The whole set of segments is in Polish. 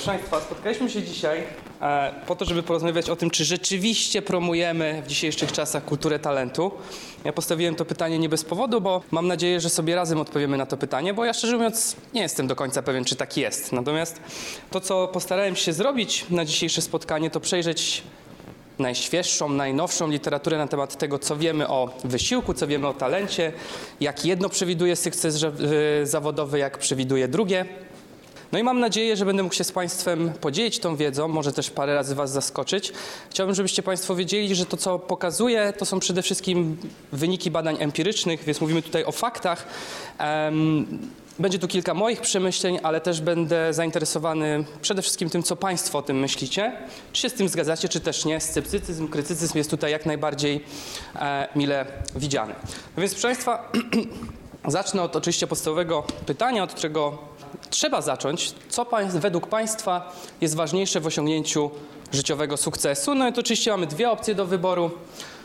Proszę Państwa, spotkaliśmy się dzisiaj e, po to, żeby porozmawiać o tym, czy rzeczywiście promujemy w dzisiejszych czasach kulturę talentu. Ja postawiłem to pytanie nie bez powodu, bo mam nadzieję, że sobie razem odpowiemy na to pytanie, bo ja szczerze mówiąc nie jestem do końca pewien, czy tak jest. Natomiast to, co postarałem się zrobić na dzisiejsze spotkanie, to przejrzeć najświeższą, najnowszą literaturę na temat tego, co wiemy o wysiłku, co wiemy o talencie, jak jedno przewiduje sukces y, zawodowy, jak przewiduje drugie. No i mam nadzieję, że będę mógł się z Państwem podzielić tą wiedzą, może też parę razy Was zaskoczyć. Chciałbym, żebyście Państwo wiedzieli, że to, co pokazuję, to są przede wszystkim wyniki badań empirycznych, więc mówimy tutaj o faktach. Będzie tu kilka moich przemyśleń, ale też będę zainteresowany przede wszystkim tym, co Państwo o tym myślicie. Czy się z tym zgadzacie, czy też nie. Sceptycyzm, krytycyzm jest tutaj jak najbardziej e, mile widziany. No więc, proszę Państwa, zacznę od oczywiście podstawowego pytania, od którego trzeba zacząć. Co według Państwa jest ważniejsze w osiągnięciu życiowego sukcesu? No i to oczywiście mamy dwie opcje do wyboru.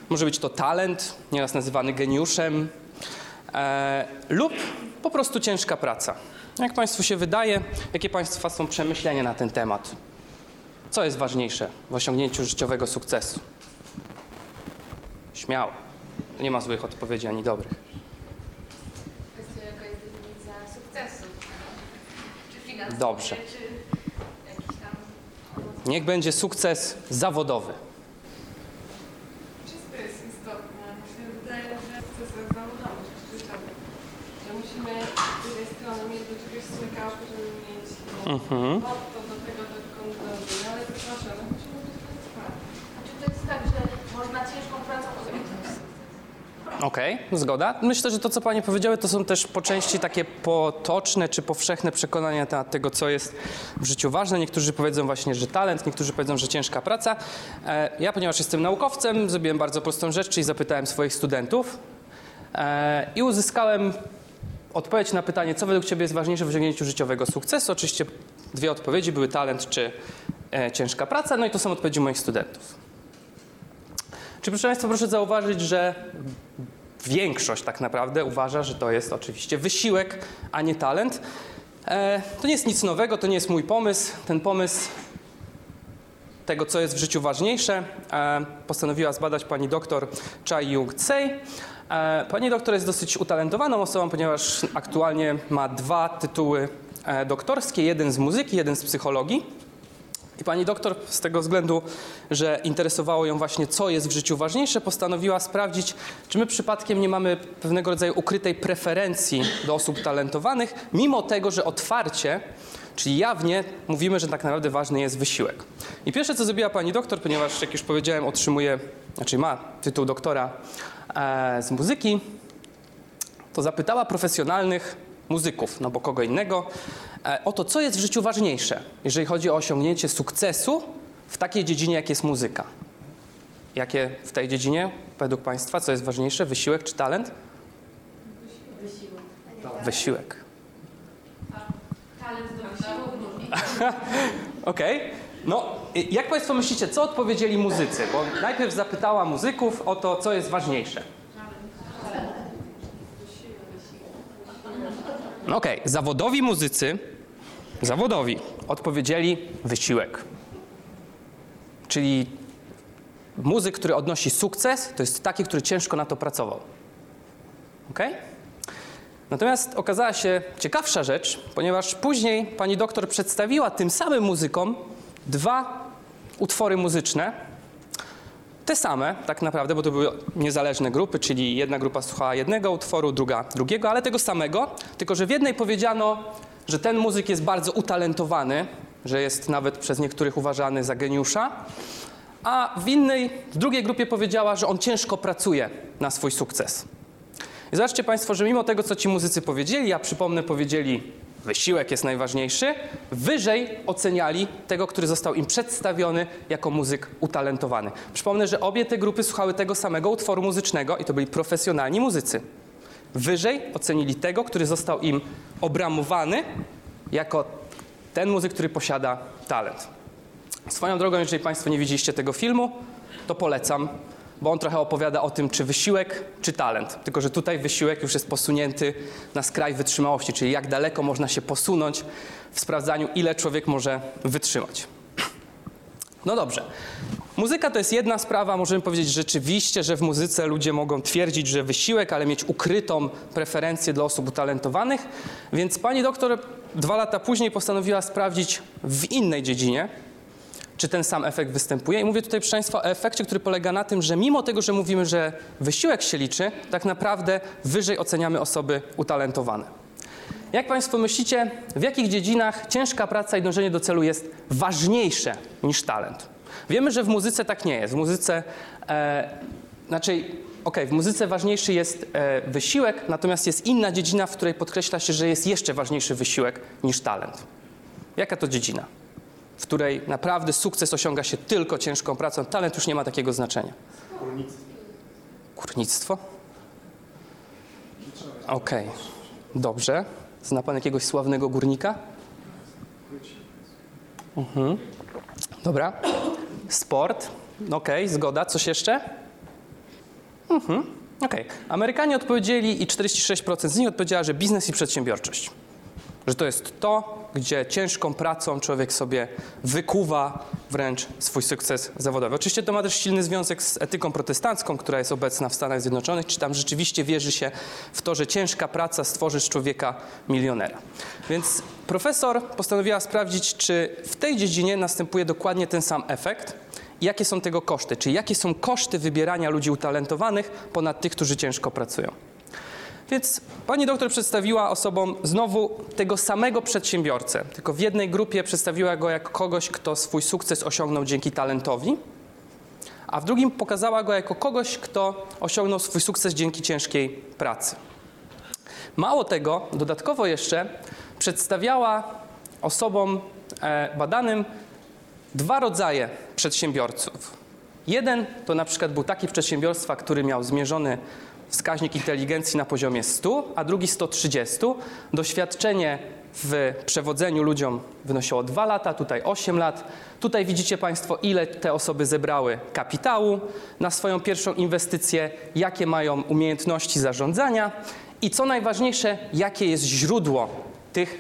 Może być to talent, nieraz nazywany geniuszem, e, lub po prostu ciężka praca. Jak Państwu się wydaje, jakie Państwa są przemyślenia na ten temat? Co jest ważniejsze w osiągnięciu życiowego sukcesu? Śmiało. Nie ma złych odpowiedzi ani dobrych. Kwestia, jaka jest definicja sukcesu. Dobrze. Niech będzie sukces zawodowy. Wszystko jest istotne. Mi się wydaje, że sukces jest zawodowy, życiowy. Że musimy z jednej strony mieć do czegoś żeby mieć no, Mhm. do tego, dokąd dążymy, ale proszę, no musimy być. A czy to jest tak, że można ciężką sukces? Okej, zgoda. Myślę, że to, co Panie powiedziały, to są też po części takie potoczne czy powszechne przekonania na temat tego, co jest w życiu ważne. Niektórzy powiedzą właśnie, że talent, niektórzy powiedzą, że ciężka praca. E, Ja, ponieważ jestem naukowcem, zrobiłem bardzo prostą rzecz, czyli zapytałem swoich studentów e, i uzyskałem odpowiedź na pytanie, co według Ciebie jest ważniejsze w osiągnięciu życiowego sukcesu. Oczywiście dwie odpowiedzi były talent czy e, ciężka praca, no i to są odpowiedzi moich studentów. Czy proszę Państwa, proszę zauważyć, że większość tak naprawdę uważa, że to jest oczywiście wysiłek, a nie talent. E, to nie jest nic nowego, to nie jest mój pomysł. Ten pomysł tego, co jest w życiu ważniejsze, e, postanowiła zbadać pani doktor Chai Yung Tsei. E, pani doktor jest dosyć utalentowaną osobą, ponieważ aktualnie ma dwa tytuły e, doktorskie, jeden z muzyki, jeden z psychologii. I pani doktor z tego względu, że interesowało ją właśnie, co jest w życiu ważniejsze, postanowiła sprawdzić, czy my przypadkiem nie mamy pewnego rodzaju ukrytej preferencji do osób talentowanych, mimo tego, że otwarcie, czyli jawnie mówimy, że tak naprawdę ważny jest wysiłek. I pierwsze, co zrobiła pani doktor, ponieważ, jak już powiedziałem, otrzymuje, znaczy ma tytuł doktora e, z muzyki, to zapytała profesjonalnych muzyków, no bo kogo innego, o to, co jest w życiu ważniejsze, jeżeli chodzi o osiągnięcie sukcesu w takiej dziedzinie, jak jest muzyka. Jakie w tej dziedzinie, według Państwa, co jest ważniejsze, wysiłek czy talent? Wysiłek. Talent do wysiłku. Okej. No, i jak Państwo myślicie, co odpowiedzieli muzycy? Bo najpierw zapytała muzyków o to, co jest ważniejsze. No Okej, zawodowi muzycy, zawodowi, odpowiedzieli wysiłek. Czyli muzyk, który odnosi sukces, to jest taki, który ciężko na to pracował. Okej? Natomiast okazała się ciekawsza rzecz, ponieważ później pani doktor przedstawiła tym samym muzykom dwa utwory muzyczne, te same tak naprawdę, bo to były niezależne grupy, czyli jedna grupa słuchała jednego utworu, druga drugiego, ale tego samego, tylko że w jednej powiedziano, że ten muzyk jest bardzo utalentowany, że jest nawet przez niektórych uważany za geniusza, a w innej, w drugiej grupie powiedziała, że on ciężko pracuje na swój sukces. I zobaczcie Państwo, że mimo tego, co ci muzycy powiedzieli, a przypomnę, powiedzieli, wysiłek jest najważniejszy, wyżej oceniali tego, który został im przedstawiony jako muzyk utalentowany. Przypomnę, że obie te grupy słuchały tego samego utworu muzycznego i to byli profesjonalni muzycy. Wyżej ocenili tego, który został im obramowany jako ten muzyk, który posiada talent. Swoją drogą, jeżeli Państwo nie widzieliście tego filmu, to polecam. bo on trochę opowiada o tym, czy wysiłek, czy talent. Tylko, że tutaj wysiłek już jest posunięty na skraj wytrzymałości, czyli jak daleko można się posunąć w sprawdzaniu, ile człowiek może wytrzymać. No dobrze. Muzyka to jest jedna sprawa. Możemy powiedzieć rzeczywiście, że w muzyce ludzie mogą twierdzić, że wysiłek, ale mieć ukrytą preferencję dla osób utalentowanych. Więc pani doktor dwa lata później postanowiła sprawdzić w innej dziedzinie, czy ten sam efekt występuje. I mówię tutaj, proszę Państwa, o efekcie, który polega na tym, że mimo tego, że mówimy, że wysiłek się liczy, tak naprawdę wyżej oceniamy osoby utalentowane. Jak Państwo myślicie, w jakich dziedzinach ciężka praca i dążenie do celu jest ważniejsze niż talent? Wiemy, że w muzyce tak nie jest. W muzyce, e, znaczy, okej, w muzyce ważniejszy jest e, wysiłek, natomiast jest inna dziedzina, w której podkreśla się, że jest jeszcze ważniejszy wysiłek niż talent. Jaka to dziedzina? W której naprawdę sukces osiąga się tylko ciężką pracą, talent już nie ma takiego znaczenia. Górnictwo? Okej, dobrze. Zna pan jakiegoś sławnego górnika? Mhm. Dobra. Sport. Okej, zgoda. Coś jeszcze? Mhm. Okej. Amerykanie odpowiedzieli i 46% z nich odpowiedziała, że biznes i przedsiębiorczość. Że to jest to, gdzie ciężką pracą człowiek sobie wykuwa wręcz swój sukces zawodowy. Oczywiście to ma też silny związek z etyką protestancką, która jest obecna w Stanach Zjednoczonych, czy tam rzeczywiście wierzy się w to, że ciężka praca stworzy z człowieka milionera. Więc profesor postanowiła sprawdzić, czy w tej dziedzinie następuje dokładnie ten sam efekt i jakie są tego koszty, czyli jakie są koszty wybierania ludzi utalentowanych ponad tych, którzy ciężko pracują. Więc pani doktor przedstawiła osobom znowu tego samego przedsiębiorcę, tylko w jednej grupie przedstawiła go jako kogoś, kto swój sukces osiągnął dzięki talentowi, a w drugim pokazała go jako kogoś, kto osiągnął swój sukces dzięki ciężkiej pracy. Mało tego, dodatkowo jeszcze przedstawiała osobom e, badanym dwa rodzaje przedsiębiorców. Jeden to na przykład był taki przedsiębiorstwa, który miał zmierzony wskaźnik inteligencji na poziomie 100, a drugi 130. Doświadczenie w przewodzeniu ludziom wynosiło 2 lata, tutaj 8 lat. Tutaj widzicie Państwo, ile te osoby zebrały kapitału na swoją pierwszą inwestycję, jakie mają umiejętności zarządzania i co najważniejsze, jakie jest źródło tych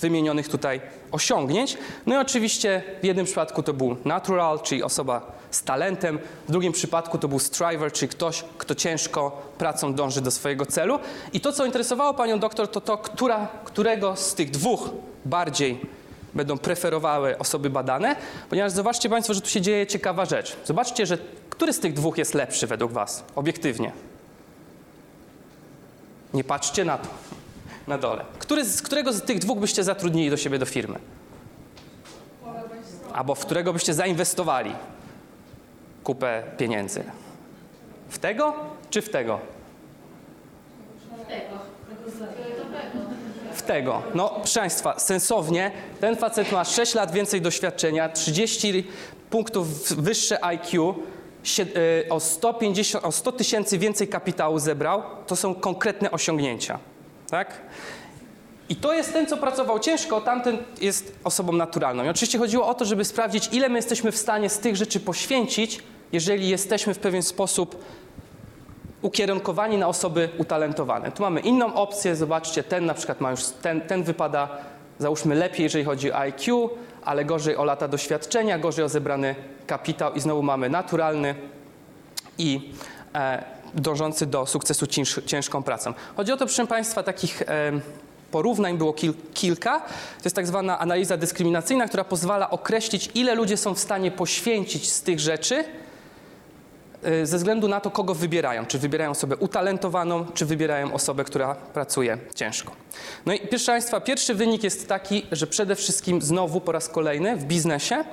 wymienionych tutaj osiągnięć. No i oczywiście w jednym przypadku to był natural, czyli osoba z talentem, w drugim przypadku to był striver, czyli ktoś, kto ciężko pracą dąży do swojego celu. I to, co interesowało panią doktor, to to, która, którego z tych dwóch bardziej będą preferowały osoby badane, ponieważ zobaczcie państwo, że tu się dzieje ciekawa rzecz. Zobaczcie, że który z tych dwóch jest lepszy według was, obiektywnie. Nie patrzcie na to, na dole. Który z, którego z tych dwóch byście zatrudnili do siebie do firmy? Albo w którego byście zainwestowali kupę pieniędzy? W tego czy w tego? W tego. No, proszę Państwa, sensownie, ten facet ma 6 lat więcej doświadczenia, 30 punktów wyższe IQ, y, o 150, o 100 tysięcy więcej kapitału zebrał. To są konkretne osiągnięcia. Tak? I to jest ten, co pracował ciężko, tamten jest osobą naturalną. I oczywiście chodziło o to, żeby sprawdzić, ile my jesteśmy w stanie z tych rzeczy poświęcić, jeżeli jesteśmy w pewien sposób ukierunkowani na osoby utalentowane. Tu mamy inną opcję, zobaczcie, ten na przykład ma już, ten, ten wypada, załóżmy, lepiej, jeżeli chodzi o IQ, ale gorzej o lata doświadczenia, gorzej o zebrany kapitał i znowu mamy naturalny i e, dążący do sukcesu cięż, ciężką pracą. Chodzi o to, proszę Państwa, takich e, porównań było kil, kilka. To jest tak zwana analiza dyskryminacyjna, która pozwala określić, ile ludzie są w stanie poświęcić z tych rzeczy, ze względu na to, kogo wybierają. Czy wybierają osobę utalentowaną, czy wybierają osobę, która pracuje ciężko. No i proszę Państwa, pierwszy wynik jest taki, że przede wszystkim znowu po raz kolejny w biznesie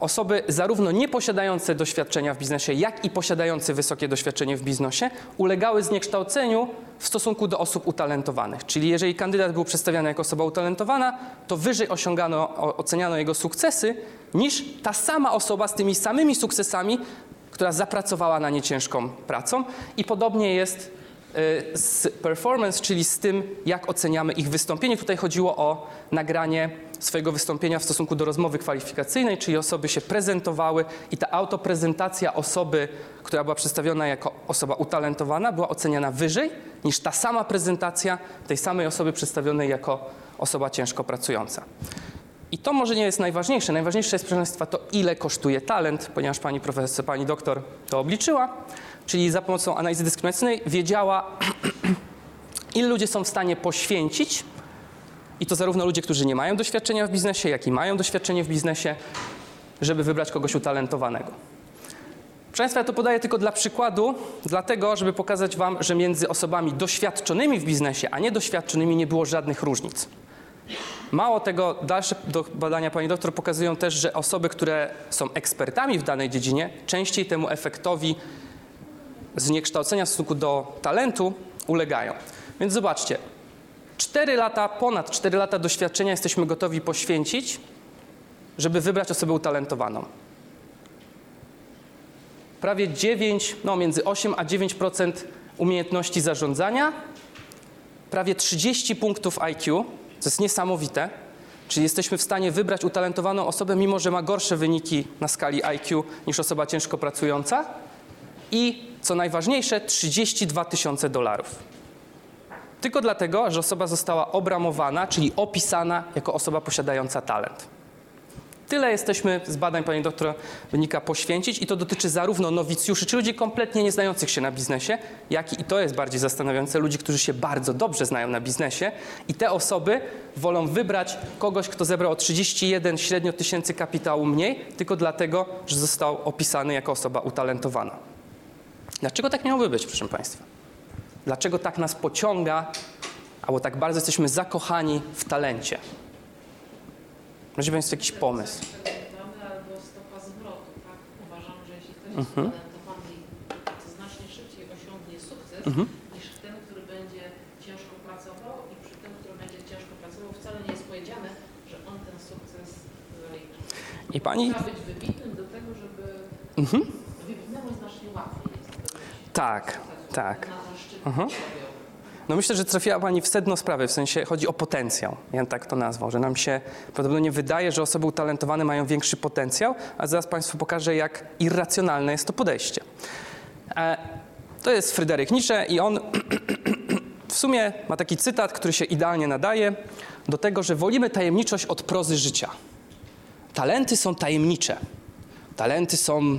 osoby zarówno nie posiadające doświadczenia w biznesie, jak i posiadające wysokie doświadczenie w biznesie ulegały zniekształceniu w stosunku do osób utalentowanych. Czyli jeżeli kandydat był przedstawiany jako osoba utalentowana, to wyżej osiągano, oceniano jego sukcesy niż ta sama osoba z tymi samymi sukcesami, która zapracowała na nie ciężką pracą. I podobnie jest y, z performance, czyli z tym, jak oceniamy ich wystąpienie. Tutaj chodziło o nagranie swojego wystąpienia w stosunku do rozmowy kwalifikacyjnej, czyli osoby się prezentowały i ta autoprezentacja osoby, która była przedstawiona jako osoba utalentowana, była oceniana wyżej niż ta sama prezentacja tej samej osoby przedstawionej jako osoba ciężko pracująca. I to może nie jest najważniejsze. Najważniejsze jest, proszę Państwa, to ile kosztuje talent, ponieważ pani profesor, pani doktor to obliczyła, czyli za pomocą analizy dyskryminacyjnej wiedziała, ile ludzie są w stanie poświęcić, i to zarówno ludzie, którzy nie mają doświadczenia w biznesie, jak i mają doświadczenie w biznesie, żeby wybrać kogoś utalentowanego. Proszę Państwa, ja to podaję tylko dla przykładu, dlatego, żeby pokazać Wam, że między osobami doświadczonymi w biznesie, a niedoświadczonymi nie było żadnych różnic. Mało tego, dalsze badania pani doktor pokazują też, że osoby, które są ekspertami w danej dziedzinie, częściej temu efektowi zniekształcenia w stosunku do talentu ulegają. Więc zobaczcie, 4 lata, ponad 4 lata doświadczenia jesteśmy gotowi poświęcić, żeby wybrać osobę utalentowaną. Prawie 9, no między 8 a 9% umiejętności zarządzania, prawie 30 punktów IQ, co jest niesamowite, czyli jesteśmy w stanie wybrać utalentowaną osobę, mimo że ma gorsze wyniki na skali IQ niż osoba ciężko pracująca i, co najważniejsze, 32 tysiące dolarów. Tylko dlatego, że osoba została obramowana, czyli opisana jako osoba posiadająca talent. Tyle jesteśmy z badań pani doktora wynika poświęcić i to dotyczy zarówno nowicjuszy, czy ludzi kompletnie nie znających się na biznesie, jak i, i to jest bardziej zastanawiające, ludzi, którzy się bardzo dobrze znają na biznesie i te osoby wolą wybrać kogoś, kto zebrał o 31 średnio tysięcy kapitału mniej, tylko dlatego, że został opisany jako osoba utalentowana. Dlaczego tak miałoby być, proszę państwa? Dlaczego tak nas pociąga, albo tak bardzo jesteśmy zakochani w talencie? Macie Państwo jakiś pomysł? Mamy albo stopa zwrotu, tak? Uważam, że jeśli ktoś jest Mhm. utalentowany i to znacznie szybciej osiągnie sukces Mhm. niż ten, który będzie ciężko pracował i przy tym, który będzie ciężko pracował, wcale nie jest powiedziane, że on ten sukces zaliczy. I pani Trzeba być wybitnym do tego, żeby Mhm. wybitnemu znacznie łatwiej jest Tak, tak. Na ten szczyt Mhm. No myślę, że trafiła Pani w sedno sprawy, w sensie chodzi o potencjał. Ja tak to nazwał, że nam się prawdopodobnie wydaje, że osoby utalentowane mają większy potencjał, a zaraz Państwu pokażę, jak irracjonalne jest to podejście. E, to jest Fryderyk Nietzsche i on w sumie ma taki cytat, który się idealnie nadaje do tego, że wolimy tajemniczość od prozy życia. Talenty są tajemnicze. Talenty są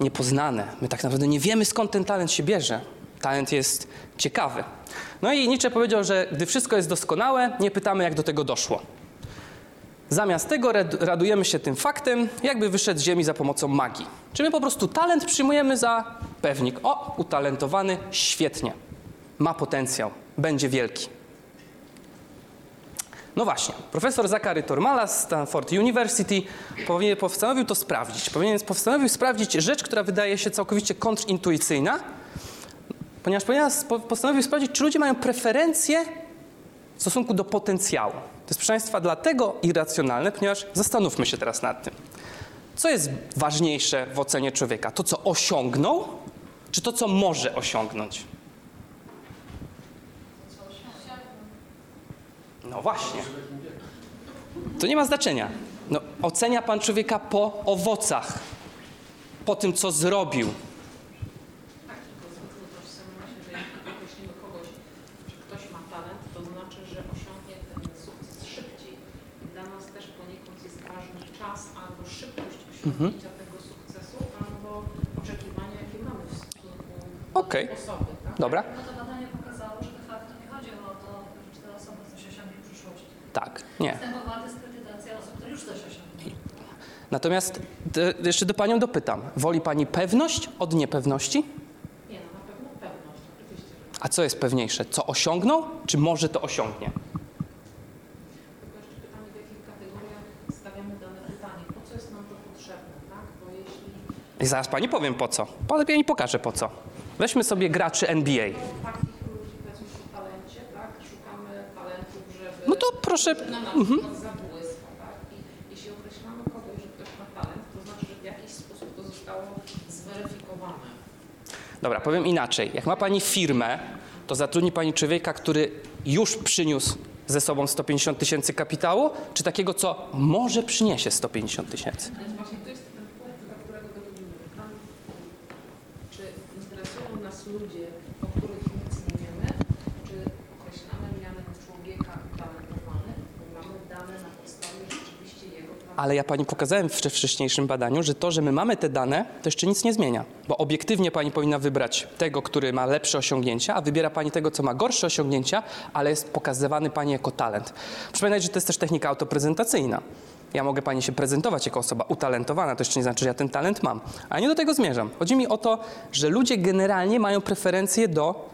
niepoznane. My tak naprawdę nie wiemy, skąd ten talent się bierze. Talent jest ciekawy. No i Nietzsche powiedział, że gdy wszystko jest doskonałe, nie pytamy, jak do tego doszło. Zamiast tego rad- radujemy się tym faktem, jakby wyszedł z ziemi za pomocą magii. Czy my po prostu talent przyjmujemy za pewnik. O, utalentowany, świetnie. Ma potencjał, będzie wielki. No właśnie, profesor Zachary Tormala z Stanford University powinien, postanowił to sprawdzić. Powinien, postanowił sprawdzić rzecz, która wydaje się całkowicie kontrintuicyjna, ponieważ ponieważ po- postanowił sprawdzić, czy ludzie mają preferencje w stosunku do potencjału. To jest, proszę Państwa, dlatego irracjonalne, ponieważ zastanówmy się teraz nad tym. Co jest ważniejsze w ocenie człowieka? To, co osiągnął, czy to, co może osiągnąć? No właśnie. To nie ma znaczenia. No, ocenia Pan człowieka po owocach, po tym, co zrobił. Tak, tylko zwykle utożsamiamy się, że jeśli określimy kogoś, że ktoś ma talent, to znaczy, że osiągnie ten sukces szybciej. I dla nas też poniekąd jest ważny czas albo osiągnięcia tego sukcesu, albo oczekiwania, jakie mamy w stosunku tej osoby. Tak? Dobra? No to badanie pokazało, że de facto nie chodzi o to, czy ta osoba coś osiągnie w przyszłości. Tak, nie. Występowała dyskredytacja osób, które już coś osiągnie. Natomiast jeszcze do Panią dopytam. Woli Pani pewność od niepewności? Nie, no na pewno pewność, oczywiście. A co jest pewniejsze? Co osiągnął, czy może to osiągnie? I zaraz Pani powiem po co. Pani pokażę po co. Weźmy sobie graczy NBA. tak? No to proszę. Na, na przykład zabójstwo, tak? I jeśli określamy kogoś, że ktoś ma talent, to znaczy, że w jakiś sposób to zostało zweryfikowane. Dobra, powiem inaczej. Jak ma pani firmę, to zatrudni pani człowieka, który już przyniósł ze sobą 150 tysięcy kapitału, czy takiego, co może przyniesie 150 tysięcy? Więc właśnie to jest ten punkt, do którego dochodzimy. Tam, czy interesują nas ludzie, o których nic nie wiemy, czy określamy mianem człowieka utalentowany, bo mamy dane na podstawie rzeczywiście jego talentu. Ale ja pani pokazałem w wcześniejszym badaniu, że to, że my mamy te dane, to jeszcze nic nie zmienia. Bo obiektywnie pani powinna wybrać tego, który ma lepsze osiągnięcia, a wybiera pani tego, co ma gorsze osiągnięcia, ale jest pokazywany pani jako talent. Proszę pamiętać, że to jest też technika autoprezentacyjna. Ja mogę pani się prezentować jako osoba utalentowana, to jeszcze nie znaczy, że ja ten talent mam. A nie do tego zmierzam. Chodzi mi o to, że ludzie generalnie mają preferencje do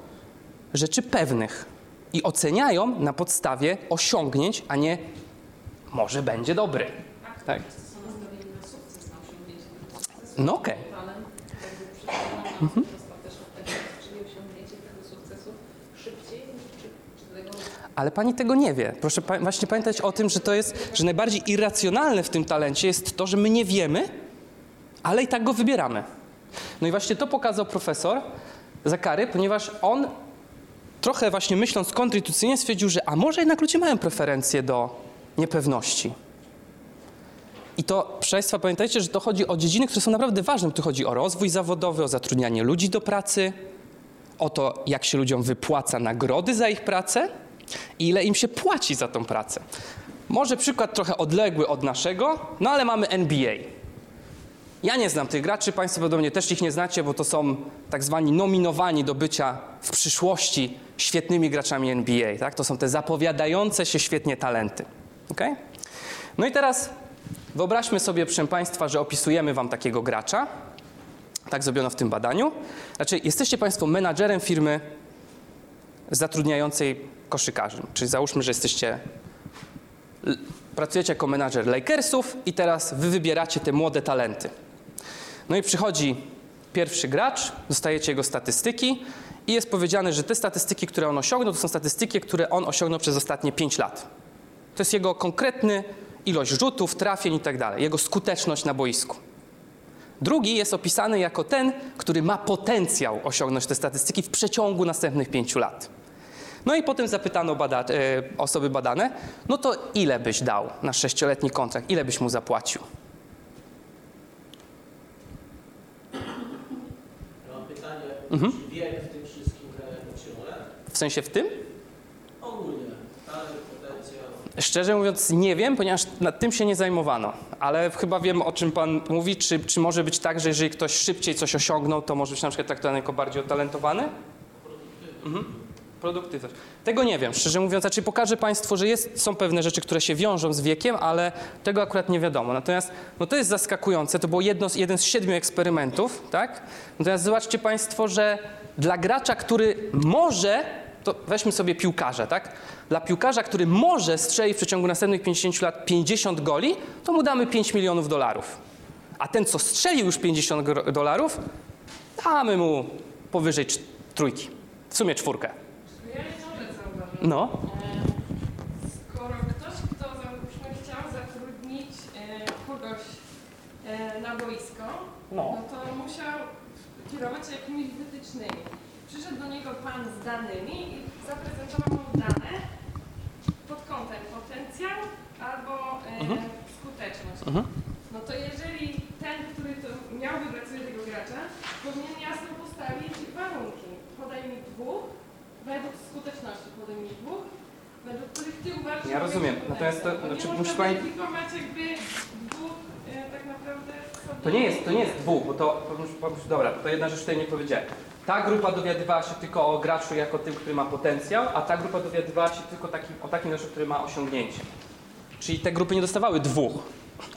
rzeczy pewnych i oceniają na podstawie osiągnięć, a nie może będzie dobry. Tak? No okej. Tego Ale pani tego nie wie. Proszę pa- właśnie pamiętać o tym, że to jest, że najbardziej irracjonalne w tym talencie jest to, że my nie wiemy, ale i tak go wybieramy. No i właśnie to pokazał profesor Zakary, ponieważ on trochę właśnie myśląc kontryntuicyjnie stwierdził, że a może jednak ludzie mają preferencje do niepewności. I to, proszę Państwa, pamiętajcie, że to chodzi o dziedziny, które są naprawdę ważne. Tu chodzi o rozwój zawodowy, o zatrudnianie ludzi do pracy, o to, jak się ludziom wypłaca nagrody za ich pracę i ile im się płaci za tą pracę. Może przykład trochę odległy od naszego, no ale mamy NBA. Ja nie znam tych graczy, Państwo prawdopodobnie też ich nie znacie, bo to są tak zwani nominowani do bycia w przyszłości świetnymi graczami NBA. Tak? To są te zapowiadające się świetnie talenty. Okay? No i teraz wyobraźmy sobie, proszę Państwa, że opisujemy Wam takiego gracza. Tak zrobiono w tym badaniu. Znaczy, jesteście Państwo menadżerem firmy zatrudniającej koszykarzy. Czyli załóżmy, że jesteście. Pracujecie jako menadżer Lakersów i teraz wy wybieracie te młode talenty. No i przychodzi pierwszy gracz, dostajecie jego statystyki i jest powiedziane, że te statystyki, które on osiągnął, to są statystyki, które on osiągnął przez ostatnie 5 lat. To jest jego konkretny ilość rzutów, trafień i tak dalej, jego skuteczność na boisku. Drugi jest opisany jako ten, który ma potencjał osiągnąć te statystyki w przeciągu następnych pięciu lat. No i potem zapytano bada e, osoby badane, no to ile byś dał na sześcioletni kontrakt, ile byś mu zapłacił? Ja mam pytanie, Mhm. czy wiek w tym wszystkim? W sensie w tym? Szczerze mówiąc nie wiem, ponieważ nad tym się nie zajmowano, ale chyba wiem o czym pan mówi, czy, czy może być tak, że jeżeli ktoś szybciej coś osiągnął, to może być na przykład traktowany jako bardziej utalentowany? Mhm. Produktywność. Tego nie wiem, szczerze mówiąc. Znaczy pokażę Państwu, że jest, są pewne rzeczy, które się wiążą z wiekiem, ale tego akurat nie wiadomo. Natomiast no to jest zaskakujące. To z, jeden z siedmiu eksperymentów, tak? Natomiast zobaczcie Państwo, że dla gracza, który może, to weźmy sobie piłkarza, tak? Dla piłkarza, który może strzelić w przeciągu następnych 50 lat 50 goli, to mu damy 5 milionów dolarów. A ten, co strzelił już 50 gro- dolarów, damy mu powyżej trójki. W sumie czwórkę. No. Skoro ktoś, kto załóżmy chciał zatrudnić e, kogoś e, na boisko, No. no to musiał kierować się jakimiś wytycznymi. Przyszedł do niego pan z danymi i zaprezentował mu dane pod kątem potencjał albo e, Mhm. skuteczność. Mhm. No to jeżeli ten, który to miał wybrać sobie tego gracza, powinien jasno postawić warunki. Podaj mi dwóch, według skuteczności podaj mi dwóch, według których ty uważasz, Ja że rozumiem. Natomiast to- znaczy, nie musi można pani- jakby dwóch e, tak naprawdę. To nie jest, to nie jest dwóch, bo to, dobra, to jedna rzecz, której nie powiedziałem. Ta grupa dowiadywała się tylko o graczu jako tym, który ma potencjał, a ta grupa dowiadywała się tylko taki, o takim graczu, który ma osiągnięcie. Czyli te grupy nie dostawały dwóch.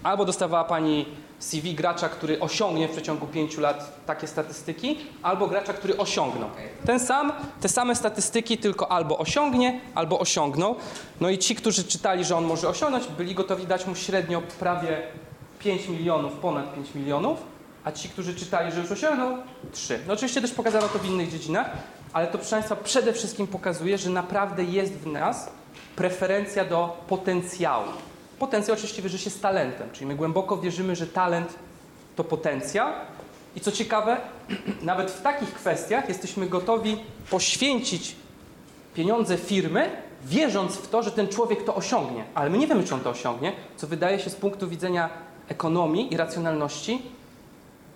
Albo dostawała pani CV gracza, który osiągnie w przeciągu pięciu lat takie statystyki, albo gracza, który osiągnął. Ten sam, te same statystyki, tylko albo osiągnie, albo osiągnął. No i ci, którzy czytali, że on może osiągnąć, byli gotowi dać mu średnio prawie 5 milionów, ponad 5 milionów, a ci, którzy czytali, że już osiągnął, 3. No oczywiście też pokazano to w innych dziedzinach, ale to proszę Państwa przede wszystkim pokazuje, że naprawdę jest w nas preferencja do potencjału. Potencjał oczywiście wierzy się z talentem, czyli my głęboko wierzymy, że talent to potencjał, I co ciekawe, nawet w takich kwestiach jesteśmy gotowi poświęcić pieniądze firmy, wierząc w to, że ten człowiek to osiągnie. Ale my nie wiemy, czy on to osiągnie, co wydaje się z punktu widzenia ekonomii i racjonalności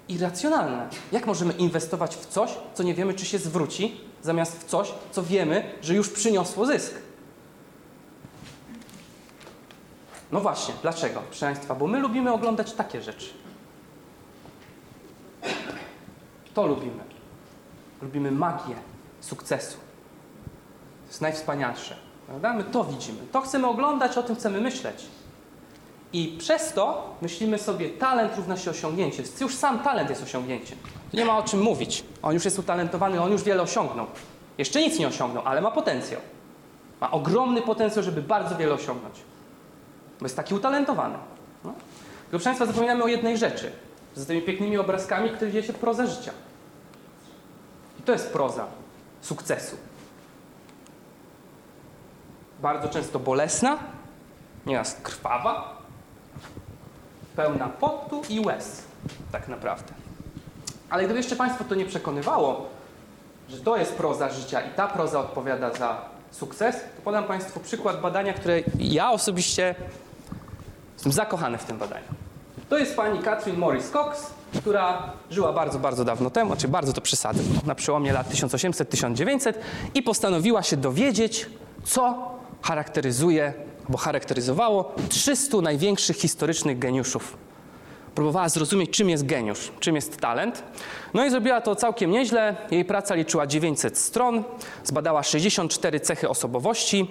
irracjonalne. Jak możemy inwestować w coś, co nie wiemy, czy się zwróci, zamiast w coś, co wiemy, że już przyniosło zysk? No właśnie, dlaczego? Proszę Państwa, bo my lubimy oglądać takie rzeczy. To lubimy. Lubimy magię sukcesu. To jest najwspanialsze. Prawda? My to widzimy. To chcemy oglądać, o tym chcemy myśleć. I przez to myślimy sobie, talent równa się osiągnięcie. Już sam talent jest osiągnięciem. Nie ma o czym mówić. On już jest utalentowany, on już wiele osiągnął. Jeszcze nic nie osiągnął, ale ma potencjał. Ma ogromny potencjał, żeby bardzo wiele osiągnąć. Bo jest taki utalentowany. No. Tylko, Państwa, zapominamy o jednej rzeczy. Za tymi pięknymi obrazkami, które dzieje się proza życia. I to jest proza sukcesu. Bardzo często bolesna, nieraz krwawa, pełna potu i łez, tak naprawdę. Ale gdyby jeszcze Państwo to nie przekonywało, że to jest proza życia i ta proza odpowiada za sukces, to podam Państwu przykład badania, które ja osobiście jestem zakochany w tym badaniu. To jest pani Catherine Morris Cox, która żyła bardzo, bardzo dawno temu, znaczy bardzo to przesady, na przełomie lat 1800-1900 i postanowiła się dowiedzieć, co charakteryzuje, bo charakteryzowało 300 największych historycznych geniuszów. Próbowała zrozumieć, czym jest geniusz, czym jest talent. No i zrobiła to całkiem nieźle. Jej praca liczyła 900 stron, zbadała 64 cechy osobowości,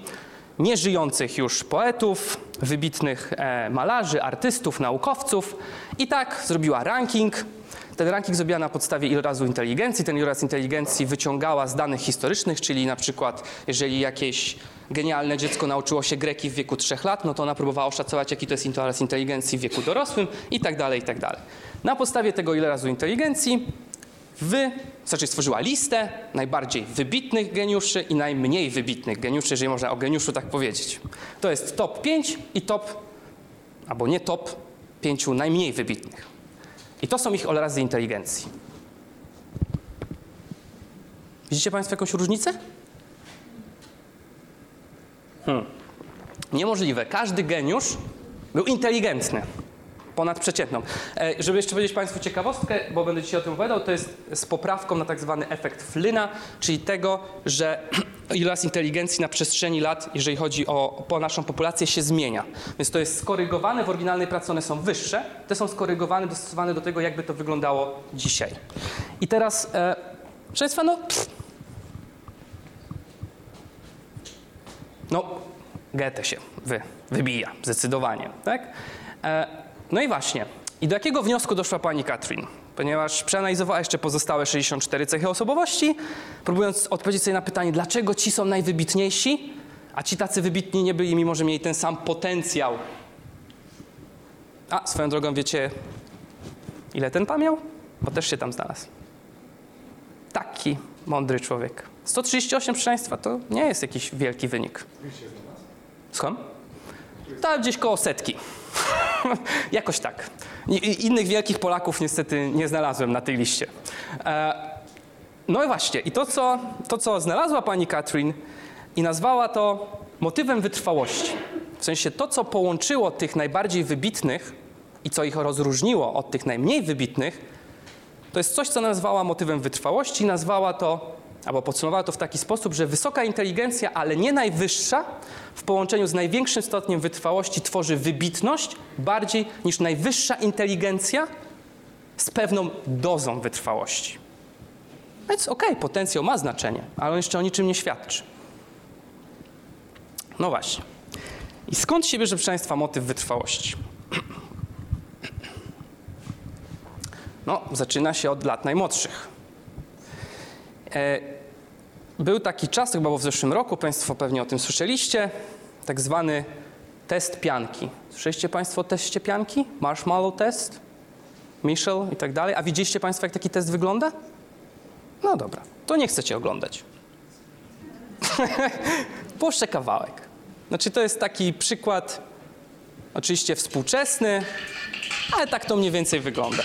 nieżyjących już poetów, wybitnych e, malarzy, artystów, naukowców i tak zrobiła ranking. Ten ranking zrobiła na podstawie ilorazu inteligencji. Ten iloraz inteligencji wyciągała z danych historycznych, czyli na przykład jeżeli jakieś genialne dziecko nauczyło się greki w wieku 3 lat, no to ona próbowała oszacować, jaki to jest iloraz inteligencji w wieku dorosłym i tak dalej, i tak dalej. Na podstawie tego ilorazu inteligencji wy, znaczy stworzyła listę najbardziej wybitnych geniuszy i najmniej wybitnych geniuszy, jeżeli można o geniuszu tak powiedzieć. To jest top 5 i top, albo nie top, pięciu najmniej wybitnych. I to są ich ilorazy inteligencji. Widzicie Państwo jakąś różnicę? Hmm. Niemożliwe. Każdy geniusz był inteligentny. Ponadprzeciętną. E, żeby jeszcze powiedzieć Państwu ciekawostkę, bo będę dzisiaj o tym opowiadał, to jest z poprawką na tak zwany efekt Flynna, czyli tego, że iloraz inteligencji na przestrzeni lat, jeżeli chodzi o, o naszą populację, się zmienia. Więc to jest skorygowane, w oryginalnej pracy one są wyższe, te są skorygowane, dostosowane do tego, jakby to wyglądało dzisiaj. I teraz, e, proszę Państwa, no... Pff. No, Goethe się wy, wybija, zdecydowanie, tak? E, no i właśnie. I do jakiego wniosku doszła pani Katrin? Ponieważ przeanalizowała jeszcze pozostałe 64 cechy osobowości, próbując odpowiedzieć sobie na pytanie, dlaczego ci są najwybitniejsi, a ci tacy wybitni nie byli, mimo że mieli ten sam potencjał. A, swoją drogą wiecie, ile ten pan miał? Bo też się tam znalazł. Taki mądry człowiek. 138, proszę Państwa, to nie jest jakiś wielki wynik. Skąd? Tam gdzieś koło setki. Jakoś tak. Innych wielkich Polaków niestety nie znalazłem na tej liście. E, no i właśnie, i to co, to, co znalazła pani Katrin i nazwała to motywem wytrwałości. W sensie to, co połączyło tych najbardziej wybitnych i co ich rozróżniło od tych najmniej wybitnych, to jest coś, co nazwała motywem wytrwałości. Nazwała to, albo podsumowała to w taki sposób, że wysoka inteligencja, ale nie najwyższa, w połączeniu z największym stopniem wytrwałości tworzy wybitność bardziej niż najwyższa inteligencja z pewną dozą wytrwałości. Więc okej, potencjał ma znaczenie, ale on jeszcze o niczym nie świadczy. No właśnie. I skąd się bierze, proszę Państwa, motyw wytrwałości? No, zaczyna się od lat najmłodszych. E, Był taki czas, chyba w zeszłym roku, Państwo pewnie o tym słyszeliście, tak zwany test pianki. Słyszeliście Państwo o teście pianki? Marshmallow test? Michel i tak dalej. A widzieliście Państwo, jak taki test wygląda? No dobra, to nie chcecie oglądać. Puszczę kawałek. Znaczy, to jest taki przykład, oczywiście współczesny, ale tak to mniej więcej wygląda.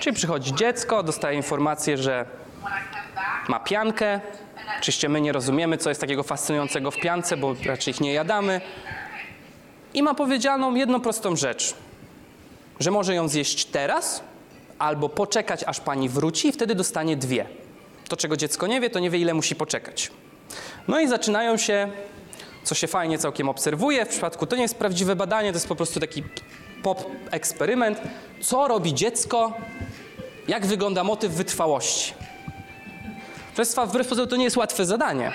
Czyli przychodzi dziecko, dostaje informację, że ma piankę. Oczywiście my nie rozumiemy, co jest takiego fascynującego w piance, bo raczej ich nie jadamy. I ma powiedzianą jedną prostą rzecz, że może ją zjeść teraz, albo poczekać, aż pani wróci i wtedy dostanie dwie. To, czego dziecko nie wie, to nie wie, ile musi poczekać. No i zaczynają się, co się fajnie całkiem obserwuje, w przypadku to nie jest prawdziwe badanie, to jest po prostu taki pop eksperyment, co robi dziecko, jak wygląda motyw wytrwałości. Państwa, wbrew pozorom to nie jest łatwe zadanie.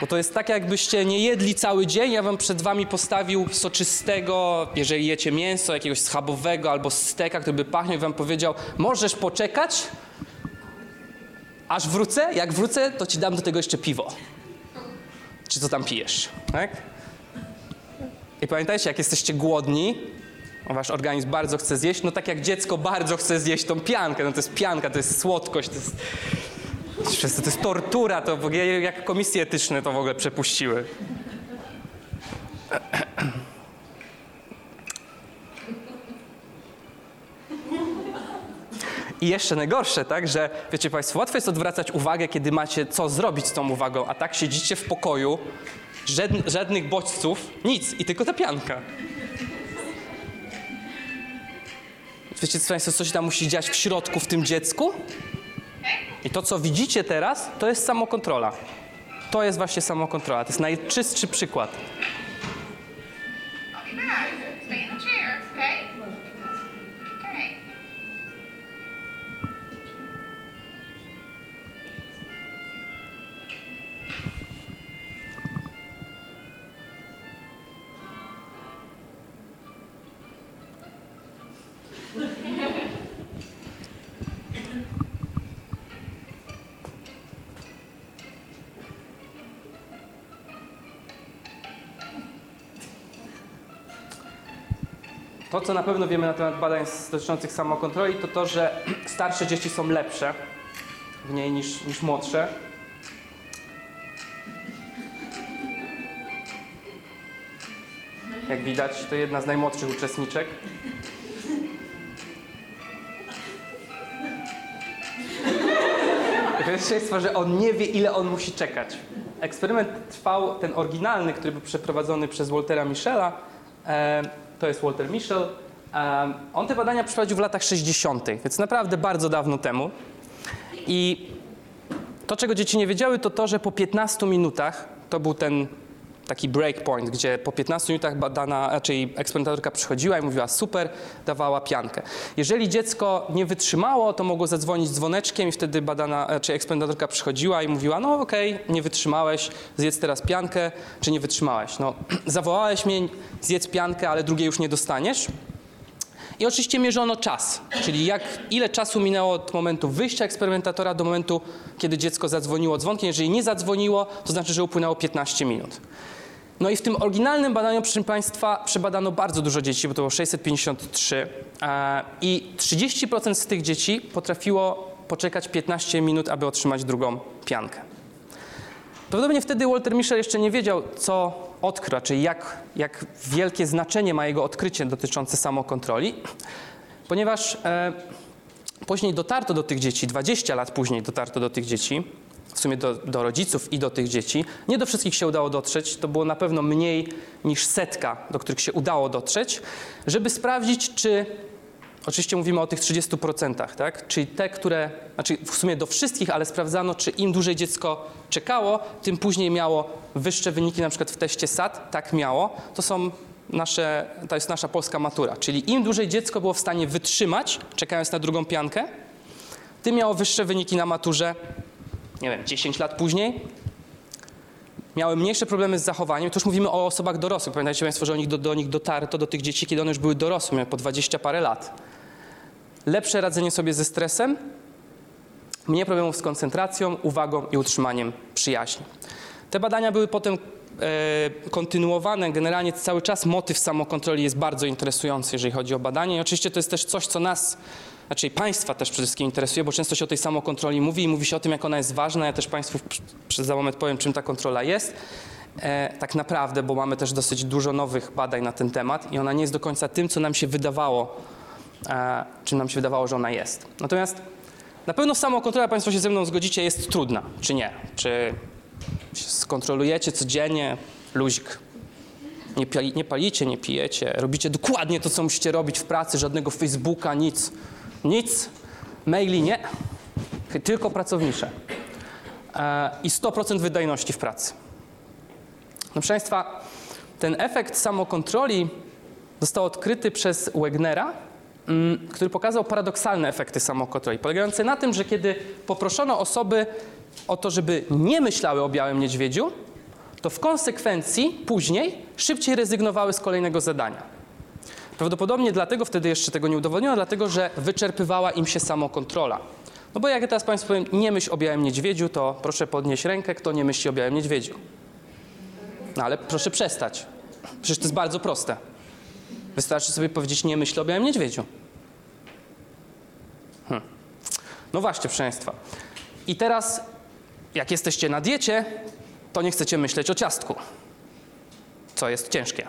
Bo to jest tak, jakbyście nie jedli cały dzień, ja wam przed wami postawił soczystego, jeżeli jecie mięso, jakiegoś schabowego albo steka, który by pachniał i wam powiedział, możesz poczekać, aż wrócę, jak wrócę, to ci dam do tego jeszcze piwo. Czy co tam pijesz, tak? I pamiętajcie, jak jesteście głodni, wasz organizm bardzo chce zjeść, no tak jak dziecko bardzo chce zjeść tą piankę, no to jest pianka, to jest słodkość, to jest... To jest tortura, to jak komisje etyczne to w ogóle przepuściły. I jeszcze najgorsze, tak, że wiecie Państwo, łatwo jest odwracać uwagę, kiedy macie co zrobić z tą uwagą, a tak siedzicie w pokoju, żadn- żadnych bodźców, nic i tylko ta pianka. Wiecie co Państwo, coś tam musi dziać w środku w tym dziecku? I to, co widzicie teraz, to jest samokontrola. To jest właśnie samokontrola. To jest najczystszy przykład. To, co na pewno wiemy na temat badań dotyczących samokontroli, to to, że starsze dzieci są lepsze w niej niż, niż młodsze. Jak widać, to jedna z najmłodszych uczestniczek. Pierwszeństwo, że on nie wie, ile on musi czekać. Eksperyment trwał, ten oryginalny, który był przeprowadzony przez Waltera Michela, e, to jest Walter Michel. E, on te badania przeprowadził w latach 60., więc naprawdę bardzo dawno temu. I to, czego dzieci nie wiedziały, to to, że po 15 minutach, to był ten taki breakpoint, gdzie po 15 minutach badana, raczej eksperymentorka przychodziła i mówiła super, dawała piankę. Jeżeli dziecko nie wytrzymało, to mogło zadzwonić dzwoneczkiem i wtedy badana, czy eksperymentorka przychodziła i mówiła, no okej, nie wytrzymałeś, zjedz teraz piankę, czy nie wytrzymałeś. No, zawołałeś mnie, zjedz piankę, ale drugiej już nie dostaniesz. I oczywiście mierzono czas, czyli jak, ile czasu minęło od momentu wyjścia eksperymentatora do momentu, kiedy dziecko zadzwoniło dzwonkiem. Jeżeli nie zadzwoniło, to znaczy, że upłynęło 15 minut. No i w tym oryginalnym badaniu, proszę Państwa, przebadano bardzo dużo dzieci, bo to było 653 e, i 30% z tych dzieci potrafiło poczekać 15 minut, aby otrzymać drugą piankę. Prawdopodobnie wtedy Walter Mischel jeszcze nie wiedział, co odkrył, czyli jak, jak wielkie znaczenie ma jego odkrycie dotyczące samokontroli, ponieważ e, później dotarto do tych dzieci, 20 lat później dotarto do tych dzieci, w sumie do, do rodziców i do tych dzieci. Nie do wszystkich się udało dotrzeć, to było na pewno mniej niż setka, do których się udało dotrzeć, żeby sprawdzić, czy Oczywiście mówimy o tych 30%, tak? Czyli te, które, znaczy w sumie do wszystkich, ale sprawdzano, czy im dłużej dziecko czekało, tym później miało wyższe wyniki, na przykład w teście SAT, tak miało. To są nasze, to jest nasza polska matura. Czyli im dłużej dziecko było w stanie wytrzymać, czekając na drugą piankę, tym miało wyższe wyniki na maturze, nie wiem, 10 lat później. Miały mniejsze problemy z zachowaniem. Tu już mówimy o osobach dorosłych. Pamiętajcie Państwo, że do, do nich dotarto, do tych dzieci, kiedy one już były dorosłe, miały po 20 parę lat lepsze radzenie sobie ze stresem, mniej problemów z koncentracją, uwagą i utrzymaniem przyjaźni. Te badania były potem e, kontynuowane. Generalnie cały czas motyw samokontroli jest bardzo interesujący, jeżeli chodzi o badanie. I oczywiście to jest też coś, co nas, znaczy Państwa też przede wszystkim interesuje, bo często się o tej samokontroli mówi i mówi się o tym, jak ona jest ważna. Ja też Państwu przez za moment powiem, czym ta kontrola jest. E, tak naprawdę, bo mamy też dosyć dużo nowych badań na ten temat i ona nie jest do końca tym, co nam się wydawało czym nam się wydawało, że ona jest. Natomiast na pewno samokontrola, Państwo się ze mną zgodzicie, jest trudna, czy nie? Czy skontrolujecie codziennie, luzik, nie, pali, nie palicie, nie pijecie, robicie dokładnie to, co musicie robić w pracy, żadnego Facebooka, nic, nic, maili nie, tylko pracownicze. E, i 100% wydajności w pracy. No proszę Państwa, ten efekt samokontroli został odkryty przez Wegnera, który pokazał paradoksalne efekty samokontroli, polegające na tym, że kiedy poproszono osoby o to, żeby nie myślały o białym niedźwiedziu, to w konsekwencji później szybciej rezygnowały z kolejnego zadania. Prawdopodobnie dlatego, wtedy jeszcze tego nie udowodniono, dlatego że wyczerpywała im się samokontrola. No bo jak ja teraz Państwu powiem, nie myśl o białym niedźwiedziu, to proszę podnieść rękę, kto nie myśli o białym niedźwiedziu. No ale proszę przestać. Przecież to jest bardzo proste. Wystarczy sobie powiedzieć, nie myśl o białym niedźwiedziu. Hm. No właśnie, proszę Państwa. I teraz, jak jesteście na diecie, to nie chcecie myśleć o ciastku, co jest ciężkie.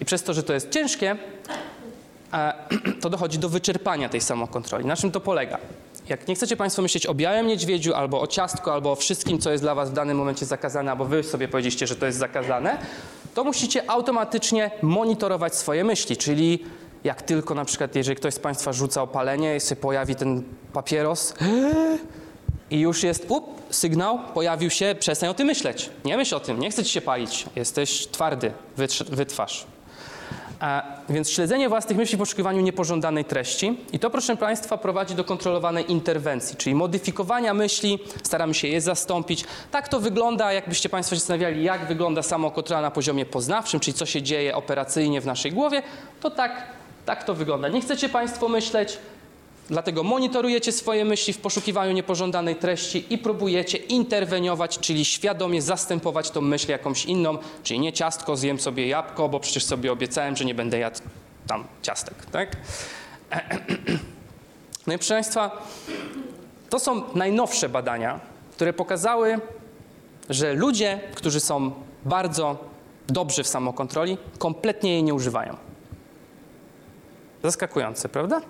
I przez to, że to jest ciężkie, to dochodzi do wyczerpania tej samokontroli. Na czym to polega? Jak nie chcecie Państwo myśleć o białym niedźwiedziu, albo o ciastku, albo o wszystkim, co jest dla Was w danym momencie zakazane, albo Wy sobie powiedzieliście, że to jest zakazane, to musicie automatycznie monitorować swoje myśli, czyli jak tylko na przykład, jeżeli ktoś z Państwa rzuca opalenie i się pojawi ten papieros, i już jest, up, sygnał, pojawił się, przestań o tym myśleć. Nie myśl o tym, nie chcę ci się palić. Jesteś twardy, wytrz- wytrwasz. Więc śledzenie własnych myśli w poszukiwaniu niepożądanej treści i to, proszę Państwa, prowadzi do kontrolowanej interwencji, czyli modyfikowania myśli, staramy się je zastąpić. Tak to wygląda, jakbyście Państwo się zastanawiali, jak wygląda samokontrola na poziomie poznawczym, czyli co się dzieje operacyjnie w naszej głowie, to tak, tak to wygląda. Nie chcecie Państwo myśleć, Dlatego monitorujecie swoje myśli w poszukiwaniu niepożądanej treści i próbujecie interweniować, czyli świadomie zastępować tą myśl jakąś inną, czyli nie ciastko, zjem sobie jabłko, bo przecież sobie obiecałem, że nie będę jadł tam ciastek, tak? No i proszę Państwa, to są najnowsze badania, które pokazały, że ludzie, którzy są bardzo dobrzy w samokontroli, kompletnie jej nie używają. Zaskakujące, prawda?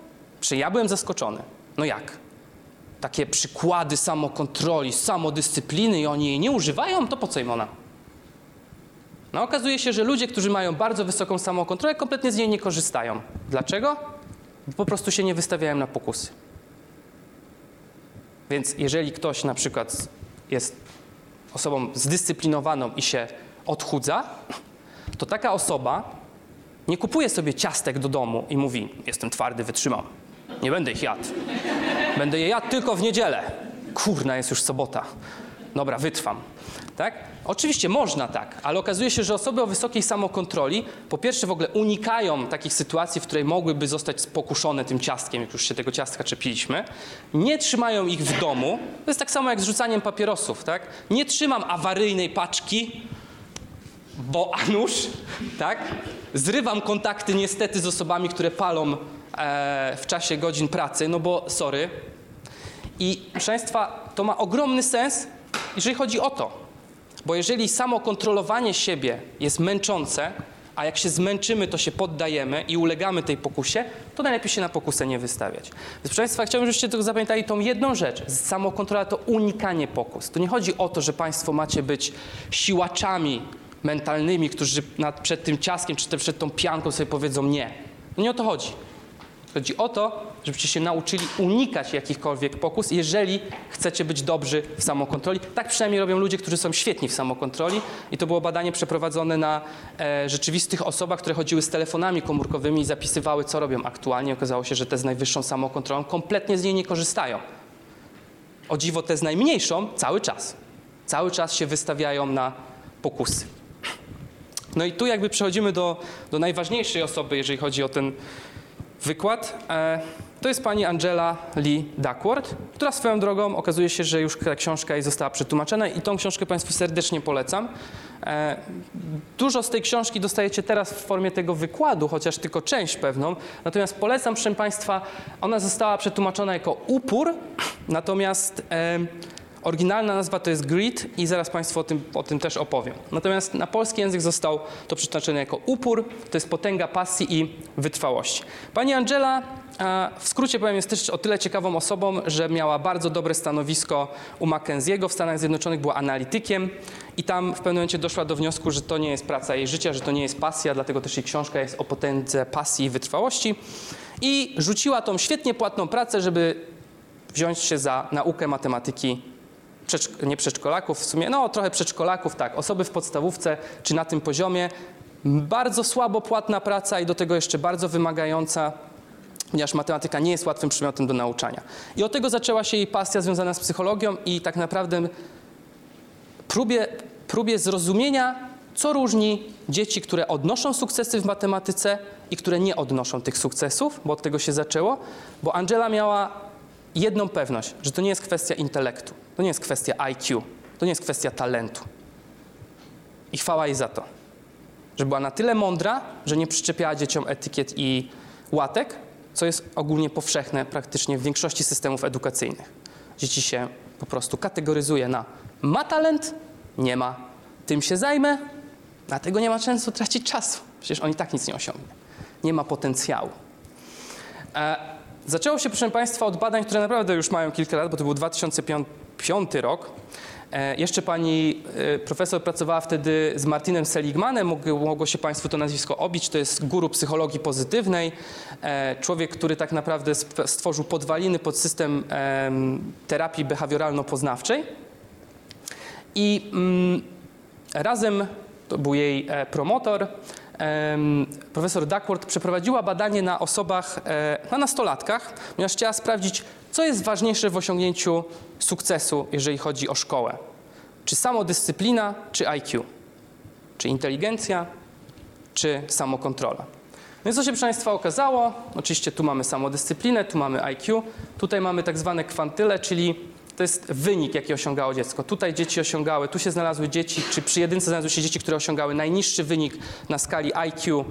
Czy ja byłem zaskoczony? No jak? Takie przykłady samokontroli, samodyscypliny i oni jej nie używają, to po co im ona? No okazuje się, że ludzie, którzy mają bardzo wysoką samokontrolę, kompletnie z niej nie korzystają. Dlaczego? Bo po prostu się nie wystawiają na pokusy. Więc jeżeli ktoś na przykład jest osobą zdyscyplinowaną i się odchudza, to taka osoba nie kupuje sobie ciastek do domu i mówi: Jestem twardy, wytrzymam. Nie będę ich jadł. Będę je jadł tylko w niedzielę. Kurna, jest już sobota. Dobra, wytrwam. Tak? Oczywiście można tak, ale okazuje się, że osoby o wysokiej samokontroli po pierwsze w ogóle unikają takich sytuacji, w której mogłyby zostać pokuszone tym ciastkiem, jak już się tego ciastka czepiliśmy. Nie trzymają ich w domu. To jest tak samo jak z rzucaniem papierosów, tak? Nie trzymam awaryjnej paczki, bo a nuż, tak? Zrywam kontakty niestety z osobami, które palą w czasie godzin pracy, no bo sorry. I proszę Państwa, to ma ogromny sens, jeżeli chodzi o to. Bo jeżeli samo kontrolowanie siebie jest męczące, a jak się zmęczymy, to się poddajemy i ulegamy tej pokusie, to najlepiej się na pokusę nie wystawiać. Więc proszę Państwa, chciałbym, żebyście tylko zapamiętali tą jedną rzecz. Samokontrola to unikanie pokus. To nie chodzi o to, że Państwo macie być siłaczami mentalnymi, którzy nad, przed tym ciaskiem czy przed tą pianką sobie powiedzą nie. No nie o to chodzi. Chodzi o to, żebyście się nauczyli unikać jakichkolwiek pokus, jeżeli chcecie być dobrzy w samokontroli. Tak przynajmniej robią ludzie, którzy są świetni w samokontroli. I to było badanie przeprowadzone na e, rzeczywistych osobach, które chodziły z telefonami komórkowymi i zapisywały, co robią aktualnie. Okazało się, że te z najwyższą samokontrolą kompletnie z niej nie korzystają. O dziwo te z najmniejszą cały czas. Cały czas się wystawiają na pokusy. No i tu jakby przechodzimy do, do najważniejszej osoby, jeżeli chodzi o ten wykład. E, to jest pani Angela Lee Duckworth, która swoją drogą okazuje się, że już ta książka jej została przetłumaczona i tą książkę Państwu serdecznie polecam. E, Dużo z tej książki dostajecie teraz w formie tego wykładu, chociaż tylko część pewną. Natomiast polecam, proszę Państwa, ona została przetłumaczona jako upór, natomiast e, Oryginalna nazwa to jest grit i zaraz Państwu o tym, o tym też opowiem. Natomiast na polski język został to przetłumaczone jako upór, to jest potęga pasji i wytrwałości. Pani Angela, w skrócie powiem, jest też o tyle ciekawą osobą, że miała bardzo dobre stanowisko u Mackenzie'ego w Stanach Zjednoczonych, była analitykiem i tam w pewnym momencie doszła do wniosku, że to nie jest praca jej życia, że to nie jest pasja, dlatego też jej książka jest o potędze pasji i wytrwałości. I rzuciła tą świetnie płatną pracę, żeby wziąć się za naukę matematyki przedszk- nie przedszkolaków, w sumie, no trochę przedszkolaków, tak, osoby w podstawówce czy na tym poziomie. Bardzo słabo płatna praca i do tego jeszcze bardzo wymagająca, ponieważ matematyka nie jest łatwym przedmiotem do nauczania. I od tego zaczęła się jej pasja związana z psychologią i tak naprawdę próbie, próbie zrozumienia, co różni dzieci, które odnoszą sukcesy w matematyce i które nie odnoszą tych sukcesów, bo od tego się zaczęło, bo Angela miała jedną pewność, że to nie jest kwestia intelektu, to nie jest kwestia IQ, to nie jest kwestia talentu. I chwała jej za to, że była na tyle mądra, że nie przyczepiała dzieciom etykiet i łatek, co jest ogólnie powszechne praktycznie w większości systemów edukacyjnych. Dzieci się po prostu kategoryzuje na ma talent, nie ma, tym się zajmę, dlatego nie ma często tracić czasu. Przecież on i tak nic nie osiągnie. Nie ma potencjału. E, zaczęło się, proszę Państwa, od badań, które naprawdę już mają kilka lat, bo to był 2005 rok. E, jeszcze pani e, profesor pracowała wtedy z Martinem Seligmanem, mogło, mogło się Państwu to nazwisko obić, to jest guru psychologii pozytywnej, e, człowiek, który tak naprawdę stworzył podwaliny pod system em, terapii behawioralno-poznawczej. I mm, razem, to był jej e, promotor, profesor Duckworth przeprowadziła badanie na osobach, e, na nastolatkach, ponieważ chciała sprawdzić, co jest ważniejsze w osiągnięciu sukcesu, jeżeli chodzi o szkołę. Czy samodyscyplina, czy IQ? Czy inteligencja, czy samokontrola? Więc co się proszę Państwa okazało? Oczywiście tu mamy samodyscyplinę, tu mamy IQ, tutaj mamy tak zwane kwantyle, czyli to jest wynik, jaki osiągało dziecko. Tutaj dzieci osiągały, tu się znalazły dzieci, czy przy jedynce znalazły się dzieci, które osiągały najniższy wynik na skali IQ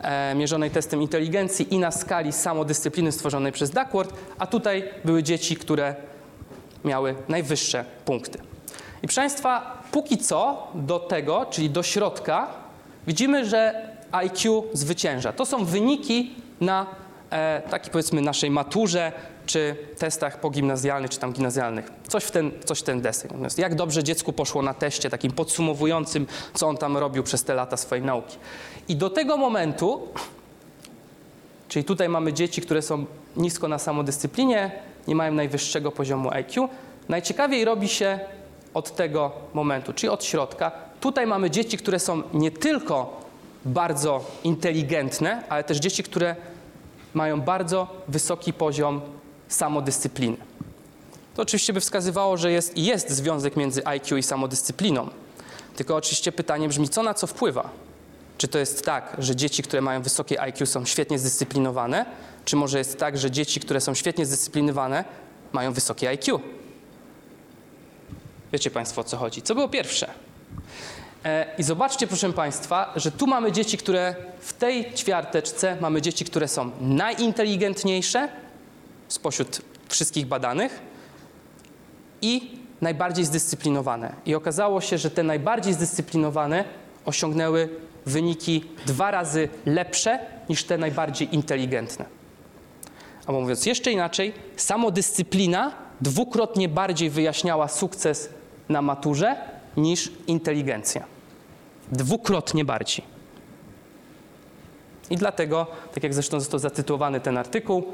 e, mierzonej testem inteligencji i na skali samodyscypliny stworzonej przez Duckworth, a tutaj były dzieci, które miały najwyższe punkty. I proszę Państwa, póki co do tego, czyli do środka, widzimy, że IQ zwycięża. To są wyniki na e, takiej powiedzmy naszej maturze, czy testach pogimnazjalnych, czy tam gimnazjalnych. Coś w ten, coś w ten deseń. Natomiast jak dobrze dziecku poszło na teście takim podsumowującym, co on tam robił przez te lata swojej nauki. I do tego momentu, czyli tutaj mamy dzieci, które są nisko na samodyscyplinie, nie mają najwyższego poziomu IQ, najciekawiej robi się od tego momentu, czyli od środka. Tutaj mamy dzieci, które są nie tylko bardzo inteligentne, ale też dzieci, które mają bardzo wysoki poziom samodyscypliny. To oczywiście by wskazywało, że jest, jest związek między IQ i samodyscypliną. Tylko oczywiście pytanie brzmi, co na co wpływa? Czy to jest tak, że dzieci, które mają wysokie IQ są świetnie zdyscyplinowane, czy może jest tak, że dzieci, które są świetnie zdyscyplinowane, mają wysokie IQ? Wiecie Państwo o co chodzi. Co było pierwsze? E, I zobaczcie, proszę Państwa, że tu mamy dzieci, które w tej ćwiarteczce mamy dzieci, które są najinteligentniejsze spośród wszystkich badanych i najbardziej zdyscyplinowane. I okazało się, że te najbardziej zdyscyplinowane osiągnęły wyniki dwa razy lepsze niż te najbardziej inteligentne. Albo mówiąc jeszcze inaczej, samodyscyplina dwukrotnie bardziej wyjaśniała sukces na maturze niż inteligencja. Dwukrotnie bardziej. I dlatego, tak jak zresztą został zatytułowany ten artykuł,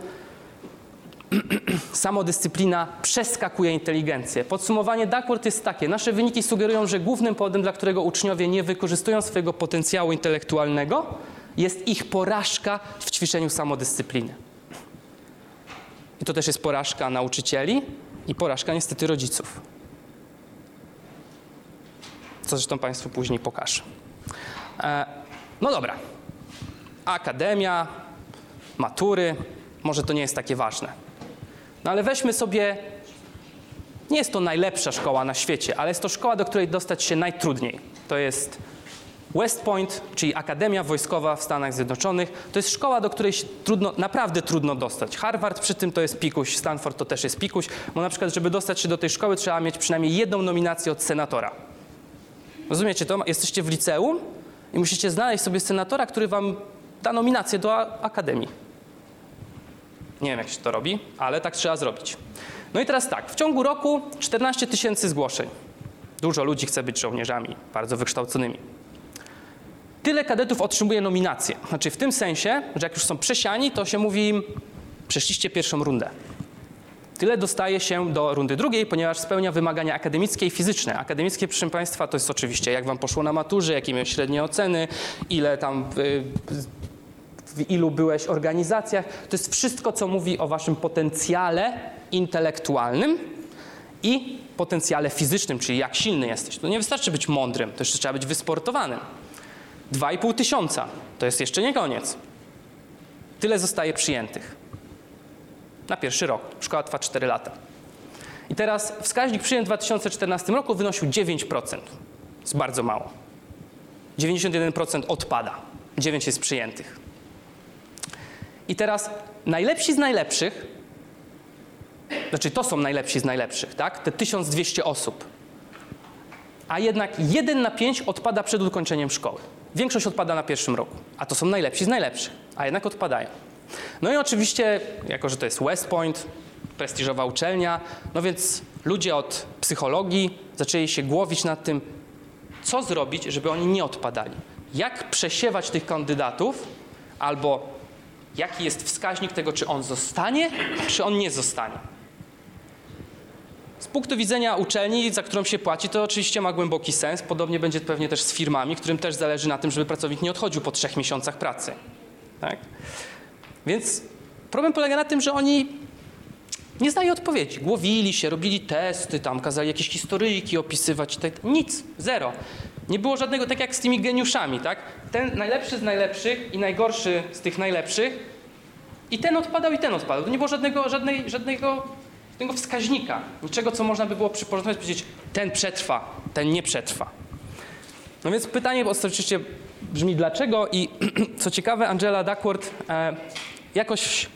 samodyscyplina przeskakuje inteligencję. Podsumowanie Duckworth jest takie. Nasze wyniki sugerują, że głównym powodem, dla którego uczniowie nie wykorzystują swojego potencjału intelektualnego, jest ich porażka w ćwiczeniu samodyscypliny. I to też jest porażka nauczycieli i porażka niestety rodziców. Co zresztą Państwu później pokażę. E, no dobra. Akademia, matury, może to nie jest takie ważne. No ale weźmy sobie, nie jest to najlepsza szkoła na świecie, ale jest to szkoła, do której dostać się najtrudniej. To jest West Point, czyli Akademia Wojskowa w Stanach Zjednoczonych, to jest szkoła, do której trudno, naprawdę trudno dostać. Harvard przy tym to jest pikuś, Stanford to też jest pikuś, bo na przykład, żeby dostać się do tej szkoły, trzeba mieć przynajmniej jedną nominację od senatora. Rozumiecie to? Jesteście w liceum i musicie znaleźć sobie senatora, który wam da nominację do akademii. Nie wiem, jak się to robi, ale tak trzeba zrobić. No i teraz tak, w ciągu roku 14 tysięcy zgłoszeń. Dużo ludzi chce być żołnierzami, bardzo wykształconymi. Tyle kadetów otrzymuje nominację. Znaczy w tym sensie, że jak już są przesiani, to się mówi im, przeszliście pierwszą rundę. Tyle dostaje się do rundy drugiej, ponieważ spełnia wymagania akademickie i fizyczne. Akademickie, proszę Państwa, to jest oczywiście jak Wam poszło na maturze, jakie miałeś średnie oceny, ile tam, y, w ilu byłeś organizacjach. To jest wszystko, co mówi o Waszym potencjale intelektualnym i potencjale fizycznym, czyli jak silny jesteś. To nie wystarczy być mądrym, to jeszcze trzeba być wysportowanym. 2,5 tysiąca to jest jeszcze nie koniec. Tyle zostaje przyjętych na pierwszy rok. Szkoła trwa 4 lata. I teraz wskaźnik przyjęć w 2014 roku wynosił 9%. jest bardzo mało. 91% odpada, 9 jest przyjętych. I teraz najlepsi z najlepszych, znaczy to są najlepsi z najlepszych, tak? Te 1200 osób. A jednak 1 na 5 odpada przed ukończeniem szkoły. Większość odpada na pierwszym roku, a to są najlepsi z najlepszych, a jednak odpadają. No i oczywiście, jako że to jest West Point, prestiżowa uczelnia, no więc ludzie od psychologii zaczęli się głowić nad tym, co zrobić, żeby oni nie odpadali. Jak przesiewać tych kandydatów, albo jaki jest wskaźnik tego, czy on zostanie, czy on nie zostanie. Z punktu widzenia uczelni, za którą się płaci, to oczywiście ma głęboki sens. Podobnie będzie pewnie też z firmami, którym też zależy na tym, żeby pracownik nie odchodził po trzech miesiącach pracy. Tak? Więc problem polega na tym, że oni nie znają odpowiedzi. Głowili się, robili testy, tam kazali jakieś historyjki opisywać. Tak, nic, zero. Nie było żadnego, tak jak z tymi geniuszami, tak? Ten najlepszy z najlepszych i najgorszy z tych najlepszych i ten odpadał, i ten odpadał. To nie było żadnego, żadnej, żadnego, żadnego wskaźnika, niczego, co można by było przyporządkować i powiedzieć, ten przetrwa, ten nie przetrwa. No więc pytanie oczywiście brzmi dlaczego i co ciekawe, Angela Duckworth e, jakoś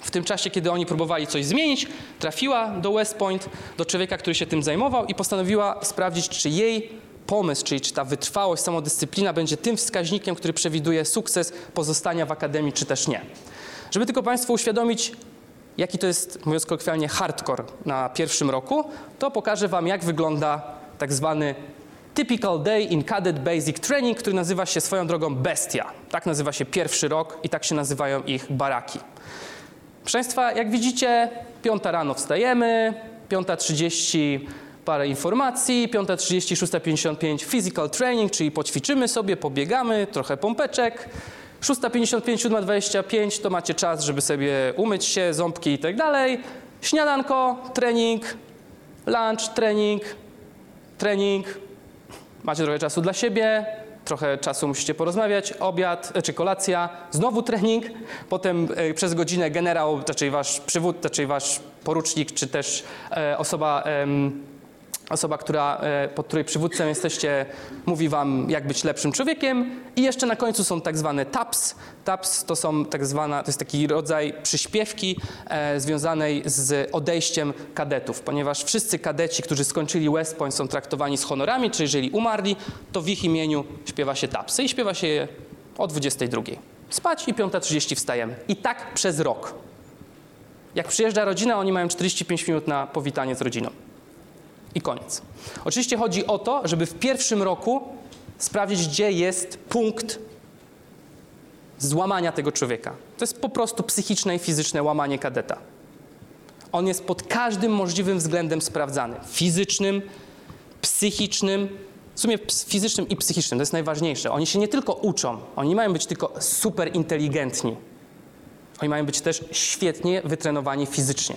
w tym czasie, kiedy oni próbowali coś zmienić, trafiła do West Point, do człowieka, który się tym zajmował i postanowiła sprawdzić, czy jej pomysł, czyli czy ta wytrwałość, samodyscyplina będzie tym wskaźnikiem, który przewiduje sukces pozostania w akademii, czy też nie. Żeby tylko Państwu uświadomić, jaki to jest, mówiąc kolokwialnie, hardcore na pierwszym roku, to pokażę Wam, jak wygląda tak zwany Typical Day in Cadet Basic Training, który nazywa się swoją drogą Bestia. Tak nazywa się pierwszy rok i tak się nazywają ich baraki. Proszę Państwa, jak widzicie, piąta rano wstajemy, 5.30 parę informacji, 5.30, 6.55 physical training, czyli poćwiczymy sobie, pobiegamy, trochę pompeczek. 6.55, 7.25 to macie czas, żeby sobie umyć się, ząbki i tak dalej. Śniadanko, trening, lunch, trening, trening. Macie trochę czasu dla siebie, trochę czasu musicie porozmawiać, obiad e, czy kolacja, znowu trening, potem e, przez godzinę generał, raczej wasz przywód, raczej wasz porucznik, czy też e, osoba, osoba która, e, pod której przywódcą jesteście, mówi wam, jak być lepszym człowiekiem. I jeszcze na końcu są tak zwane TAPS. TAPS to są tak zwana, to jest taki rodzaj przyśpiewki e, związanej z odejściem kadetów, ponieważ wszyscy kadeci, którzy skończyli West Point są traktowani z honorami, czy jeżeli umarli, to w ich imieniu śpiewa się TAPSy i śpiewa się je o 22. Spać i 5.30 wstajemy. I tak przez rok. Jak przyjeżdża rodzina, oni mają 45 minut na powitanie z rodziną. I koniec. Oczywiście chodzi o to, żeby w pierwszym roku sprawdzić, gdzie jest punkt złamania tego człowieka. To jest po prostu psychiczne i fizyczne łamanie kadeta. On jest pod każdym możliwym względem sprawdzany. Fizycznym, psychicznym, w sumie fizycznym i psychicznym, to jest najważniejsze. Oni się nie tylko uczą, oni nie mają być tylko super inteligentni. Oni mają być też świetnie wytrenowani fizycznie.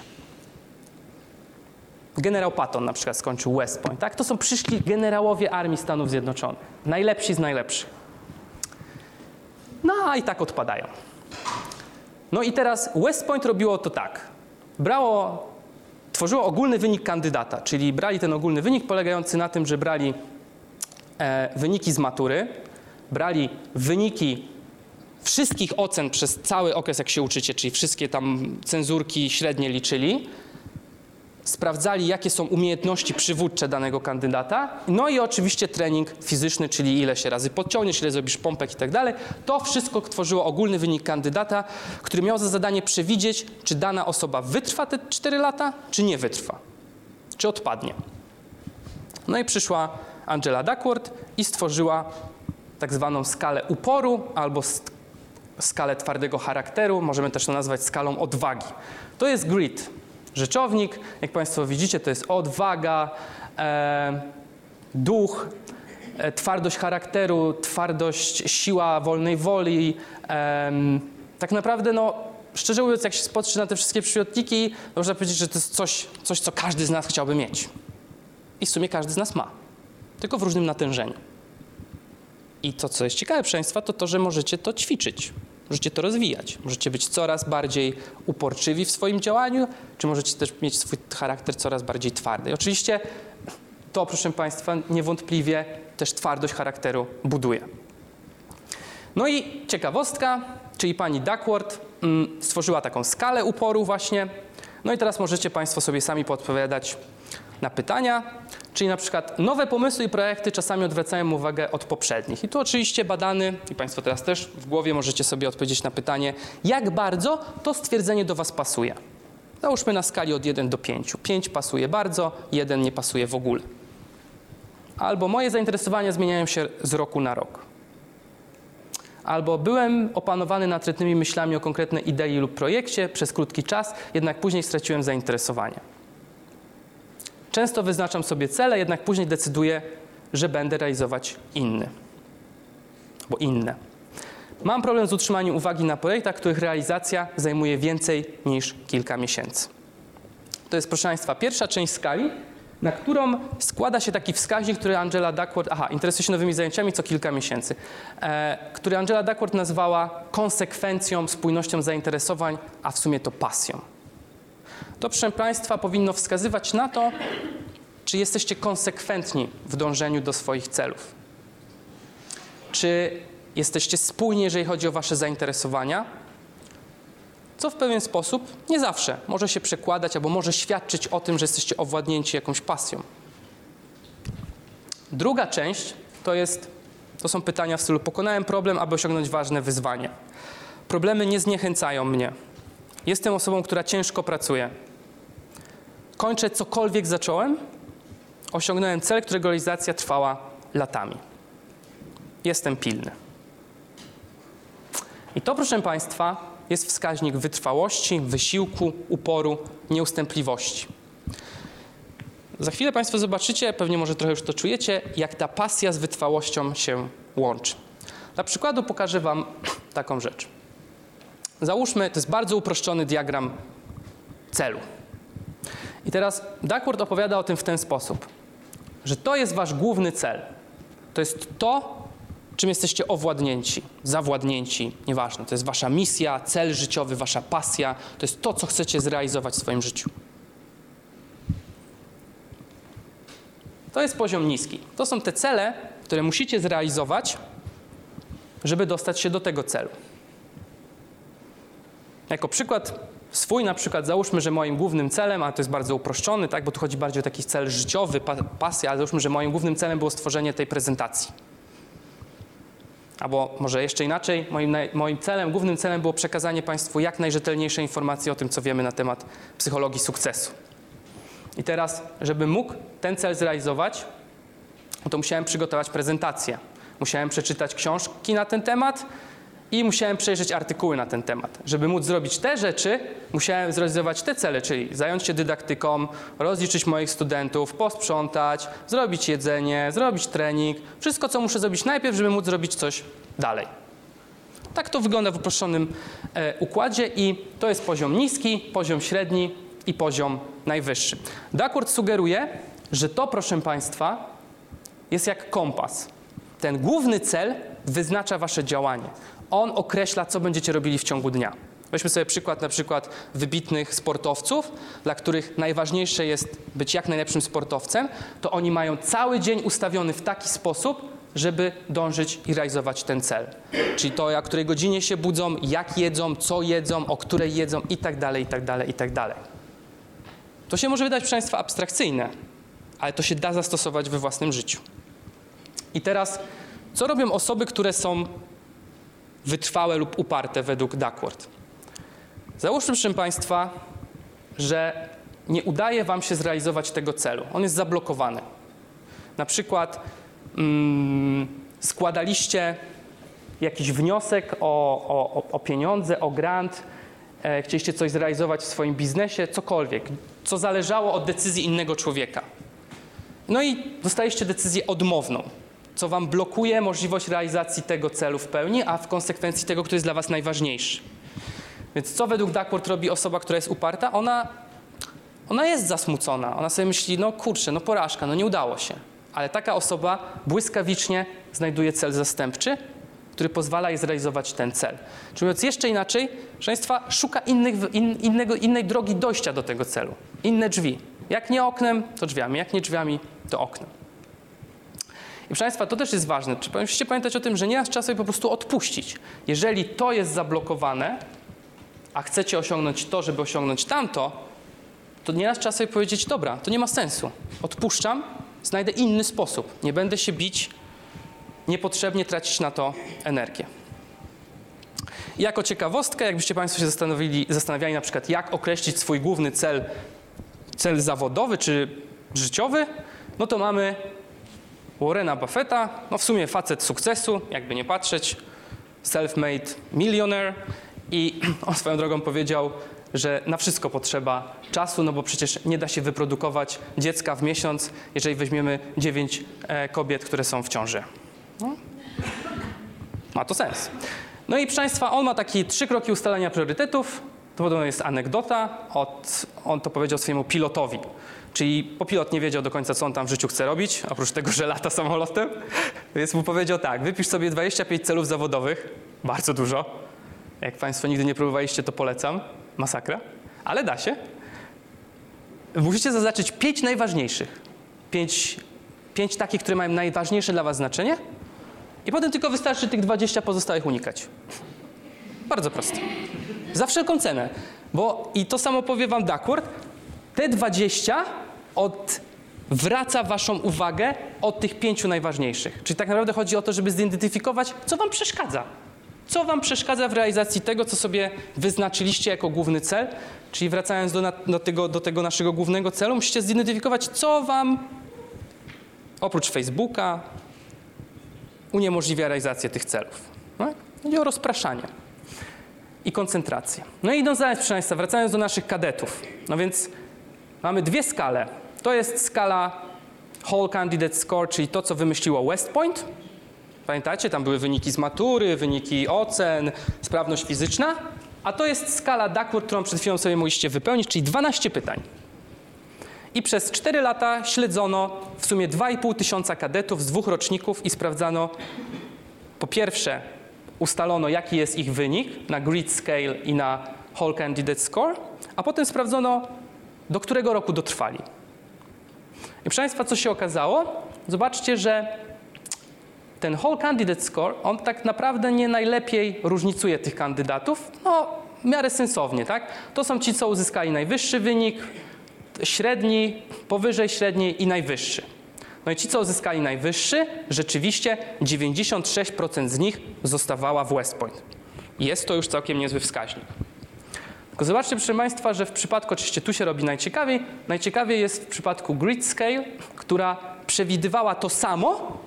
Generał Patton na przykład skończył West Point. Tak? To są przyszli generałowie Armii Stanów Zjednoczonych. Najlepsi z najlepszych. No a i tak odpadają. No i teraz West Point robiło to tak. Brało, tworzyło ogólny wynik kandydata, czyli brali ten ogólny wynik polegający na tym, że brali e, wyniki z matury, brali wyniki wszystkich ocen przez cały okres, jak się uczycie, czyli wszystkie tam cenzurki średnie liczyli, sprawdzali, jakie są umiejętności przywódcze danego kandydata, no i oczywiście trening fizyczny, czyli ile się razy podciągniesz, ile zrobisz pompek i tak dalej. To wszystko tworzyło ogólny wynik kandydata, który miał za zadanie przewidzieć, czy dana osoba wytrwa te 4 lata, czy nie wytrwa, czy odpadnie. No i przyszła Angela Duckworth i stworzyła tak zwaną skalę uporu albo skalę twardego charakteru, możemy też to nazwać skalą odwagi. To jest grit, rzeczownik, jak Państwo widzicie, to jest odwaga, e, duch, e, twardość charakteru, twardość, siła wolnej woli. em, tak naprawdę, no, szczerze mówiąc, jak się spatrzy na te wszystkie przymiotniki, można powiedzieć, że to jest coś, coś, co każdy z nas chciałby mieć. I w sumie każdy z nas ma, tylko w różnym natężeniu. I to, co jest ciekawe, proszę Państwa, to to, że możecie to ćwiczyć. Możecie to rozwijać. Możecie być coraz bardziej uporczywi w swoim działaniu, czy możecie też mieć swój charakter coraz bardziej twardy. Oczywiście to, proszę Państwa, niewątpliwie też twardość charakteru buduje. No i ciekawostka, czyli pani Duckworth mm, stworzyła taką skalę uporu właśnie. No i teraz możecie Państwo sobie sami podpowiadać na pytania, czyli na przykład nowe pomysły i projekty czasami odwracają uwagę od poprzednich. I tu oczywiście badany, i Państwo teraz też w głowie możecie sobie odpowiedzieć na pytanie, jak bardzo to stwierdzenie do Was pasuje. Załóżmy na skali od 1 do 5. 5 pasuje bardzo, 1 nie pasuje w ogóle. Albo moje zainteresowania zmieniają się z roku na rok. Albo byłem opanowany natrętnymi myślami o konkretnej idei lub projekcie przez krótki czas, jednak później straciłem zainteresowanie. Często wyznaczam sobie cele, jednak później decyduję, że będę realizować inny. Bo inne. Mam problem z utrzymaniem uwagi na projektach, których realizacja zajmuje więcej niż kilka miesięcy. To jest, proszę Państwa, pierwsza część skali, na którą składa się taki wskaźnik, który Angela Duckworth, aha, interesuje się nowymi zajęciami co kilka miesięcy, e, który Angela Duckworth nazwała konsekwencją, spójnością zainteresowań, a w sumie to pasją. To, proszę Państwa, powinno wskazywać na to, czy jesteście konsekwentni w dążeniu do swoich celów. Czy jesteście spójni, jeżeli chodzi o Wasze zainteresowania, co w pewien sposób, nie zawsze, może się przekładać albo może świadczyć o tym, że jesteście owładnięci jakąś pasją. Druga część to, jest, to są pytania w stylu pokonałem problem, aby osiągnąć ważne wyzwanie. Problemy nie zniechęcają mnie. Jestem osobą, która ciężko pracuje. Kończę cokolwiek zacząłem, osiągnąłem cel, którego realizacja trwała latami. Jestem pilny. I to, proszę Państwa, jest wskaźnik wytrwałości, wysiłku, uporu, nieustępliwości. Za chwilę Państwo zobaczycie, pewnie może trochę już to czujecie, jak ta pasja z wytrwałością się łączy. Dla przykładu pokażę Wam taką rzecz. Załóżmy, to jest bardzo uproszczony diagram celu. I teraz Duckworth opowiada o tym w ten sposób, że to jest Wasz główny cel. To jest to, czym jesteście owładnięci, zawładnięci, nieważne. To jest wasza misja, cel życiowy, wasza pasja. To jest to, co chcecie zrealizować w swoim życiu. To jest poziom niski. To są te cele, które musicie zrealizować, żeby dostać się do tego celu. Jako przykład swój, na przykład załóżmy, że moim głównym celem, a to jest bardzo uproszczony, tak, bo tu chodzi bardziej o taki cel życiowy, pa, pasja, ale załóżmy, że moim głównym celem było stworzenie tej prezentacji. Albo może jeszcze inaczej, moim, moim celem, głównym celem było przekazanie Państwu jak najrzetelniejszej informacji o tym, co wiemy na temat psychologii sukcesu. I teraz, żeby mógł ten cel zrealizować, no to musiałem przygotować prezentację. Musiałem przeczytać książki na ten temat i musiałem przejrzeć artykuły na ten temat. Żeby móc zrobić te rzeczy, musiałem zrealizować te cele, czyli zająć się dydaktyką, rozliczyć moich studentów, posprzątać, zrobić jedzenie, zrobić trening. Wszystko, co muszę zrobić najpierw, żeby móc zrobić coś dalej. Tak to wygląda w uproszczonym e, układzie i to jest poziom niski, poziom średni i poziom najwyższy. Duckworth sugeruje, że to, proszę Państwa, jest jak kompas. Ten główny cel wyznacza Wasze działanie. On określa, co będziecie robili w ciągu dnia. Weźmy sobie przykład na przykład wybitnych sportowców, dla których najważniejsze jest być jak najlepszym sportowcem, to oni mają cały dzień ustawiony w taki sposób, żeby dążyć i realizować ten cel. Czyli to, o której godzinie się budzą, jak jedzą, co jedzą, o której jedzą i tak dalej, i tak dalej, i tak dalej. To się może wydać, proszę Państwa, abstrakcyjne, ale to się da zastosować we własnym życiu. I teraz, co robią osoby, które są wytrwałe lub uparte według Duckworth? Załóżmy, proszę Państwa, że nie udaje Wam się zrealizować tego celu. On jest zablokowany. Na przykład mm, składaliście jakiś wniosek o, o, o- pieniądze, o grant, e, chcieliście coś zrealizować w swoim biznesie, cokolwiek, co zależało od decyzji innego człowieka. No i dostaliście decyzję odmowną, co Wam blokuje możliwość realizacji tego celu w pełni, a w konsekwencji tego, który jest dla Was najważniejszy. Więc co według Duckworth robi osoba, która jest uparta? Ona, ona jest zasmucona. Ona sobie myśli, no kurczę, no porażka, no nie udało się. Ale taka osoba błyskawicznie znajduje cel zastępczy, który pozwala jej zrealizować ten cel. Czyli mówiąc jeszcze inaczej, proszę Państwa, szuka innych, in, innego, innej drogi dojścia do tego celu. Inne drzwi. Jak nie oknem, to drzwiami. Jak nie drzwiami, to oknem. I proszę Państwa, to też jest ważne. Czy Musicie pamiętać o tym, że nieraz trzeba sobie po prostu odpuścić. Jeżeli to jest zablokowane, a chcecie osiągnąć to, żeby osiągnąć tamto, to nieraz trzeba sobie powiedzieć, dobra, to nie ma sensu. Odpuszczam, znajdę inny sposób. Nie będę się bić, niepotrzebnie tracić na to energię. Jako ciekawostkę, jakbyście Państwo się zastanowili, zastanawiali na przykład, jak określić swój główny cel, cel zawodowy czy życiowy, no to mamy Warrena Buffetta, no w sumie facet sukcesu, jakby nie patrzeć, self-made millionaire i on swoją drogą powiedział, że na wszystko potrzeba czasu, no bo przecież nie da się wyprodukować dziecka w miesiąc, jeżeli weźmiemy 9 e, kobiet, które są w ciąży. No. Ma to sens. No i proszę Państwa, on ma takie trzy kroki ustalania priorytetów. To podobno jest anegdota. Od, on to powiedział swojemu pilotowi. Czyli bo pilot nie wiedział do końca, co on tam w życiu chce robić, oprócz tego, że lata samolotem. Więc mu powiedział tak, wypisz sobie 25 celów zawodowych, bardzo dużo. Jak Państwo nigdy nie próbowaliście, to polecam. Masakra. Ale da się. Musicie zaznaczyć pięć najważniejszych. Pięć, pięć takich, które mają najważniejsze dla Was znaczenie. I potem tylko wystarczy tych 20 pozostałych unikać. Bardzo proste. Za wszelką cenę. Bo i to samo powie Wam Duckworth, te 20 odwraca Waszą uwagę od tych pięciu najważniejszych. Czyli tak naprawdę chodzi o to, żeby zidentyfikować, co Wam przeszkadza. Co Wam przeszkadza w realizacji tego, co sobie wyznaczyliście jako główny cel. Czyli wracając do, do, tego, do tego naszego głównego celu, musicie zidentyfikować, co Wam oprócz Facebooka uniemożliwia realizację tych celów. No? Chodzi o rozpraszanie i koncentrację. No i idąc dalej, proszę Państwa, wracając do naszych kadetów. No więc mamy dwie skale. To jest skala Whole Candidate Score, czyli to, co wymyśliło West Point. Pamiętacie, tam były wyniki z matury, wyniki ocen, sprawność fizyczna. A to jest skala Duckworth, którą przed chwilą sobie mogliście wypełnić, czyli 12 pytań. I przez 4 lata śledzono w sumie 2,5 tysiąca kadetów z dwóch roczników i sprawdzano po pierwsze ustalono, jaki jest ich wynik na grid scale i na whole candidate score, a potem sprawdzono, do którego roku dotrwali. I proszę Państwa, co się okazało? Zobaczcie, że ten whole candidate score, on tak naprawdę nie najlepiej różnicuje tych kandydatów, no w miarę sensownie, tak? To są ci, co uzyskali najwyższy wynik, średni, powyżej średniej i najwyższy. No i ci, co uzyskali najwyższy, rzeczywiście 96% z nich zostawała w West Point. Jest to już całkiem niezły wskaźnik. Tylko zobaczcie, proszę Państwa, że w przypadku, oczywiście tu się robi najciekawiej, najciekawiej jest w przypadku grid scale, która przewidywała to samo,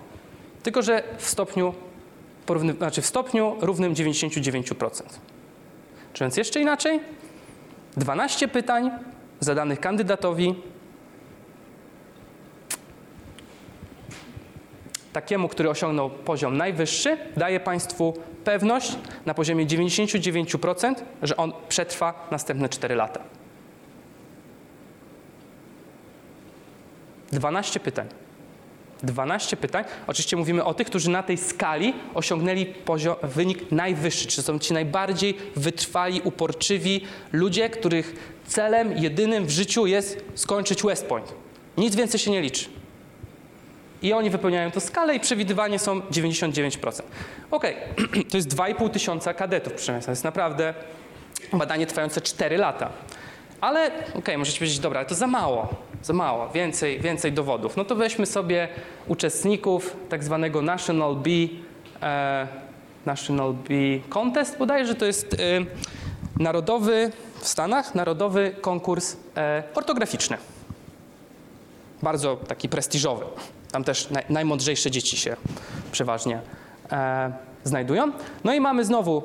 tylko że w stopniu, porówny, znaczy w stopniu równym 99%. Czy więc jeszcze inaczej? 12 pytań zadanych kandydatowi takiemu, który osiągnął poziom najwyższy, daje Państwu pewność na poziomie 99%, że on przetrwa następne 4 lata. 12 pytań. 12 pytań. Oczywiście mówimy o tych, którzy na tej skali osiągnęli poziom, wynik najwyższy, czy są ci najbardziej wytrwali, uporczywi ludzie, których celem jedynym w życiu jest skończyć West Point. Nic więcej się nie liczy. I oni wypełniają to skalę i przewidywanie są 99%. Okej, to jest 2,5 tysiąca kadetów, proszę Państwa. To jest naprawdę badanie trwające 4 lata. Ale okej, możecie powiedzieć, dobra, ale to za mało, za mało, więcej, więcej dowodów. No to weźmy sobie uczestników tak zwanego National B, e, National B Contest, bodajże to jest e, narodowy, w Stanach, narodowy konkurs e, ortograficzny. Bardzo taki prestiżowy. Tam też naj, najmądrzejsze dzieci się przeważnie e, znajdują. No i mamy znowu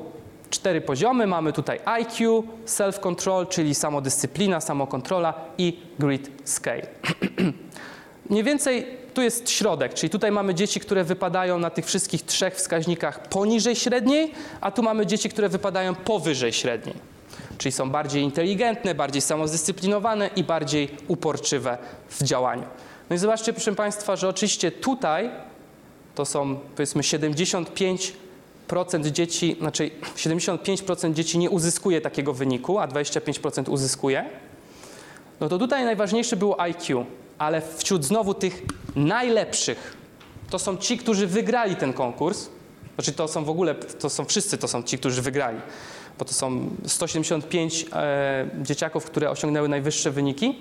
cztery poziomy. Mamy tutaj IQ, self-control, czyli samodyscyplina, samokontrola i grid scale. Mniej więcej tu jest środek, czyli tutaj mamy dzieci, które wypadają na tych wszystkich trzech wskaźnikach poniżej średniej, a tu mamy dzieci, które wypadają powyżej średniej. Czyli są bardziej inteligentne, bardziej samozdyscyplinowane i bardziej uporczywe w działaniu. No i zobaczcie, proszę Państwa, że oczywiście tutaj to są powiedzmy 75% dzieci, znaczy 75% dzieci nie uzyskuje takiego wyniku, a 25% uzyskuje. No to tutaj najważniejsze było IQ, ale wśród znowu tych najlepszych to są ci, którzy wygrali ten konkurs. Znaczy to są w ogóle, to są wszyscy, to są ci, którzy wygrali, bo to są 175 e, dzieciaków, które osiągnęły najwyższe wyniki.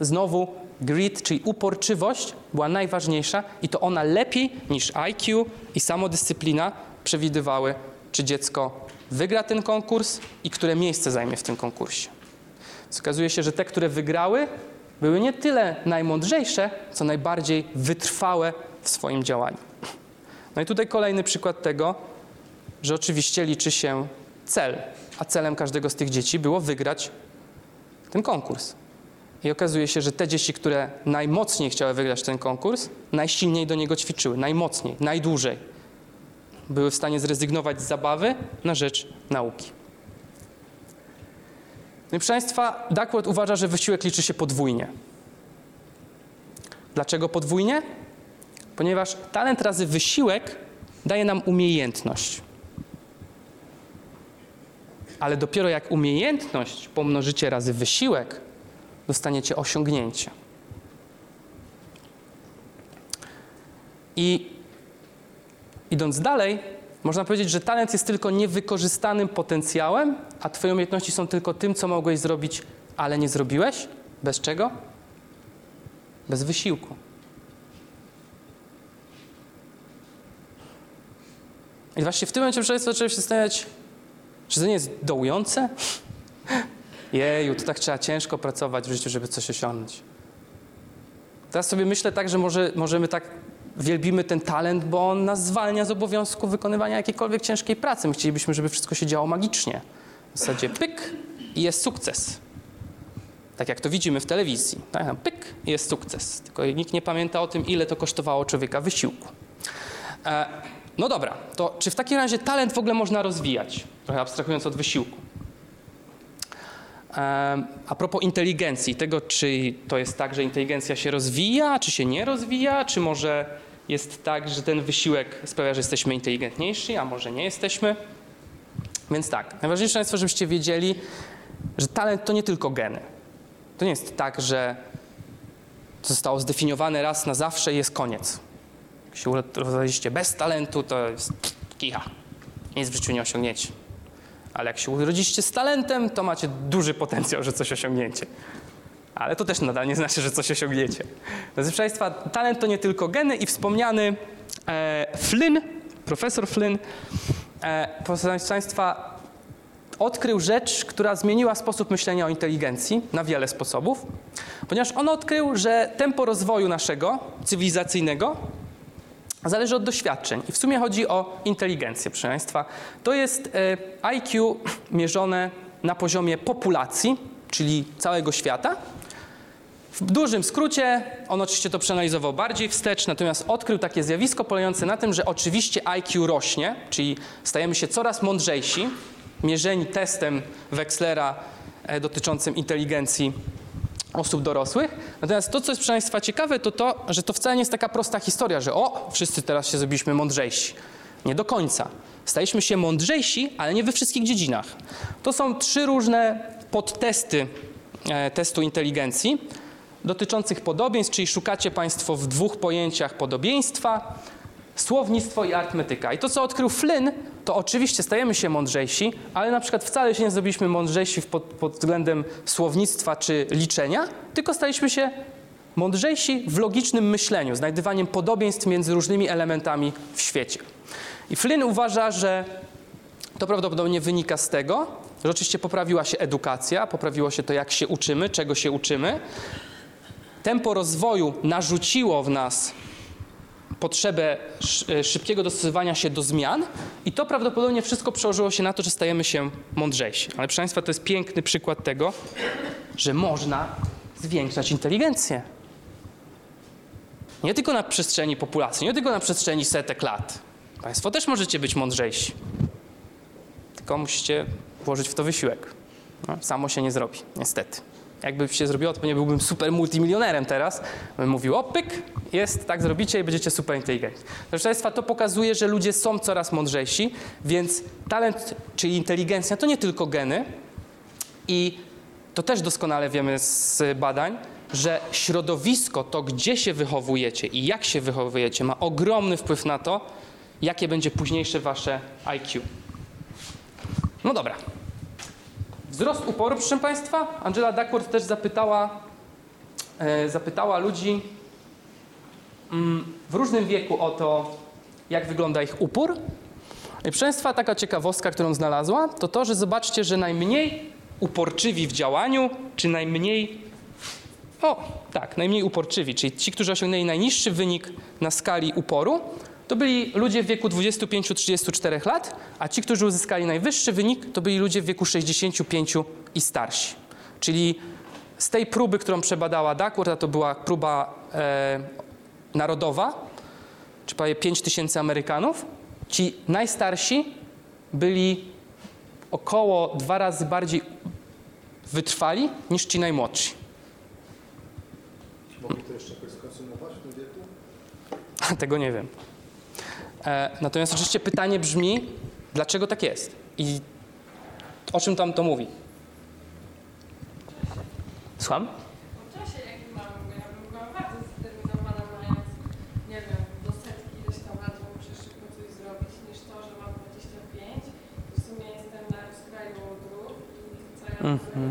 Znowu grit, czyli uporczywość była najważniejsza i to ona lepiej niż IQ i samodyscyplina przewidywały, czy dziecko wygra ten konkurs i które miejsce zajmie w tym konkursie. Okazuje się, że te, które wygrały, były nie tyle najmądrzejsze, co najbardziej wytrwałe w swoim działaniu. No i tutaj kolejny przykład tego, że oczywiście liczy się cel, a celem każdego z tych dzieci było wygrać ten konkurs. I okazuje się, że te dzieci, które najmocniej chciały wygrać ten konkurs, najsilniej do niego ćwiczyły, najmocniej, najdłużej. Były w stanie zrezygnować z zabawy na rzecz nauki. No proszę Państwa, Duckworth uważa, że wysiłek liczy się podwójnie. Dlaczego podwójnie? Ponieważ talent razy wysiłek daje nam umiejętność. Ale dopiero jak umiejętność pomnożycie razy wysiłek, dostaniecie osiągnięcie. I idąc dalej, można powiedzieć, że talent jest tylko niewykorzystanym potencjałem, a Twoje umiejętności są tylko tym, co mogłeś zrobić, ale nie zrobiłeś. Bez czego? Bez wysiłku. I właśnie w tym momencie zacząłem się zastanawiać, czy to nie jest dołujące? Jeju, to tak trzeba ciężko pracować w życiu, żeby coś osiągnąć. Teraz sobie myślę tak, że może, może my tak wielbimy ten talent, bo on nas zwalnia z obowiązku wykonywania jakiejkolwiek ciężkiej pracy. My chcielibyśmy, żeby wszystko się działo magicznie. W zasadzie pyk i jest sukces. Tak jak to widzimy w telewizji. Tak? Tam Pyk i jest sukces. Tylko nikt nie pamięta o tym, ile to kosztowało człowieka wysiłku. E, no dobra, to czy w takim razie talent w ogóle można rozwijać? Trochę abstrahując od wysiłku. A propos inteligencji, tego czy to jest tak, że inteligencja się rozwija, czy się nie rozwija, czy może jest tak, że ten wysiłek sprawia, że jesteśmy inteligentniejsi, a może nie jesteśmy. Więc tak, najważniejsze jest to, żebyście wiedzieli, że talent to nie tylko geny. To nie jest tak, że zostało zdefiniowane raz na zawsze i jest koniec. Jak się urodziliście bez talentu, to jest kicha. Nic w życiu nie osiągniecie. Ale jak się urodziliście z talentem, to macie duży potencjał, że coś osiągniecie. Ale to też nadal nie znaczy, że coś osiągniecie. Proszę Państwa, talent to nie tylko geny i wspomniany e, Flynn, profesor Flynn, e, proszę Państwa, odkrył rzecz, która zmieniła sposób myślenia o inteligencji na wiele sposobów, ponieważ on odkrył, że tempo rozwoju naszego cywilizacyjnego zależy od doświadczeń. I w sumie chodzi o inteligencję, proszę Państwa. To jest e, IQ mierzone na poziomie populacji, czyli całego świata. W dużym skrócie, on oczywiście to przeanalizował bardziej wstecz, natomiast odkrył takie zjawisko polegające na tym, że oczywiście IQ rośnie, czyli stajemy się coraz mądrzejsi, mierzeni testem Wexlera e, dotyczącym inteligencji osób dorosłych. Natomiast to, co jest proszę Państwa ciekawe, to to, że to wcale nie jest taka prosta historia, że o, wszyscy teraz się zrobiliśmy mądrzejsi. Nie do końca. Staliśmy się mądrzejsi, ale nie we wszystkich dziedzinach. To są trzy różne podtesty e, testu inteligencji. dotyczących podobieństw, czyli szukacie Państwo w dwóch pojęciach podobieństwa, słownictwo i arytmetyka. I to, co odkrył Flynn, to oczywiście stajemy się mądrzejsi, ale na przykład wcale się nie zrobiliśmy mądrzejsi pod, pod względem słownictwa czy liczenia, tylko staliśmy się mądrzejsi w logicznym myśleniu, znajdywaniem podobieństw między różnymi elementami w świecie. I Flynn uważa, że to prawdopodobnie wynika z tego, że oczywiście poprawiła się edukacja, poprawiło się to, jak się uczymy, czego się uczymy. Tempo rozwoju narzuciło w nas potrzebę e, szybkiego dostosowania się do zmian i to prawdopodobnie wszystko przełożyło się na to, że stajemy się mądrzejsi. Ale proszę Państwa, to jest piękny przykład tego, że można zwiększać inteligencję. Nie tylko na przestrzeni populacji, nie tylko na przestrzeni setek lat. Państwo też możecie być mądrzejsi. Tylko musicie włożyć w to wysiłek. No, samo się nie zrobi, niestety. Jakby się zrobiło, to pewnie byłbym super multimilionerem teraz. Bym mówił, o pyk, jest, tak zrobicie i będziecie super inteligentni. Proszę Państwa, to pokazuje, że ludzie są coraz mądrzejsi, więc talent, czyli inteligencja, to nie tylko geny. I to też doskonale wiemy z badań, że środowisko, to gdzie się wychowujecie i jak się wychowujecie, ma ogromny wpływ na to, jakie będzie późniejsze wasze IQ. No dobra. Wzrost uporu, proszę Państwa. Angela Duckworth też zapytała, e, zapytała ludzi mm, w różnym wieku o to, jak wygląda ich upór. I proszę Państwa, taka ciekawostka, którą znalazła, to to, że zobaczcie, że najmniej uporczywi w działaniu, czy najmniej, o tak, najmniej uporczywi, czyli ci, którzy osiągnęli najniższy wynik na skali uporu, to byli ludzie w wieku 25-34 lat, a ci, którzy uzyskali najwyższy wynik, to byli ludzie w wieku 65 i starsi. Czyli z tej próby, którą przebadała Duckworth, a to była próba e, narodowa, czy prawie 5 tysięcy Amerykanów, ci najstarsi byli około dwa razy bardziej wytrwali niż ci najmłodsi. Mogli to jeszcze jakoś skonsumować w tym wieku? Tego nie wiem. E, natomiast oczywiście pytanie brzmi, dlaczego tak jest? I o czym tam to mówi? Słucham? W czasie, jaki mam, bo ja bym była bardzo zdeterminowana, mając, nie wiem, do setki ileś tam lat, bo muszę szybko coś zrobić, niż to, że mam 25. W sumie jestem na skraju dróg i co ja mam Mhm.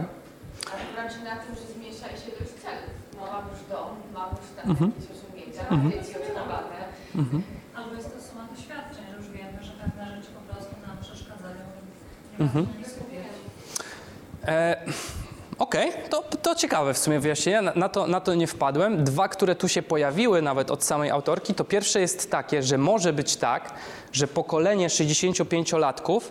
A znaczy na tym, że zmniejsza się ilość celów. No mam już dom, mam już tam Mhm. jakieś osiągnięcia, mam dzieci odchowane. Albo jest to suma doświadczeń, że już wiemy, że pewne rzeczy po prostu nam przeszkadzają i nie Mhm. E, Okej, to, to ciekawe w sumie wyjaśnienia, na, na, to, na to nie wpadłem. Dwa, które tu się pojawiły nawet od samej autorki, to pierwsze jest takie, że może być tak, że pokolenie 65-latków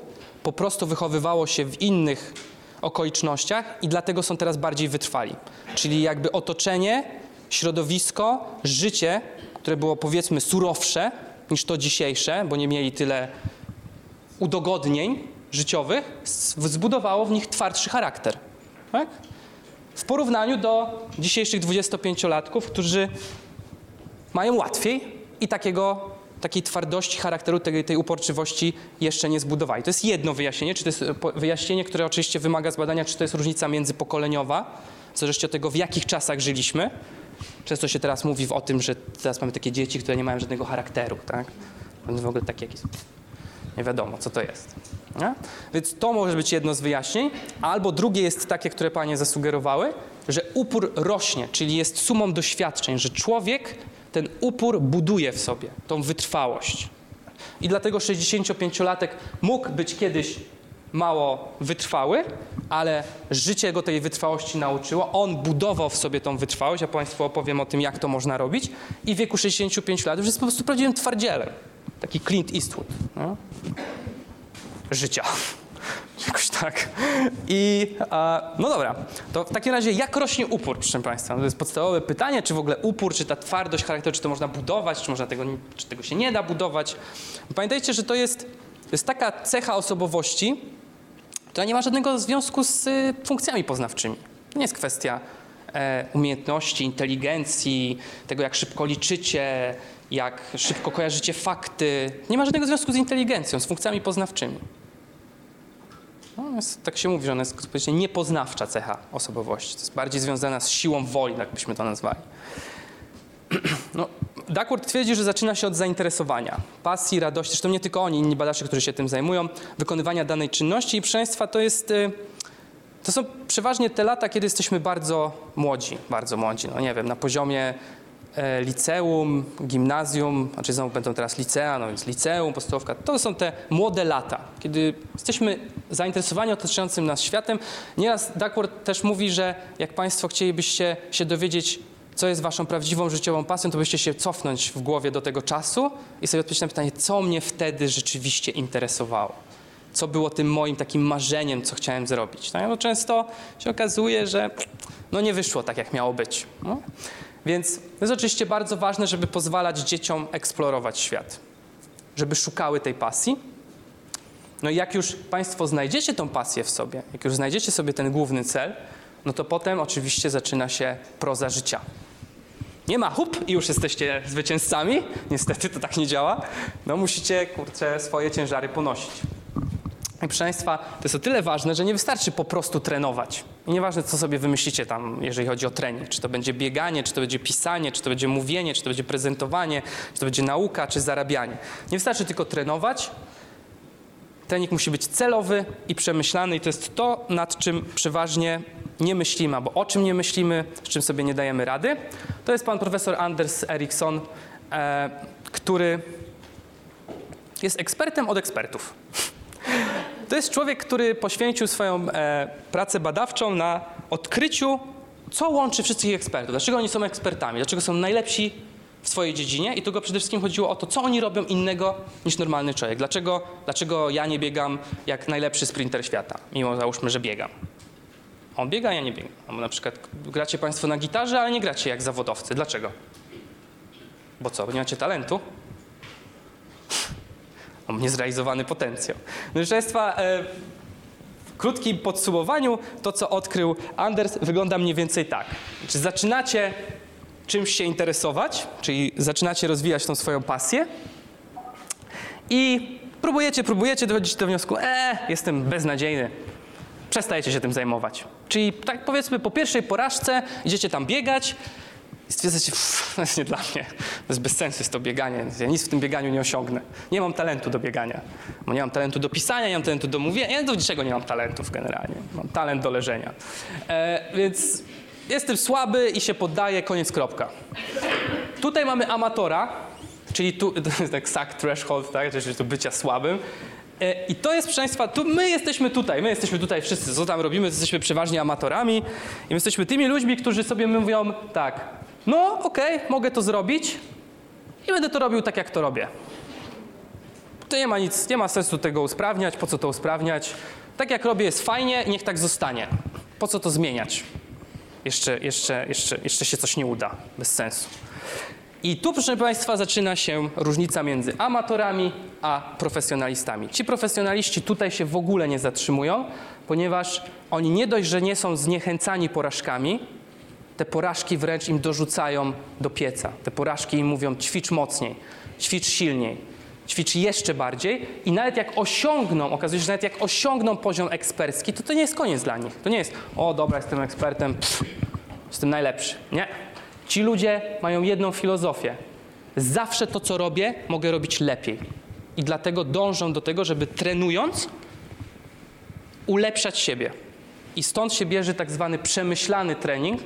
po prostu wychowywało się w innych okolicznościach i dlatego są teraz bardziej wytrwali. Czyli jakby otoczenie, środowisko, życie, które było powiedzmy surowsze niż to dzisiejsze, bo nie mieli tyle udogodnień życiowych, zbudowało w nich twardszy charakter. Tak? W porównaniu do dzisiejszych 25-latków, którzy mają łatwiej i takiego, takiej twardości charakteru, tej, tej uporczywości jeszcze nie zbudowali. To jest jedno wyjaśnienie, czy to jest e, wyjaśnienie, które oczywiście wymaga zbadania, czy to jest różnica międzypokoleniowa, w zależności od tego, w jakich czasach żyliśmy. Często się teraz mówi o tym, że teraz mamy takie dzieci, które nie mają żadnego charakteru, tak? One w ogóle takie jakieś nie wiadomo, co to jest. Nie? Więc to może być jedno z wyjaśnień. Albo drugie jest takie, które panie zasugerowały, że upór rośnie, czyli jest sumą doświadczeń, że człowiek ten upór buduje w sobie, tą wytrwałość. I dlatego 65-latek mógł być kiedyś mało wytrwały, ale życie go tej wytrwałości nauczyło. On budował w sobie tą wytrwałość, ja Państwu opowiem o tym, jak to można robić. I w wieku 65 lat już jest po prostu prawdziwym twardzielem. Taki Clint Eastwood. No? Życia. Jakoś tak. I no dobra, to w takim razie jak rośnie upór, proszę Państwa? To jest podstawowe pytanie, czy w ogóle upór, czy ta twardość charakteru, czy to można budować, czy, można tego, czy tego się nie da budować. Pamiętajcie, że to jest, to jest taka cecha osobowości, która nie ma żadnego związku z y, funkcjami poznawczymi. To nie jest kwestia e, umiejętności, inteligencji, tego jak szybko liczycie, jak szybko kojarzycie fakty. Nie ma żadnego związku z inteligencją, z funkcjami poznawczymi. No, jest, tak się mówi, że ona jest zupełnie niepoznawcza cecha osobowości. To jest bardziej związana z siłą woli, tak byśmy to nazwali. No, Duckworth twierdzi, że zaczyna się od zainteresowania, pasji, radości. Zresztą nie tylko oni, inni badacze, którzy się tym zajmują, wykonywania danej czynności. I proszę Państwa, to jest... y, To są przeważnie te lata, kiedy jesteśmy bardzo młodzi, bardzo młodzi. No nie wiem, na poziomie liceum, gimnazjum, znaczy znowu będą teraz licea, no więc liceum, podstawówka. To są te młode lata, kiedy jesteśmy zainteresowani otaczającym nas światem. Nieraz Duckworth też mówi, że jak Państwo chcielibyście się dowiedzieć, co jest Waszą prawdziwą życiową pasją, to byście się cofnąć w głowie do tego czasu i sobie odpowiedzieć na pytanie, co mnie wtedy rzeczywiście interesowało co było tym moim takim marzeniem, co chciałem zrobić. No często się okazuje, że no nie wyszło tak, jak miało być. No. Więc to jest oczywiście bardzo ważne, żeby pozwalać dzieciom eksplorować świat, żeby szukały tej pasji. No i jak już Państwo znajdziecie tą pasję w sobie, jak już znajdziecie sobie ten główny cel, no to potem oczywiście zaczyna się proza życia. Nie ma hup i już jesteście zwycięzcami. Niestety to tak nie działa. No musicie, kurczę, swoje ciężary ponosić. I proszę Państwa, to jest o tyle ważne, że nie wystarczy po prostu trenować. I nieważne, co sobie wymyślicie tam, jeżeli chodzi o trening. Czy to będzie bieganie, czy to będzie pisanie, czy to będzie mówienie, czy to będzie prezentowanie, czy to będzie nauka, czy zarabianie. Nie wystarczy tylko trenować. Trening musi być celowy i przemyślany i to jest to, nad czym przeważnie nie myślimy, albo o czym nie myślimy, z czym sobie nie dajemy rady. To jest pan profesor Anders Eriksson, e, który jest ekspertem od ekspertów. To jest człowiek, który poświęcił swoją e, pracę badawczą na odkryciu, co łączy wszystkich ekspertów. Dlaczego oni są ekspertami, dlaczego są najlepsi w swojej dziedzinie i tu go przede wszystkim chodziło o to, co oni robią innego niż normalny człowiek. Dlaczego, dlaczego ja nie biegam jak najlepszy sprinter świata, mimo załóżmy, że biegam. On biega, ja nie biegam. Albo na przykład gracie Państwo na gitarze, ale nie gracie jak zawodowcy. Dlaczego? Bo co, nie macie talentu? Mam niezrealizowany potencjał. No, proszę Państwa, e, w krótkim podsumowaniu to, co odkrył Anders, wygląda mniej więcej tak. Czy zaczynacie czymś się interesować, czyli zaczynacie rozwijać tą swoją pasję i próbujecie, próbujecie dochodzić do wniosku, e, jestem beznadziejny, przestajecie się tym zajmować. Czyli tak powiedzmy po pierwszej porażce idziecie tam biegać i stwierdzacie, "Pff, to jest nie dla mnie, to jest bez sensu jest to bieganie, ja nic w tym bieganiu nie osiągnę. Nie mam talentu do biegania, bo nie mam talentu do pisania, nie mam talentu do mówienia, ja do niczego nie mam talentów generalnie, mam talent do leżenia. E, więc jestem słaby i się poddaję, koniec, kropka. Tutaj mamy amatora, czyli tu, to jest tak suck threshold, tak, czyli to bycia słabym. E, I to jest, proszę Państwa, tu my jesteśmy tutaj, my jesteśmy tutaj wszyscy, co tam robimy, jesteśmy przeważnie amatorami. I my jesteśmy tymi ludźmi, którzy sobie mówią tak, no okej, mogę to zrobić i będę to robił tak, jak to robię. To nie ma nic, nie ma sensu tego usprawniać, po co to usprawniać. Tak jak robię jest fajnie, niech tak zostanie. Po co to zmieniać? Jeszcze, jeszcze, jeszcze, jeszcze się coś nie uda, bez sensu. I tu, proszę Państwa, zaczyna się różnica między amatorami a profesjonalistami. Ci profesjonaliści tutaj się w ogóle nie zatrzymują, ponieważ oni nie dość, że nie są zniechęcani porażkami, te porażki wręcz im dorzucają do pieca. Te porażki im mówią ćwicz mocniej, ćwicz silniej, ćwicz jeszcze bardziej i nawet jak osiągną, okazuje się, że nawet jak osiągną poziom ekspercki, to to nie jest koniec dla nich. To nie jest, o dobra, jestem ekspertem, pff, jestem najlepszy. Nie. Ci ludzie mają jedną filozofię. Zawsze to, co robię, mogę robić lepiej. I dlatego dążą do tego, żeby trenując, ulepszać siebie. I stąd się bierze tak zwany przemyślany trening,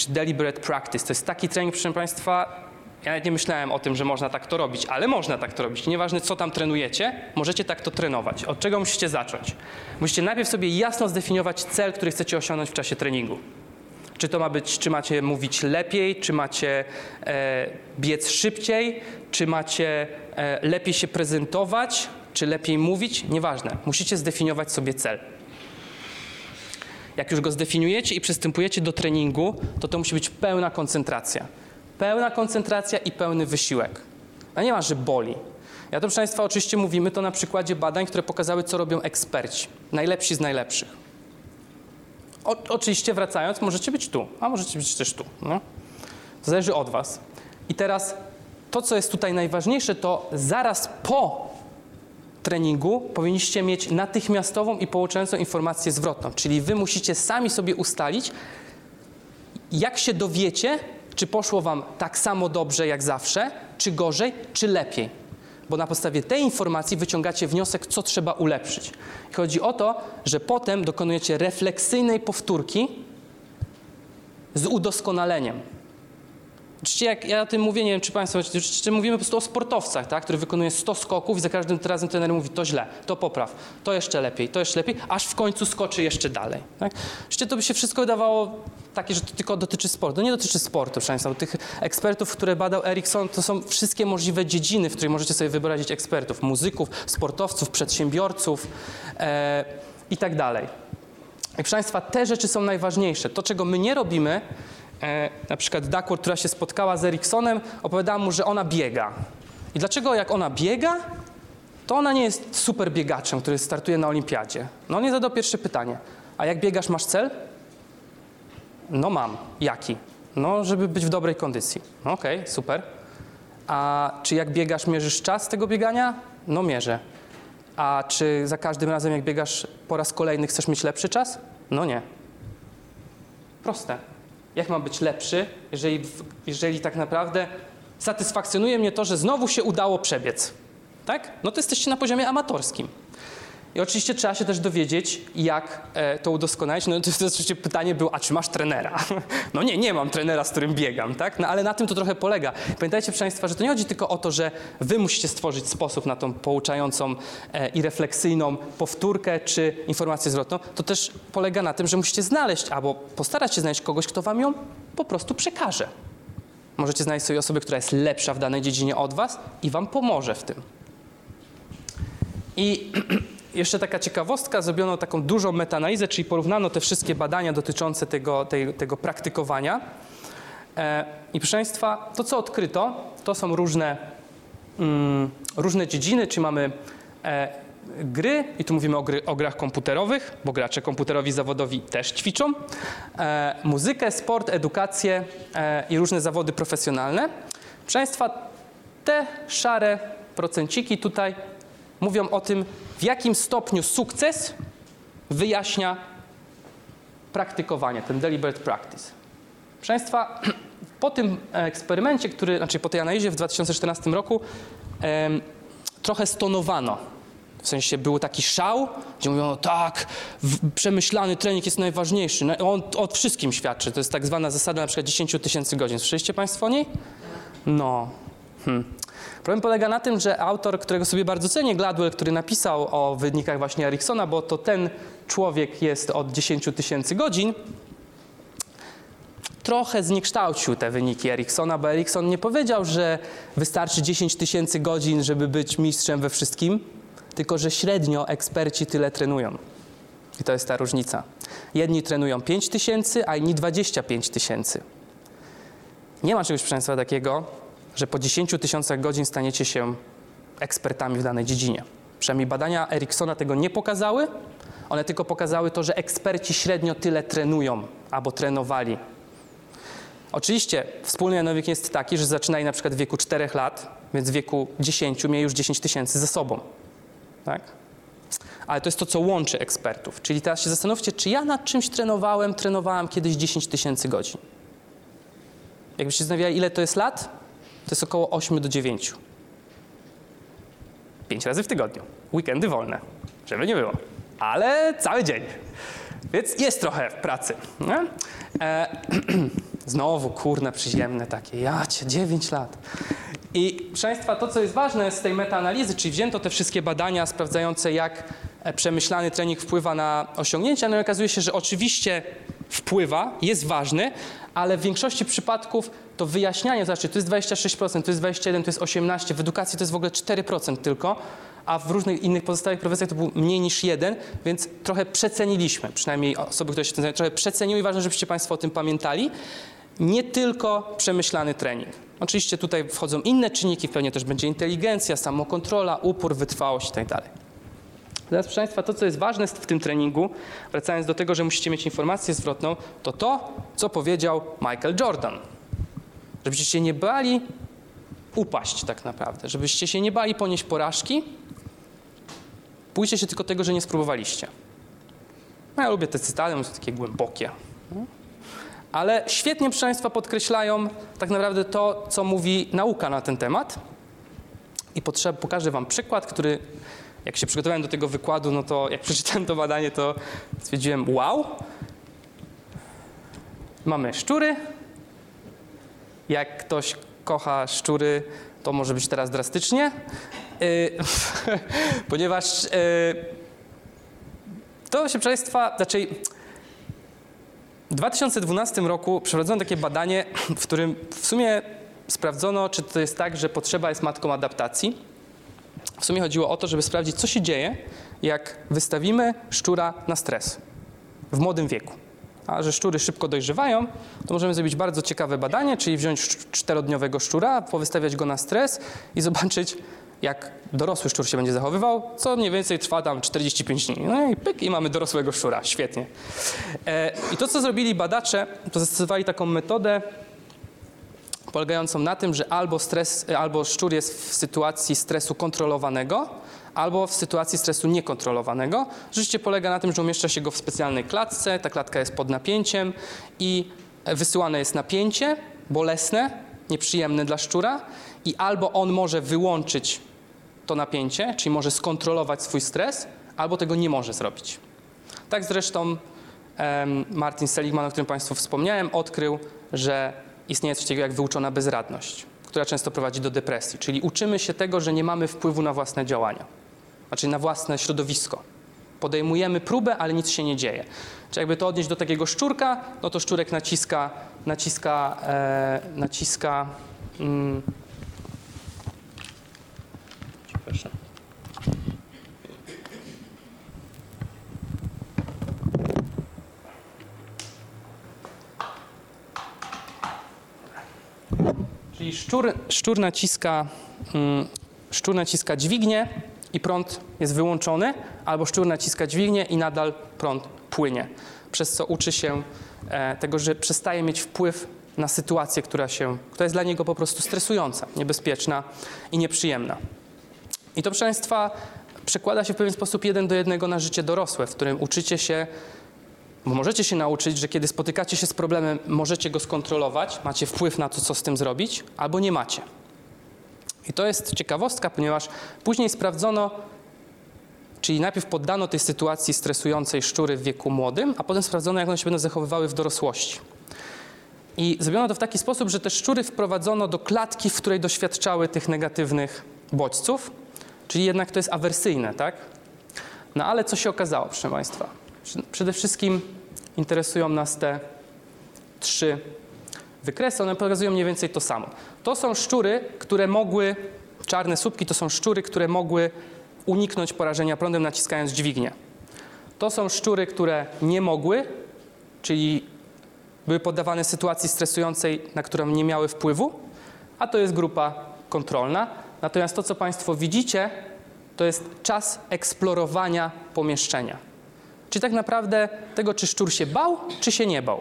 czy deliberate practice. To jest taki trening, proszę Państwa, ja nie myślałem o tym, że można tak to robić, ale można tak to robić. Nieważne, co tam trenujecie, możecie tak to trenować. Od czego musicie zacząć? Musicie najpierw sobie jasno zdefiniować cel, który chcecie osiągnąć w czasie treningu. Czy to ma być, czy macie mówić lepiej, czy macie e, biec szybciej, czy macie e, lepiej się prezentować, czy lepiej mówić, nieważne. Musicie zdefiniować sobie cel. Jak już go zdefiniujecie i przystępujecie do treningu, to to musi być pełna koncentracja. Pełna koncentracja i pełny wysiłek. A nie ma, że boli. Ja to, proszę Państwa, oczywiście mówimy to na przykładzie badań, które pokazały, co robią eksperci. Najlepsi z najlepszych. O, oczywiście wracając, możecie być tu, a możecie być też tu. No? To zależy od Was. I teraz to, co jest tutaj najważniejsze, to zaraz po treningu powinniście mieć natychmiastową i pouczającą informację zwrotną, czyli wy musicie sami sobie ustalić, jak się dowiecie, czy poszło wam tak samo dobrze jak zawsze, czy gorzej, czy lepiej. Bo na podstawie tej informacji wyciągacie wniosek, co trzeba ulepszyć. I chodzi o to, że potem dokonujecie refleksyjnej powtórki z udoskonaleniem. Oczywiście jak ja o tym mówię, nie wiem czy Państwo, oczywiście mówimy po prostu o sportowcach, tak, który wykonuje 100 skoków i za każdym razem trener mówi to źle, to popraw, to jeszcze lepiej, to jeszcze lepiej, aż w końcu skoczy jeszcze dalej. Tak? Oczywiście to by się wszystko wydawało takie, że to tylko dotyczy sportu. To nie dotyczy sportu, proszę Państwa. Tych ekspertów, które badał Ericsson, to są wszystkie możliwe dziedziny, w których możecie sobie wyobrazić ekspertów, muzyków, sportowców, przedsiębiorców e, i tak dalej. I proszę Państwa, te rzeczy są najważniejsze. To, czego my nie robimy, e, na przykład Duckworth, która się spotkała z Eriksonem, opowiadała mu, że ona biega. I dlaczego jak ona biega, to ona nie jest super biegaczem, który startuje na olimpiadzie. No nie zadał pierwsze pytanie. A jak biegasz, masz cel? No mam. Jaki? No, żeby być w dobrej kondycji. No okej, super. A czy jak biegasz, mierzysz czas tego biegania? No mierzę. A czy za każdym razem, jak biegasz po raz kolejny, chcesz mieć lepszy czas? No nie. Proste. Jak mam być lepszy, jeżeli, jeżeli tak naprawdę satysfakcjonuje mnie to, że znowu się udało przebiec? Tak? No to jesteście na poziomie amatorskim. I oczywiście trzeba się też dowiedzieć, jak e, to udoskonalić. No to, to oczywiście pytanie było, a czy masz trenera? No nie, nie mam trenera, z którym biegam, tak? No ale na tym to trochę polega. Pamiętajcie, proszę Państwa, że to nie chodzi tylko o to, że Wy musicie stworzyć sposób na tą pouczającą e, i refleksyjną powtórkę czy informację zwrotną. To też polega na tym, że musicie znaleźć albo postarać się znaleźć kogoś, kto Wam ją po prostu przekaże. Możecie znaleźć sobie osobę, która jest lepsza w danej dziedzinie od Was i Wam pomoże w tym. I jeszcze taka ciekawostka, zrobiono taką dużą metaanalizę, czyli porównano te wszystkie badania dotyczące tego, tej, tego praktykowania. E, I proszę Państwa, to co odkryto, to są różne, mm, różne dziedziny, czyli mamy e, gry, i tu mówimy o, gry, o grach komputerowych, bo gracze komputerowi zawodowi też ćwiczą, e, muzykę, sport, edukację e, i różne zawody profesjonalne. Proszę Państwa, te szare procenciki tutaj mówią o tym, w jakim stopniu sukces wyjaśnia praktykowanie, ten deliberate practice. Proszę Państwa, po tym eksperymencie, który, znaczy po tej analizie w 2014 roku em, trochę stonowano. W sensie był taki szał, gdzie mówiono, tak, przemyślany trening jest najważniejszy. No, On o wszystkim świadczy. To jest tak zwana zasada na przykład 10 tysięcy godzin. Słyszeliście Państwo o niej? No. Hmm. Problem polega na tym, że autor, którego sobie bardzo cenię, Gladwell, który napisał o wynikach właśnie Eriksona, bo to ten człowiek jest od 10 tysięcy godzin, trochę zniekształcił te wyniki Eriksona, bo Erikson nie powiedział, że wystarczy 10 tysięcy godzin, żeby być mistrzem we wszystkim, tylko że średnio eksperci tyle trenują. I to jest ta różnica. Jedni trenują 5 tysięcy, a inni 25 tysięcy. Nie ma czegoś, proszę Państwa, takiego, że po 10 tysiącach godzin staniecie się ekspertami w danej dziedzinie. Przynajmniej badania Eriksona tego nie pokazały, one tylko pokazały to, że eksperci średnio tyle trenują albo trenowali. Oczywiście wspólny mianownik jest taki, że zaczynali na przykład w wieku 4 lat, więc w wieku 10 mieli już 10 tysięcy ze sobą. Tak? Ale to jest to, co łączy ekspertów. Czyli teraz się zastanówcie, czy ja nad czymś trenowałem, trenowałam kiedyś 10 tysięcy godzin. Jakbyście zastanawiali, ile to jest lat, to jest około 8 do 9. Pięć razy w tygodniu. Weekendy wolne, żeby nie było. Ale cały dzień. Więc jest trochę pracy. Nie? E, znowu kurne przyziemne takie. Ja cię, 9 lat. I proszę Państwa, to co jest ważne z tej metaanalizy, czyli wzięto te wszystkie badania sprawdzające, jak e, przemyślany trening wpływa na osiągnięcia, no i okazuje się, że oczywiście wpływa, jest ważny, ale w większości przypadków to wyjaśnianie, znaczy to jest 26%, to jest 21%, to jest 18%, w edukacji to jest w ogóle 4% tylko, a w różnych innych pozostałych profesjach to był mniej niż 1, więc trochę przeceniliśmy, przynajmniej osoby, które się tym zajmują, trochę przeceniły i ważne, żebyście Państwo o tym pamiętali. Nie tylko przemyślany trening. Oczywiście tutaj wchodzą inne czynniki, pewnie też będzie inteligencja, samokontrola, upór, wytrwałość itd. Teraz, proszę Państwa, to, co jest ważne w tym treningu, wracając do tego, że musicie mieć informację zwrotną, to to, co powiedział Michael Jordan. Żebyście się nie bali upaść tak naprawdę, żebyście się nie bali ponieść porażki, bójcie się tylko tego, że nie spróbowaliście. No, ja lubię te cytaty, one są takie głębokie. Ale świetnie, proszę Państwa, podkreślają tak naprawdę to, co mówi nauka na ten temat. I potrzeb, pokażę Wam przykład, który, jak się przygotowałem do tego wykładu, no to jak przeczytałem to badanie, to stwierdziłem, wow. Mamy szczury. Jak ktoś kocha szczury, to może być teraz drastycznie, yy, ponieważ yy, to Państwa, znaczy w 2012 roku przeprowadzono takie badanie, w którym w sumie sprawdzono, czy to jest tak, że potrzeba jest matką adaptacji. W sumie chodziło o to, żeby sprawdzić, co się dzieje, jak wystawimy szczura na stres w młodym wieku. A że szczury szybko dojrzewają, to możemy zrobić bardzo ciekawe badanie, czyli wziąć czterodniowego szczura, powystawiać go na stres i zobaczyć, jak dorosły szczur się będzie zachowywał, co mniej więcej trwa tam 45 dni. No i pyk, i mamy dorosłego szczura, świetnie. E, I to, co zrobili badacze, to zastosowali taką metodę polegającą na tym, że albo, stres, albo szczur jest w sytuacji stresu kontrolowanego, albo w sytuacji stresu niekontrolowanego. Rzeczywiście polega na tym, że umieszcza się go w specjalnej klatce, ta klatka jest pod napięciem i wysyłane jest napięcie bolesne, nieprzyjemne dla szczura i albo on może wyłączyć to napięcie, czyli może skontrolować swój stres, albo tego nie może zrobić. Tak zresztą Martin Seligman, o którym Państwu wspomniałem, odkrył, że istnieje coś takiego jak wyuczona bezradność, która często prowadzi do depresji. Czyli uczymy się tego, że nie mamy wpływu na własne działania, znaczy na własne środowisko. Podejmujemy próbę, ale nic się nie dzieje. Czy jakby to odnieść do takiego szczurka, no to szczurek naciska, naciska, e, naciska. Mm, przepraszam. Czyli szczur, szczur, naciska, mm, szczur naciska dźwignię i prąd jest wyłączony, albo szczur naciska dźwignię i nadal prąd płynie, przez co uczy się e, tego, że przestaje mieć wpływ na sytuację, która, się, która jest dla niego po prostu stresująca, niebezpieczna i nieprzyjemna. I to, przekłada się w pewien sposób jeden do jednego na życie dorosłe, w którym uczycie się bo możecie się nauczyć, że kiedy spotykacie się z problemem, możecie go skontrolować, macie wpływ na to, co z tym zrobić, albo nie macie. I to jest ciekawostka, ponieważ później sprawdzono, czyli najpierw poddano tej sytuacji stresującej szczury w wieku młodym, a potem sprawdzono, jak one się będą zachowywały w dorosłości. I zrobiono to w taki sposób, że te szczury wprowadzono do klatki, w której doświadczały tych negatywnych bodźców, czyli jednak to jest awersyjne, tak? No ale co się okazało, proszę Państwa? Przede wszystkim interesują nas te trzy wykresy. One pokazują mniej więcej to samo. To są szczury, które mogły, czarne słupki to są szczury, które mogły uniknąć porażenia prądem naciskając dźwignię. To są szczury, które nie mogły, czyli były poddawane sytuacji stresującej, na którą nie miały wpływu, a to jest grupa kontrolna. Natomiast to, co Państwo widzicie, to jest czas eksplorowania pomieszczenia. Czyli tak naprawdę tego, czy szczur się bał, czy się nie bał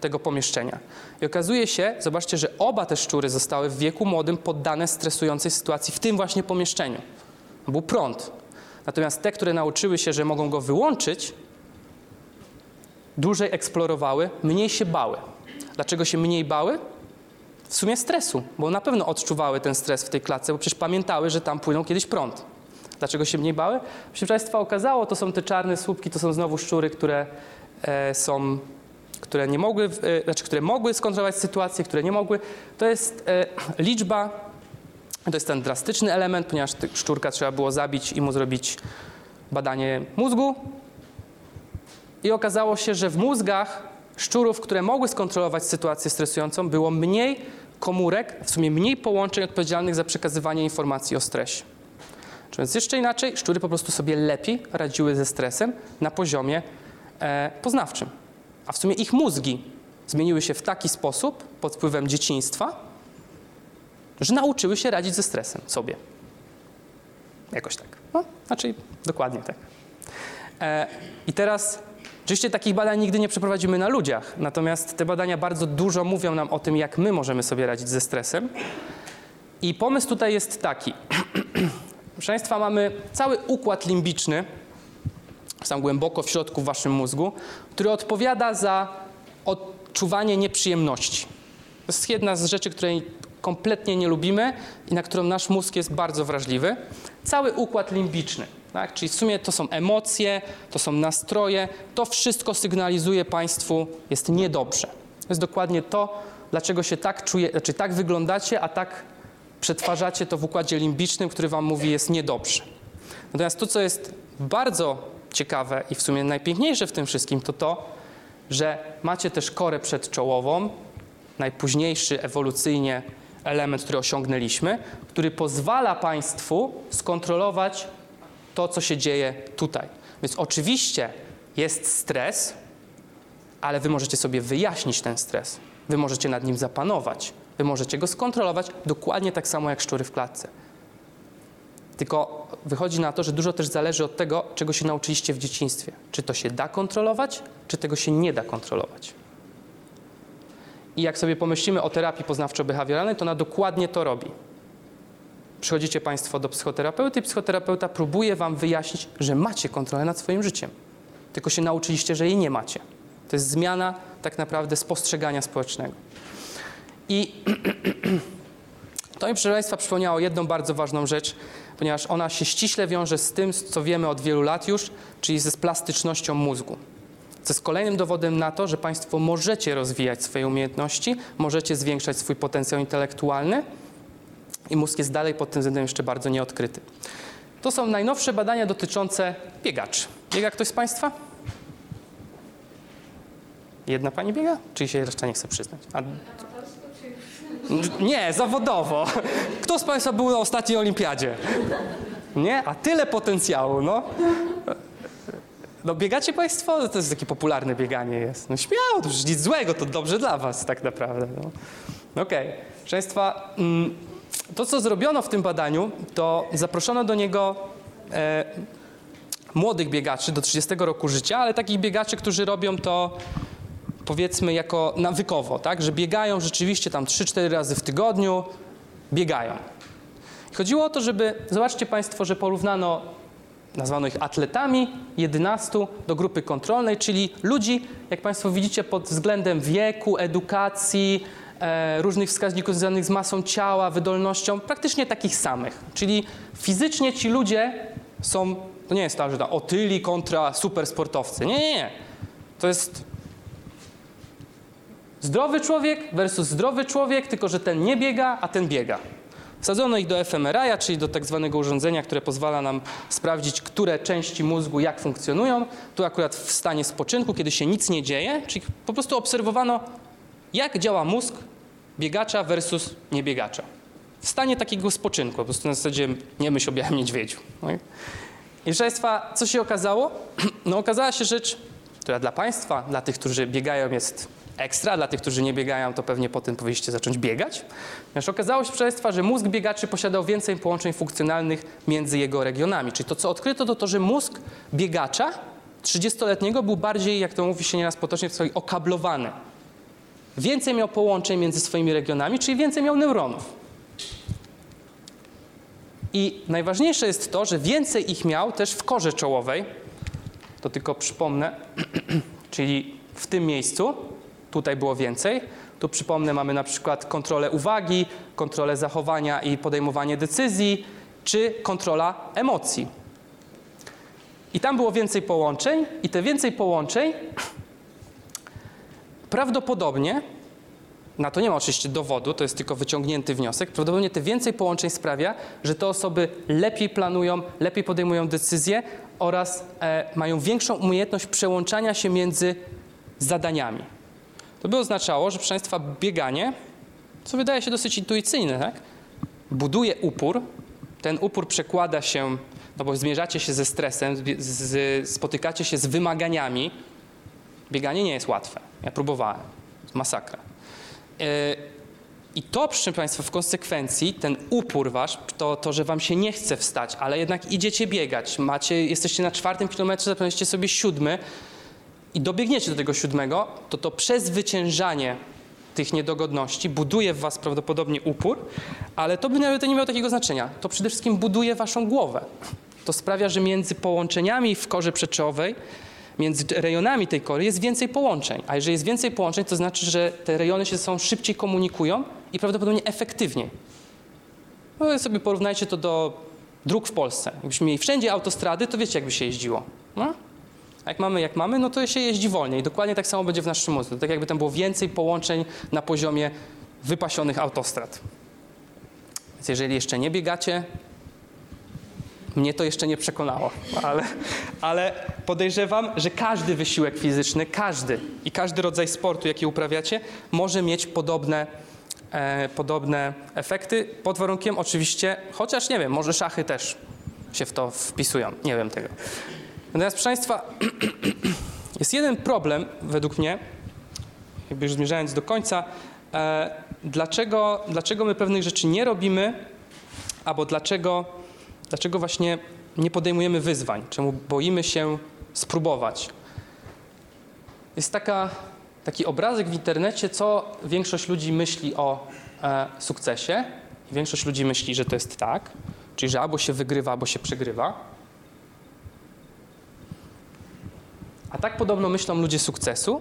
tego pomieszczenia. I okazuje się, zobaczcie, że oba te szczury zostały w wieku młodym poddane stresującej sytuacji w tym właśnie pomieszczeniu. Był prąd. Natomiast te, które nauczyły się, że mogą go wyłączyć, dłużej eksplorowały, mniej się bały. Dlaczego się mniej bały? W sumie stresu, bo na pewno odczuwały ten stres w tej klatce, bo przecież pamiętały, że tam płynął kiedyś prąd. Dlaczego się mniej bały? Proszę Państwa, okazało, to są te czarne słupki, to są znowu szczury, które e, są, które nie mogły, e, znaczy, które mogły skontrolować sytuację, które nie mogły. To jest e, liczba, to jest ten drastyczny element, ponieważ szczurka trzeba było zabić i mu zrobić badanie mózgu. I okazało się, że w mózgach szczurów, które mogły skontrolować sytuację stresującą, było mniej komórek, w sumie mniej połączeń odpowiedzialnych za przekazywanie informacji o stresie. Czy Więc jeszcze inaczej, szczury po prostu sobie lepiej radziły ze stresem na poziomie e, poznawczym. A w sumie ich mózgi zmieniły się w taki sposób pod wpływem dzieciństwa, że nauczyły się radzić ze stresem sobie. Jakoś tak. No, znaczy dokładnie tak. E, I teraz, oczywiście takich badań nigdy nie przeprowadzimy na ludziach, natomiast te badania bardzo dużo mówią nam o tym, jak my możemy sobie radzić ze stresem. I pomysł tutaj jest taki. Proszę Państwa, mamy cały układ limbiczny, sam głęboko w środku w Waszym mózgu, który odpowiada za odczuwanie nieprzyjemności. To jest jedna z rzeczy, której kompletnie nie lubimy i na którą nasz mózg jest bardzo wrażliwy. Cały układ limbiczny, tak? czyli w sumie to są emocje, to są nastroje, to wszystko sygnalizuje Państwu, jest niedobrze. To jest dokładnie to, dlaczego się tak czuje, znaczy tak wyglądacie, a tak przetwarzacie to w układzie limbicznym, który Wam mówi, jest niedobrze. Natomiast to, co jest bardzo ciekawe i w sumie najpiękniejsze w tym wszystkim, to to, że macie też korę przedczołową, najpóźniejszy ewolucyjnie element, który osiągnęliśmy, który pozwala Państwu skontrolować to, co się dzieje tutaj. Więc oczywiście jest stres, ale Wy możecie sobie wyjaśnić ten stres. Wy możecie nad nim zapanować. Wy możecie go skontrolować dokładnie tak samo jak szczury w klatce. Tylko wychodzi na to, że dużo też zależy od tego, czego się nauczyliście w dzieciństwie. Czy to się da kontrolować, czy tego się nie da kontrolować. I jak sobie pomyślimy o terapii poznawczo-behawioralnej, to ona dokładnie to robi. Przychodzicie Państwo do psychoterapeuty i psychoterapeuta próbuje Wam wyjaśnić, że macie kontrolę nad swoim życiem. Tylko się nauczyliście, że jej nie macie. To jest zmiana tak naprawdę spostrzegania społecznego. I to mi, proszę Państwa, przypomniało jedną bardzo ważną rzecz, ponieważ ona się ściśle wiąże z tym, co wiemy od wielu lat już, czyli ze plastycznością mózgu. Co jest kolejnym dowodem na to, że Państwo możecie rozwijać swoje umiejętności, możecie zwiększać swój potencjał intelektualny i mózg jest dalej pod tym względem jeszcze bardzo nieodkryty. To są najnowsze badania dotyczące biegaczy. Biega ktoś z Państwa? Jedna Pani biega? Czy się reszta nie chce przyznać? A... Nie, zawodowo. Kto z Państwa był na ostatniej olimpiadzie? Nie? A tyle potencjału, no. No biegacie Państwo? To jest takie popularne bieganie jest. No śmiało, to już nic złego, to dobrze dla Was tak naprawdę. No. Okej. Proszę Państwa, mm, to co zrobiono w tym badaniu, to zaproszono do niego e, młodych biegaczy do 30 roku życia, ale takich biegaczy, którzy robią to powiedzmy jako nawykowo, tak? Że biegają rzeczywiście tam 3-4 razy w tygodniu, biegają. Chodziło o to, żeby, zobaczcie Państwo, że porównano nazwano ich atletami, 11 do grupy kontrolnej, czyli ludzi, jak Państwo widzicie, pod względem wieku, edukacji, e, różnych wskaźników związanych z masą ciała, wydolnością, praktycznie takich samych. Czyli fizycznie ci ludzie są, to nie jest tak, że otyli kontra supersportowcy. Nie, nie, nie. To jest zdrowy człowiek versus zdrowy człowiek, tylko że ten nie biega, a ten biega. Wsadzono ich do fMRI, czyli do tak zwanego urządzenia, które pozwala nam sprawdzić, które części mózgu jak funkcjonują. Tu akurat w stanie spoczynku, kiedy się nic nie dzieje, czyli po prostu obserwowano, jak działa mózg biegacza versus niebiegacza. W stanie takiego spoczynku, po prostu na zasadzie nie myśl o białym niedźwiedziu. No i proszę Państwa, co się okazało? No okazała się rzecz, która dla Państwa, dla tych, którzy biegają jest ekstra, dla tych, którzy nie biegają, to pewnie potem powinniście zacząć biegać. Ponieważ okazało się, Państwa, że mózg biegaczy posiadał więcej połączeń funkcjonalnych między jego regionami. Czyli to, co odkryto, to to, że mózg biegacza 30-letniego był bardziej, jak to mówi się nieraz potocznie, w swoim okablowany. Więcej miał połączeń między swoimi regionami, czyli więcej miał neuronów. I najważniejsze jest to, że więcej ich miał też w korze czołowej. To tylko przypomnę, czyli w tym miejscu, tutaj było więcej. Tu przypomnę, mamy na przykład kontrolę uwagi, kontrolę zachowania i podejmowanie decyzji, czy kontrola emocji. I tam było więcej połączeń, i te więcej połączeń prawdopodobnie, na to nie ma oczywiście dowodu, to jest tylko wyciągnięty wniosek, prawdopodobnie te więcej połączeń sprawia, że te osoby lepiej planują, lepiej podejmują decyzje oraz e, mają większą umiejętność przełączania się między zadaniami. To by oznaczało, że proszę bieganie, co wydaje się dosyć intuicyjne, tak? buduje upór, ten upór przekłada się, no bo zmierzacie się ze stresem, z, z, spotykacie się z wymaganiami. Bieganie nie jest łatwe. Ja próbowałem. Masakra. Yy, I to, proszę Państwa, w konsekwencji ten upór wasz, to, to, że wam się nie chce wstać, ale jednak idziecie biegać, macie, jesteście na czwartym kilometrze, zapewniście sobie siódmy i dobiegniecie do tego siódmego, to to przezwyciężanie tych niedogodności, buduje w was prawdopodobnie upór, ale to by nawet nie miało takiego znaczenia. To przede wszystkim buduje waszą głowę. To sprawia, że między połączeniami w korze przeczowej, między rejonami tej kory jest więcej połączeń. A jeżeli jest więcej połączeń, to znaczy, że te rejony się ze sobą szybciej komunikują i prawdopodobnie efektywniej. No sobie porównajcie to do dróg w Polsce. Jakbyśmy mieli wszędzie autostrady, to wiecie, jakby się jeździło. No? A jak mamy, jak mamy, no to się jeździ wolniej. Dokładnie tak samo będzie w naszym mózgu. Tak jakby tam było więcej połączeń na poziomie wypasionych autostrad. Więc jeżeli jeszcze nie biegacie, mnie to jeszcze nie przekonało, ale, ale podejrzewam, że każdy wysiłek fizyczny, każdy i każdy rodzaj sportu, jaki uprawiacie, może mieć podobne, e, podobne efekty, pod warunkiem oczywiście, chociaż nie wiem, może szachy też się w to wpisują, nie wiem tego. Natomiast proszę Państwa, jest jeden problem według mnie, jakby już zmierzając do końca, e, dlaczego, dlaczego my pewnych rzeczy nie robimy, albo dlaczego, dlaczego właśnie nie podejmujemy wyzwań, czemu boimy się spróbować. Jest taka, taki obrazek w internecie, co większość ludzi myśli o e, sukcesie. Większość ludzi myśli, że to jest tak, czyli że albo się wygrywa, albo się przegrywa. A tak podobno myślą ludzie sukcesu,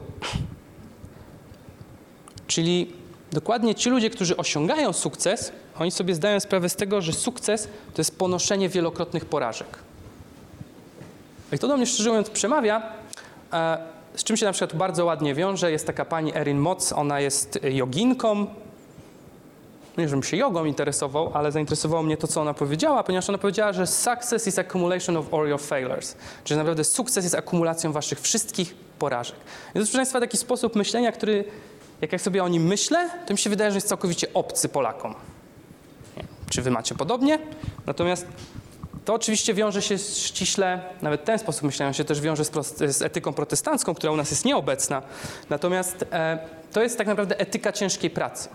czyli dokładnie ci ludzie, którzy osiągają sukces, oni sobie zdają sprawę z tego, że sukces to jest ponoszenie wielokrotnych porażek. I to do mnie szczerze mówiąc przemawia, e, z czym się na przykład bardzo ładnie wiąże. Jest taka pani Erin Moc, ona jest joginką. Nie, żebym się jogą interesował, ale zainteresowało mnie to, co ona powiedziała, ponieważ ona powiedziała, że success is accumulation of all your failures. Czyli naprawdę sukces jest akumulacją waszych wszystkich porażek. I to jest, proszę Państwa, taki sposób myślenia, który, jak ja sobie o nim myślę, to mi się wydaje, że jest całkowicie obcy Polakom. Nie czy wy macie podobnie? Natomiast to oczywiście wiąże się ściśle, nawet ten sposób myślenia się też wiąże z, z etyką protestancką, która u nas jest nieobecna. Natomiast e, to jest tak naprawdę etyka ciężkiej pracy.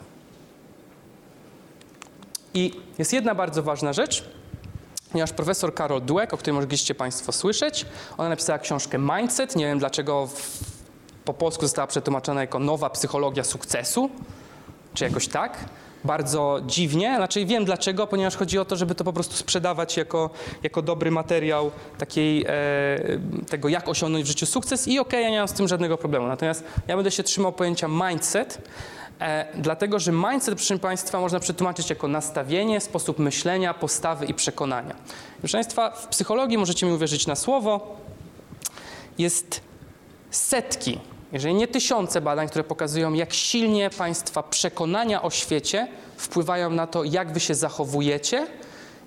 I jest jedna bardzo ważna rzecz, ponieważ profesor Karol Dweck, o której mogliście Państwo słyszeć, ona napisała książkę Mindset. Nie wiem dlaczego w, po polsku została przetłumaczona jako nowa psychologia sukcesu, czy jakoś tak. Bardzo dziwnie, znaczy wiem dlaczego, ponieważ chodzi o to, żeby to po prostu sprzedawać jako, jako dobry materiał takiej, e, tego, jak osiągnąć w życiu sukces i okej, ja nie mam z tym żadnego problemu. Natomiast ja będę się trzymał pojęcia mindset, E, dlatego, że mindset, proszę Państwa, można przetłumaczyć jako nastawienie, sposób myślenia, postawy i przekonania. Proszę Państwa, w psychologii możecie mi uwierzyć na słowo. Jest setki, jeżeli nie tysiące badań, które pokazują, jak silnie Państwa przekonania o świecie wpływają na to, jak Wy się zachowujecie,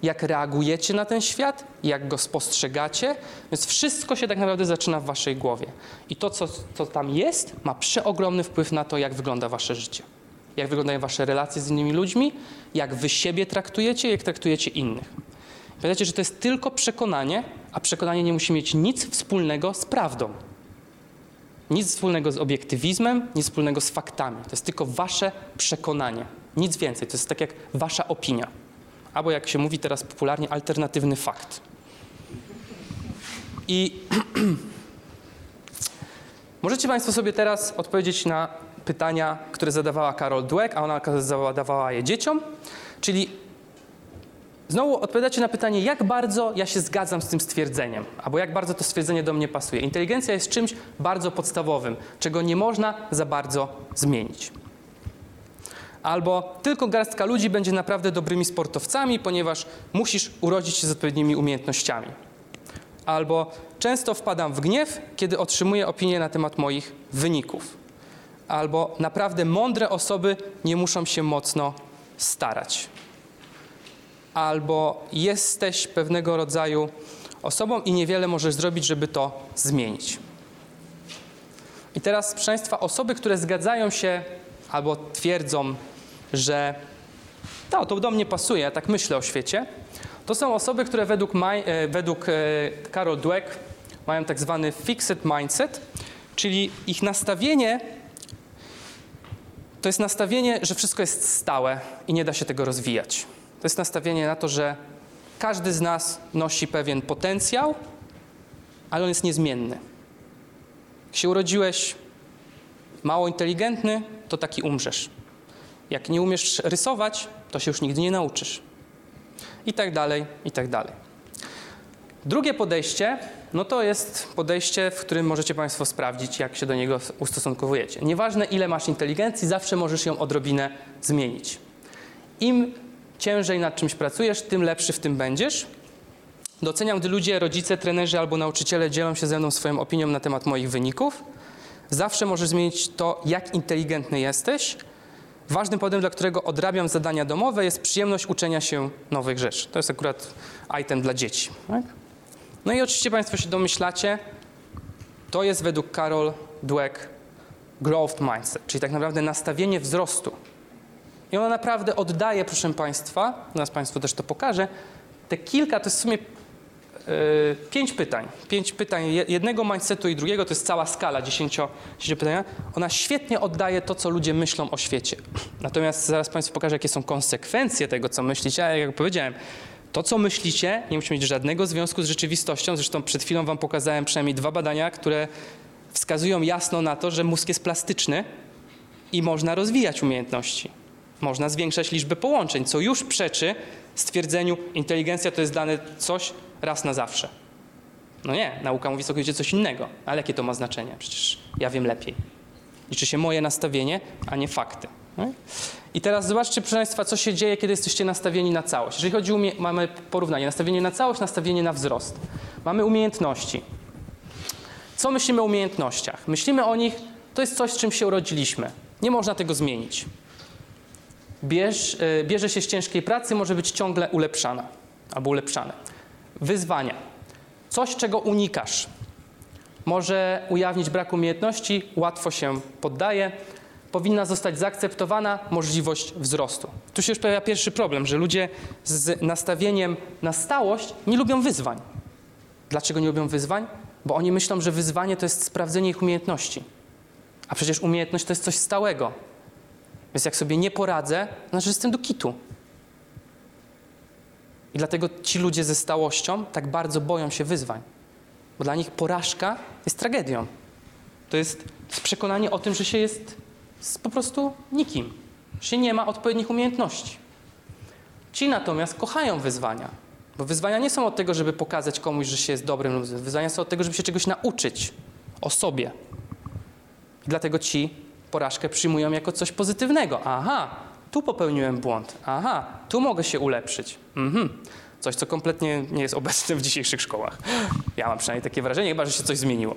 jak reagujecie na ten świat, jak go spostrzegacie. Więc wszystko się tak naprawdę zaczyna w Waszej głowie. I to, co, co tam jest, ma przeogromny wpływ na to, jak wygląda Wasze życie. Jak wyglądają Wasze relacje z innymi ludźmi, jak Wy siebie traktujecie, jak traktujecie innych. Pamiętajcie, że to jest tylko przekonanie, a przekonanie nie musi mieć nic wspólnego z prawdą. Nic wspólnego z obiektywizmem, nic wspólnego z faktami. To jest tylko wasze przekonanie. Nic więcej. To jest tak jak wasza opinia. Albo jak się mówi teraz popularnie, alternatywny fakt. I możecie Państwo sobie teraz odpowiedzieć na pytania, które zadawała Karol Dweck, a ona zadawała je dzieciom. Czyli Znowu odpowiadacie na pytanie, jak bardzo ja się zgadzam z tym stwierdzeniem, albo jak bardzo to stwierdzenie do mnie pasuje. Inteligencja jest czymś bardzo podstawowym, czego nie można za bardzo zmienić. Albo tylko garstka ludzi będzie naprawdę dobrymi sportowcami, ponieważ musisz urodzić się z odpowiednimi umiejętnościami. Albo często wpadam w gniew, kiedy otrzymuję opinie na temat moich wyników. Albo naprawdę mądre osoby nie muszą się mocno starać albo jesteś pewnego rodzaju osobą i niewiele możesz zrobić, żeby to zmienić. I teraz, proszę Państwa, osoby, które zgadzają się albo twierdzą, że no, to do mnie pasuje, ja tak myślę o świecie, to są osoby, które według, Maj, e, według e, Carol Dweck mają tak zwany fixed mindset, czyli ich nastawienie to jest nastawienie, że wszystko jest stałe i nie da się tego rozwijać. To jest nastawienie na to, że każdy z nas nosi pewien potencjał, ale on jest niezmienny. Jak się urodziłeś mało inteligentny, to taki umrzesz. Jak nie umiesz rysować, to się już nigdy nie nauczysz. I tak dalej, i tak dalej. Drugie podejście, no to jest podejście, w którym możecie Państwo sprawdzić, jak się do niego ustosunkowujecie. Nieważne, ile masz inteligencji, zawsze możesz ją odrobinę zmienić. Im ciężej nad czymś pracujesz, tym lepszy w tym będziesz. Doceniam, gdy ludzie, rodzice, trenerzy albo nauczyciele dzielą się ze mną swoją opinią na temat moich wyników. Zawsze możesz zmienić to, jak inteligentny jesteś. Ważnym powodem, dla którego odrabiam zadania domowe, jest przyjemność uczenia się nowych rzeczy. To jest akurat item dla dzieci. Tak? No i oczywiście Państwo się domyślacie, to jest według Carol Dweck growth mindset, czyli tak naprawdę nastawienie wzrostu. I ona naprawdę oddaje, proszę Państwa, zaraz Państwu też to pokażę, te kilka, to jest w sumie pięć pytań. Pięć pytań je- jednego mindsetu i drugiego, to jest cała skala dziesięcio, pytania. Ona świetnie oddaje to, co ludzie myślą o świecie. Natomiast zaraz Państwu pokażę, jakie są konsekwencje tego, co myślicie. A jak powiedziałem, to, co myślicie, nie musi mieć żadnego związku z rzeczywistością. Zresztą przed chwilą Wam pokazałem przynajmniej dwa badania, które wskazują jasno na to, że mózg jest plastyczny i można rozwijać umiejętności. Można zwiększać liczbę połączeń, co już przeczy stwierdzeniu, inteligencja to jest dane coś raz na zawsze. No nie, nauka mówi całkowicie coś innego. Ale jakie to ma znaczenie? Przecież ja wiem lepiej. Liczy się moje nastawienie, a nie fakty. No? I teraz zobaczcie, proszę Państwa, co się dzieje, kiedy jesteście nastawieni na całość. Jeżeli chodzi o umie- mamy porównanie, nastawienie na całość, nastawienie na wzrost. Mamy umiejętności. Co myślimy o umiejętnościach? Myślimy o nich, to jest coś, z czym się urodziliśmy. Nie można tego zmienić. Bierz, y, bierze się z ciężkiej pracy, może być ciągle ulepszana albo ulepszane. Wyzwania. Coś, czego unikasz. Może ujawnić brak umiejętności, łatwo się poddaje. Powinna zostać zaakceptowana możliwość wzrostu. Tu się już pojawia pierwszy problem, że ludzie z nastawieniem na stałość nie lubią wyzwań. Dlaczego nie lubią wyzwań? Bo oni myślą, że wyzwanie to jest sprawdzenie ich umiejętności. A przecież umiejętność to jest coś stałego. Więc jak sobie nie poradzę, to znaczy, że jestem do kitu. I dlatego ci ludzie ze stałością tak bardzo boją się wyzwań. Bo dla nich porażka jest tragedią. To jest przekonanie o tym, że się jest po prostu nikim. Że się nie ma odpowiednich umiejętności. Ci natomiast kochają wyzwania. Bo wyzwania nie są od tego, żeby pokazać komuś, że się jest dobrym lub. Wyzwania są od tego, żeby się czegoś nauczyć o sobie. I dlatego ci porażkę przyjmują jako coś pozytywnego. Aha, tu popełniłem błąd. Aha, tu mogę się ulepszyć. Mhm. Coś, co kompletnie nie jest obecne w dzisiejszych szkołach. Ja mam przynajmniej takie wrażenie, chyba że się coś zmieniło.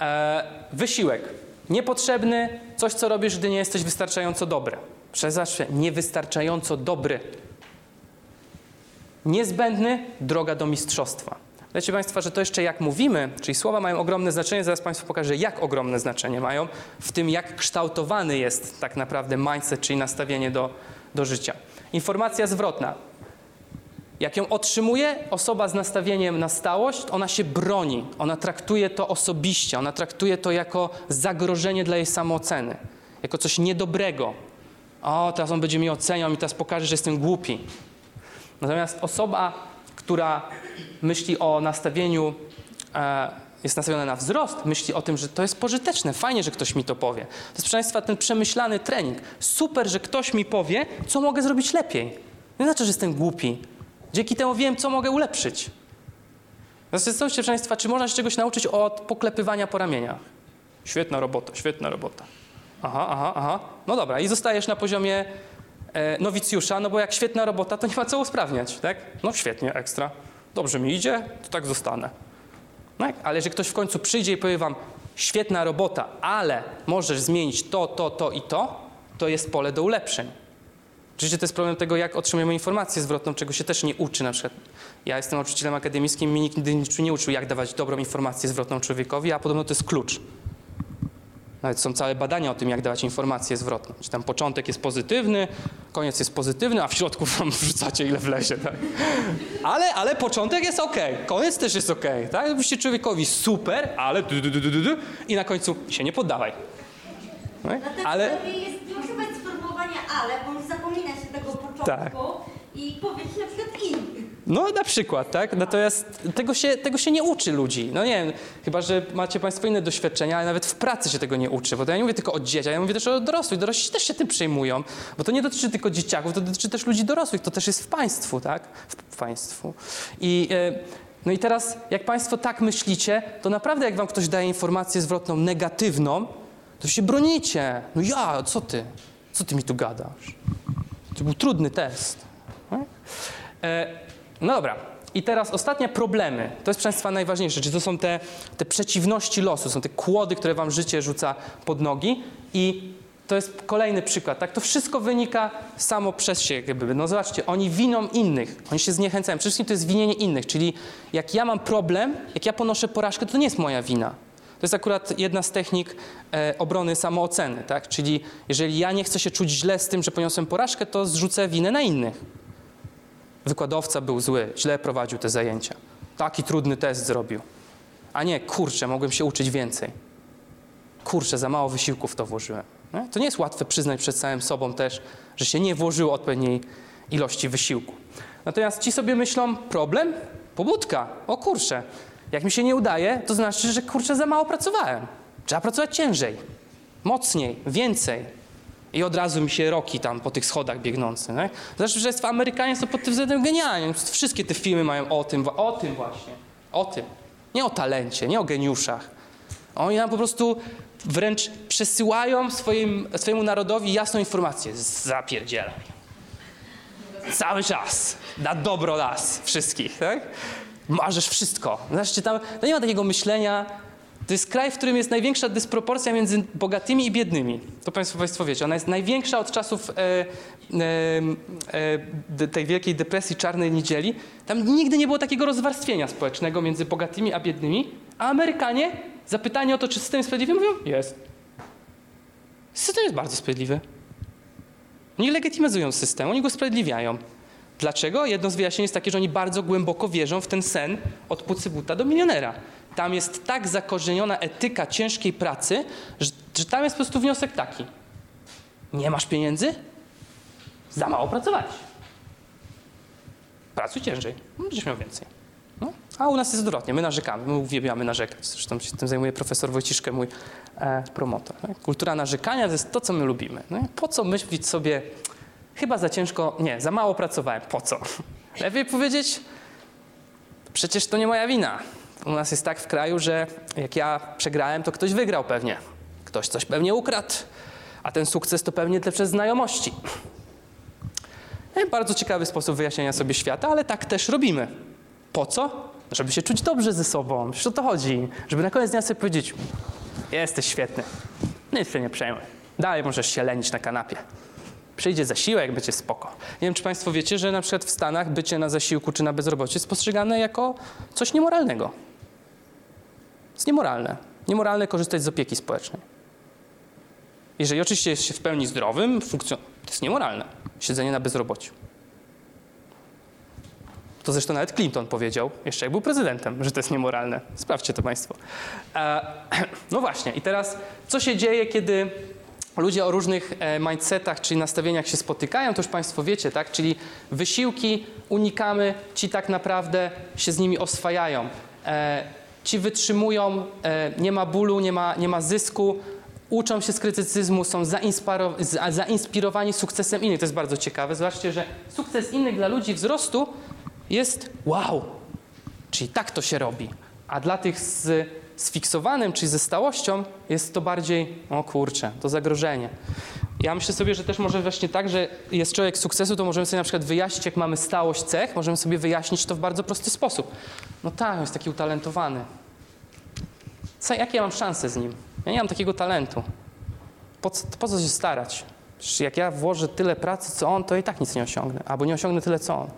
E, wysiłek. Niepotrzebny, coś, co robisz, gdy nie jesteś wystarczająco dobry. Przez zawsze niewystarczająco dobry. Niezbędny, droga do mistrzostwa. Wiecie Państwa, że to jeszcze jak mówimy, czyli słowa mają ogromne znaczenie, zaraz Państwu pokażę, jak ogromne znaczenie mają w tym, jak kształtowany jest tak naprawdę mindset, czyli nastawienie do, do życia. Informacja zwrotna. Jak ją otrzymuje osoba z nastawieniem na stałość, ona się broni, ona traktuje to osobiście, ona traktuje to jako zagrożenie dla jej samooceny, jako coś niedobrego. O, teraz on będzie mi oceniał i teraz pokaże, że jestem głupi. Natomiast osoba, która myśli o nastawieniu, e, jest nastawiona na wzrost, myśli o tym, że to jest pożyteczne, fajnie, że ktoś mi to powie. To jest, proszę Państwa, ten przemyślany trening. Super, że ktoś mi powie, co mogę zrobić lepiej. Nie znaczy, że jestem głupi. Dzięki temu wiem, co mogę ulepszyć. Zastanówcie, proszę Państwa, czy można się czegoś nauczyć od poklepywania po ramieniach? Świetna robota, świetna robota. Aha, aha, aha. No dobra, i zostajesz na poziomie e, nowicjusza, no bo jak świetna robota, to nie ma co usprawniać, tak? No świetnie, ekstra. Dobrze mi idzie, to tak zostanę. No, ale że ktoś w końcu przyjdzie i powie wam, świetna robota, ale możesz zmienić to, to, to i to, to jest pole do ulepszeń. Oczywiście to jest problem tego, jak otrzymujemy informację zwrotną, czego się też nie uczy. Na przykład ja jestem nauczycielem akademickim, nikt nigdy nie uczył, jak dawać dobrą informację zwrotną człowiekowi, a podobno to jest klucz. Nawet są całe badania o tym, jak dawać informację zwrotną. Czy tam początek jest pozytywny, koniec jest pozytywny, a w środku wam wrzucacie ile wlezie, tak? Ale, ale początek jest ok, koniec też jest ok, tak? Byście człowiekowi super, ale du, du, du, du, du, i na końcu się nie poddawaj. Tak? Ale jest ale, bo już zapomina się tego początku Tak. I powiedzieć na przykład innych. No na przykład, tak? Natomiast tego się, tego się nie uczy ludzi. No nie wiem, chyba, że macie Państwo inne doświadczenia, ale nawet w pracy się tego nie uczy, bo to ja nie mówię tylko o dzieciach, ja mówię też o dorosłych. Dorośli też się tym przejmują, bo to nie dotyczy tylko dzieciaków, to dotyczy też ludzi dorosłych, to też jest w państwu, tak? W, państwu. I, e, no i teraz, jak Państwo tak myślicie, to naprawdę jak Wam ktoś daje informację zwrotną negatywną, to się bronicie. No ja, co ty? Co ty mi tu gadasz? To był trudny test. E, no dobra. I teraz ostatnie problemy. To jest, proszę Państwa, najważniejsze. Czyli to są te, te przeciwności losu, są te kłody, które Wam życie rzuca pod nogi. I to jest kolejny przykład. Tak? To wszystko wynika samo przez się. Jakby. No zobaczcie, oni winą innych. Oni się zniechęcają. Przede wszystkim to jest winienie innych. Czyli jak ja mam problem, jak ja ponoszę porażkę, to nie jest moja wina. To jest akurat jedna z technik e, obrony samooceny. Tak? Czyli jeżeli ja nie chcę się czuć źle z tym, że poniosłem porażkę, to zrzucę winę na innych. Wykładowca był zły, źle prowadził te zajęcia. Taki trudny test zrobił. A nie, kurczę, mogłem się uczyć więcej. Kurczę, za mało wysiłku w to włożyłem. Nie? To nie jest łatwe przyznać przed samym sobą też, że się nie włożyło odpowiedniej ilości wysiłku. Natomiast ci sobie myślą, problem? Pobudka. O kurczę, jak mi się nie udaje, to znaczy, że kurczę, za mało pracowałem. Trzeba pracować ciężej, mocniej, więcej. I od razu mi się roki tam po tych schodach biegnący. Zresztą, że jest- Amerykanie są pod tym względem genialni. Wszystkie te filmy mają o tym, o tym właśnie. O tym. Nie o talencie, nie o geniuszach. Oni nam po prostu wręcz przesyłają swoim, swojemu narodowi jasną informację. Zapierdzielaj. Cały czas. Na dobro nas wszystkich, tak? Marzesz wszystko. Zobaczcie, tam no nie ma takiego myślenia. To jest kraj, w którym jest największa dysproporcja między bogatymi i biednymi. To Państwo, państwo wiecie. Ona jest największa od czasów e, e, e, tej wielkiej depresji czarnej niedzieli. Tam nigdy nie było takiego rozwarstwienia społecznego między bogatymi a biednymi. A Amerykanie, zapytanie o to, czy system jest sprawiedliwy, mówią, jest. System jest bardzo sprawiedliwy. Oni legitymizują system, oni go usprawiedliwiają. Dlaczego? Jedno z wyjaśnień jest takie, że oni bardzo głęboko wierzą w ten sen od pucybuta do milionera. Tam jest tak zakorzeniona etyka ciężkiej pracy, że, że tam jest po prostu wniosek taki. Nie masz pieniędzy? Za mało pracować. Pracuj ciężej, będziesz miał więcej. No. A u nas jest odwrotnie, my narzekamy, my uwielbiamy narzekać. Zresztą się tym zajmuje profesor Wojciszkę, mój e, promotor. Nie? Kultura narzekania to jest to, co my lubimy. Nie? Po co myśleć sobie, chyba za ciężko, nie, za mało pracowałem, po co? Lepiej powiedzieć, przecież to nie moja wina. U nas jest tak w kraju, że jak ja przegrałem, to ktoś wygrał pewnie. Ktoś coś pewnie ukradł, a ten sukces to pewnie też przez znajomości. Nie, Bardzo ciekawy sposób wyjaśnienia sobie świata, ale tak też robimy. Po co? Żeby się czuć dobrze ze sobą. Przecież o to chodzi. Żeby na koniec dnia sobie powiedzieć, jesteś świetny, nic się nie przejmuj. Dalej możesz się lenić na kanapie. Przyjdzie zasiłek, będzie spoko. Nie wiem, czy Państwo wiecie, że na przykład w Stanach bycie na zasiłku czy na bezrobociu jest postrzegane jako coś niemoralnego. Jest niemoralne. Niemoralne korzystać z opieki społecznej. Jeżeli oczywiście jest się w pełni zdrowym, funkcjon- to jest niemoralne. Siedzenie na bezrobociu. To zresztą nawet Clinton powiedział, jeszcze jak był prezydentem, że to jest niemoralne. Sprawdźcie to Państwo. E, no właśnie, i teraz co się dzieje, kiedy ludzie o różnych e, mindsetach, czyli nastawieniach się spotykają, to już Państwo wiecie, tak? Czyli wysiłki unikamy, ci tak naprawdę się z nimi oswajają. E, ci wytrzymują, e, nie ma bólu, nie ma, nie ma zysku, uczą się z krytycyzmu, są zainspiro, za- zainspirowani sukcesem innych. To jest bardzo ciekawe. Zobaczcie, że sukces innych dla ludzi wzrostu jest wow, czyli tak to się robi. A dla tych z sfiksowanym, czyli ze stałością, jest to bardziej, o kurczę, to zagrożenie. Ja myślę sobie, że też może właśnie tak, że jest człowiek sukcesu, to możemy sobie na przykład wyjaśnić, jak mamy stałość cech, możemy sobie wyjaśnić to w bardzo prosty sposób. No tak, jest taki utalentowany. Co, jakie ja mam szanse z nim? Ja nie mam takiego talentu. Po co, po co się starać? Przecież jak ja włożę tyle pracy, co on, to i tak nic nie osiągnę. Albo nie osiągnę tyle, co on.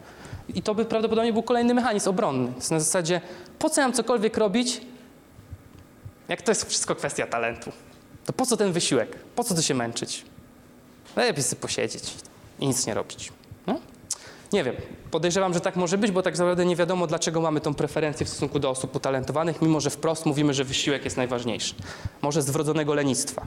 I to by prawdopodobnie był kolejny mechanizm obronny. To jest na zasadzie, po co ja mam cokolwiek robić, jak to jest wszystko kwestia talentu? To po co ten wysiłek? Po co tu się męczyć? Lepiej sobie posiedzieć i nic nie robić. No? Nie wiem. Podejrzewam, że tak może być, bo tak naprawdę nie wiadomo, dlaczego mamy tą preferencję w stosunku do osób utalentowanych, mimo że wprost mówimy, że wysiłek jest najważniejszy. Może z wrodzonego lenistwa.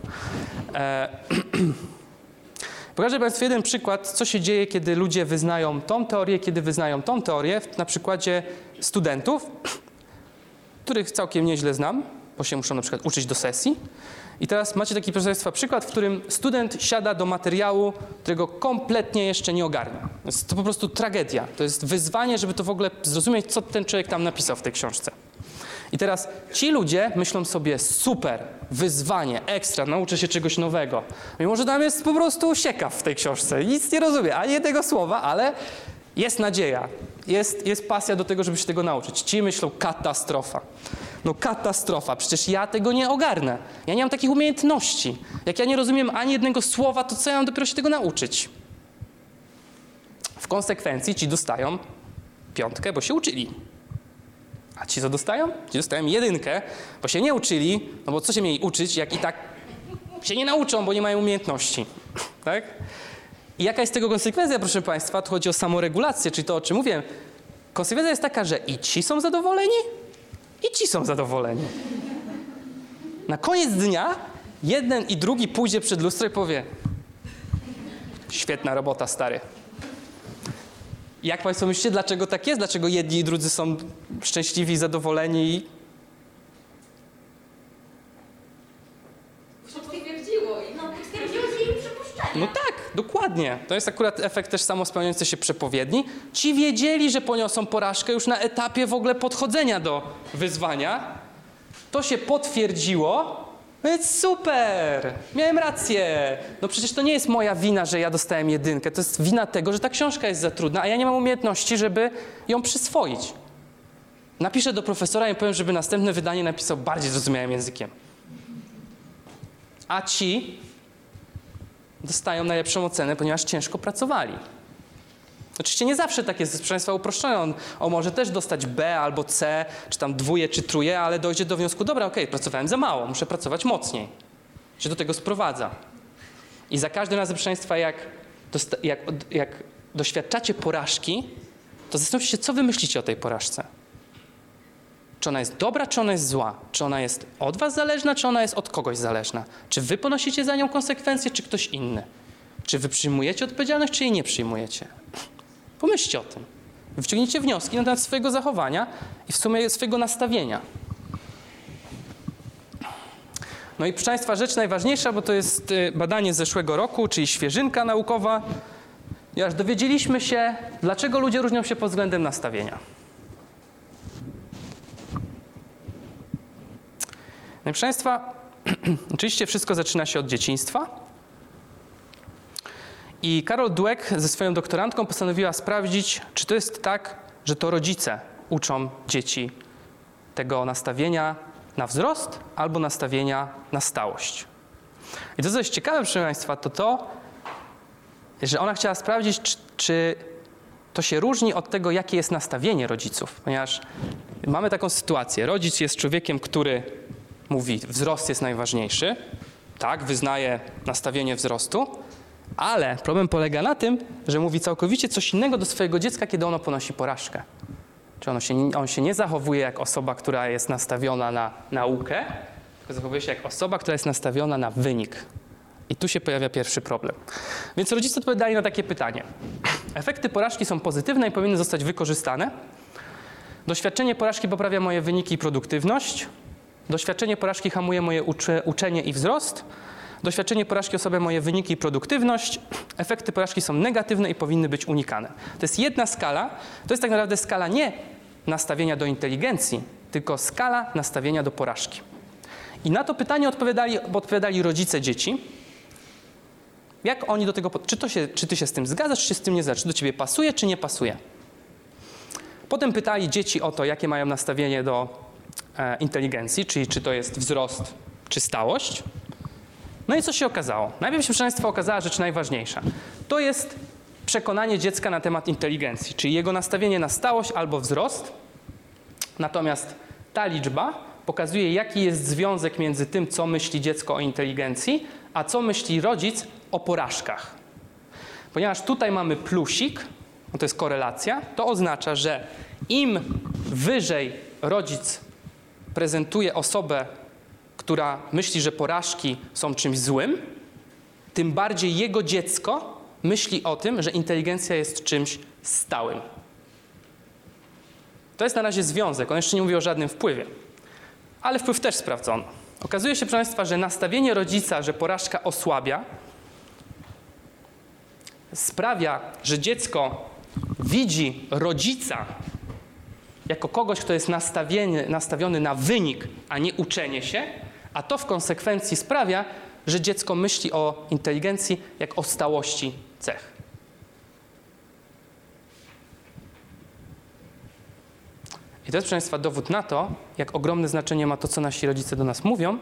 E, Pokażę Państwu jeden przykład, co się dzieje, kiedy ludzie wyznają tą teorię, kiedy wyznają tą teorię, na przykładzie studentów, których całkiem nieźle znam, bo się muszą na przykład uczyć do sesji. I teraz macie taki, proszę Państwa, przykład, w którym student siada do materiału, którego kompletnie jeszcze nie ogarnia. Jest to po prostu tragedia. To jest wyzwanie, żeby to w ogóle zrozumieć, co ten człowiek tam napisał w tej książce. I teraz ci ludzie myślą sobie, super, wyzwanie, ekstra, nauczę się czegoś nowego. Mimo, że tam jest po prostu siekaw w tej książce. Nic nie rozumie, ani jednego słowa, ale jest nadzieja. Jest, jest pasja do tego, żeby się tego nauczyć. Ci myślą, katastrofa. No katastrofa, przecież ja tego nie ogarnę. Ja nie mam takich umiejętności. Jak ja nie rozumiem ani jednego słowa, to co ja mam dopiero się tego nauczyć? W konsekwencji ci dostają piątkę, bo się uczyli. A ci co dostają? Ci dostają jedynkę, bo się nie uczyli, no bo co się mieli uczyć, jak i tak się nie nauczą, bo nie mają umiejętności. Tak? I jaka jest tego konsekwencja, proszę Państwa? Tu chodzi o samoregulację, czyli to, o czym mówię. Konsekwencja jest taka, że i ci są zadowoleni, i ci są zadowoleni. Na koniec dnia jeden i drugi pójdzie przed lustro i powie świetna robota, stary. Jak Państwo myślicie, dlaczego tak jest? Dlaczego jedni i drudzy są szczęśliwi, zadowoleni? Potwierdziło i No, stwierdziło się jej przypuszczenie. No tak, dokładnie. To jest akurat efekt też samospełniającej się przepowiedni. Ci wiedzieli, że poniosą porażkę już na etapie w ogóle podchodzenia do wyzwania. To się potwierdziło. Więc super! Miałem rację. No przecież to nie jest moja wina, że ja dostałem jedynkę. To jest wina tego, że ta książka jest za trudna, a ja nie mam umiejętności, żeby ją przyswoić. Napiszę do profesora i powiem, żeby następne wydanie napisał bardziej zrozumiałym językiem. A ci dostają najlepszą ocenę, ponieważ ciężko pracowali. Oczywiście nie zawsze tak jest, proszę Państwa, uproszczone. On, on może też dostać B albo C, czy tam dwóje, czy truje, ale dojdzie do wniosku, dobra, okej, pracowałem za mało, muszę pracować mocniej. Się do tego sprowadza. I za każdym razem, proszę Państwa, jak, jak, jak doświadczacie porażki, to zastanówcie się, co wy myślicie o tej porażce. Czy ona jest dobra, czy ona jest zła? Czy ona jest od was zależna, czy ona jest od kogoś zależna? Czy wy ponosicie za nią konsekwencje, czy ktoś inny? Czy wy przyjmujecie odpowiedzialność, czy jej nie przyjmujecie? Pomyślcie o tym. Wyciągnijcie wnioski na temat swojego zachowania i w sumie swojego nastawienia. No i proszę Państwa, rzecz najważniejsza, bo to jest y, badanie z zeszłego roku, czyli świeżynka naukowa. I aż dowiedzieliśmy się, dlaczego ludzie różnią się pod względem nastawienia. No i proszę Państwa, oczywiście wszystko zaczyna się od dzieciństwa. I Karol Dweck ze swoją doktorantką postanowiła sprawdzić, czy to jest tak, że to rodzice uczą dzieci tego nastawienia na wzrost albo nastawienia na stałość. I to, co jest ciekawe, proszę Państwa, to to, że ona chciała sprawdzić, czy, czy to się różni od tego, jakie jest nastawienie rodziców. Ponieważ mamy taką sytuację. Rodzic jest człowiekiem, który mówi, wzrost jest najważniejszy. Tak, wyznaje nastawienie wzrostu, ale problem polega na tym, że mówi całkowicie coś innego do swojego dziecka, kiedy ono ponosi porażkę. Czy ono się, on się nie zachowuje jak osoba, która jest nastawiona na naukę, tylko zachowuje się jak osoba, która jest nastawiona na wynik. I tu się pojawia pierwszy problem. Więc rodzice odpowiadali na takie pytanie. Efekty porażki są pozytywne i powinny zostać wykorzystane. Doświadczenie porażki poprawia moje wyniki i produktywność. Doświadczenie porażki hamuje moje ucze, uczenie i wzrost. Doświadczenie porażki osłabia moje wyniki i produktywność. Efekty porażki są negatywne i powinny być unikane. To jest jedna skala. To jest tak naprawdę skala nie nastawienia do inteligencji, tylko skala nastawienia do porażki. I na to pytanie odpowiadali, odpowiadali rodzice dzieci. Jak oni do tego, czy, to się, czy ty się z tym zgadzasz, czy się z tym nie zgadzasz, czy do ciebie pasuje, czy nie pasuje. Potem pytali dzieci o to, jakie mają nastawienie do inteligencji, czyli czy to jest wzrost, czy stałość. No i co się okazało? Najpierw się, proszę Państwa, okazała rzecz najważniejsza. To jest przekonanie dziecka na temat inteligencji, czyli jego nastawienie na stałość albo wzrost. Natomiast ta liczba pokazuje, jaki jest związek między tym, co myśli dziecko o inteligencji, a co myśli rodzic o porażkach. Ponieważ tutaj mamy plusik, no to jest korelacja, to oznacza, że im wyżej rodzic prezentuje osobę, która myśli, że porażki są czymś złym, tym bardziej jego dziecko myśli o tym, że inteligencja jest czymś stałym. To jest na razie związek, on jeszcze nie mówi o żadnym wpływie. Ale wpływ też sprawdzono. Okazuje się, proszę Państwa, że nastawienie rodzica, że porażka osłabia, sprawia, że dziecko widzi rodzica jako kogoś, kto jest nastawiony, na wynik, a nie uczenie się, a to w konsekwencji sprawia, że dziecko myśli o inteligencji jak o stałości cech. I to jest, proszę Państwa, dowód na to, jak ogromne znaczenie ma to, co nasi rodzice do nas mówią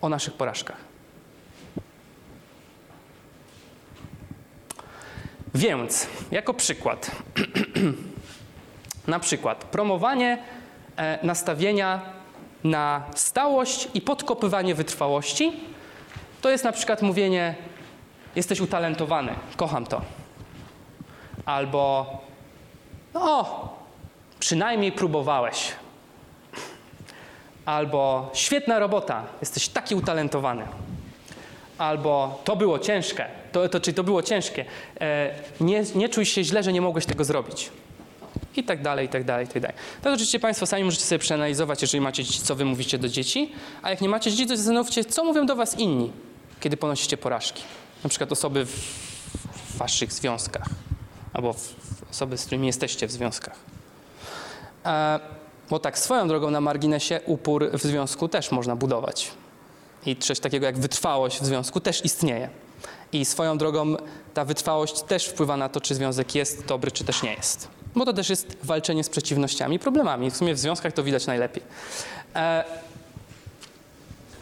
o naszych porażkach. Więc, jako przykład, na przykład promowanie e, nastawienia na stałość i podkopywanie wytrwałości, to jest na przykład mówienie: Jesteś utalentowany, kocham to. Albo, no, przynajmniej próbowałeś. Albo, świetna robota, jesteś taki utalentowany. Albo, to było ciężkie, to, to, czyli to było ciężkie. E, nie, nie czuj się źle, że nie mogłeś tego zrobić i tak dalej, i tak dalej, i tak dalej. To oczywiście Państwo sami możecie sobie przeanalizować, jeżeli macie dzieci, co Wy mówicie do dzieci, a jak nie macie dzieci, to zastanówcie, co mówią do Was inni, kiedy ponosicie porażki. Na przykład osoby w, w Waszych związkach, albo w osoby, z którymi jesteście w związkach. E, bo tak, swoją drogą na marginesie upór w związku też można budować. I coś takiego jak wytrwałość w związku też istnieje. I swoją drogą ta wytrwałość też wpływa na to, czy związek jest dobry, czy też nie jest. Bo to też jest walczenie z przeciwnościami problemami. W sumie w związkach to widać najlepiej. E,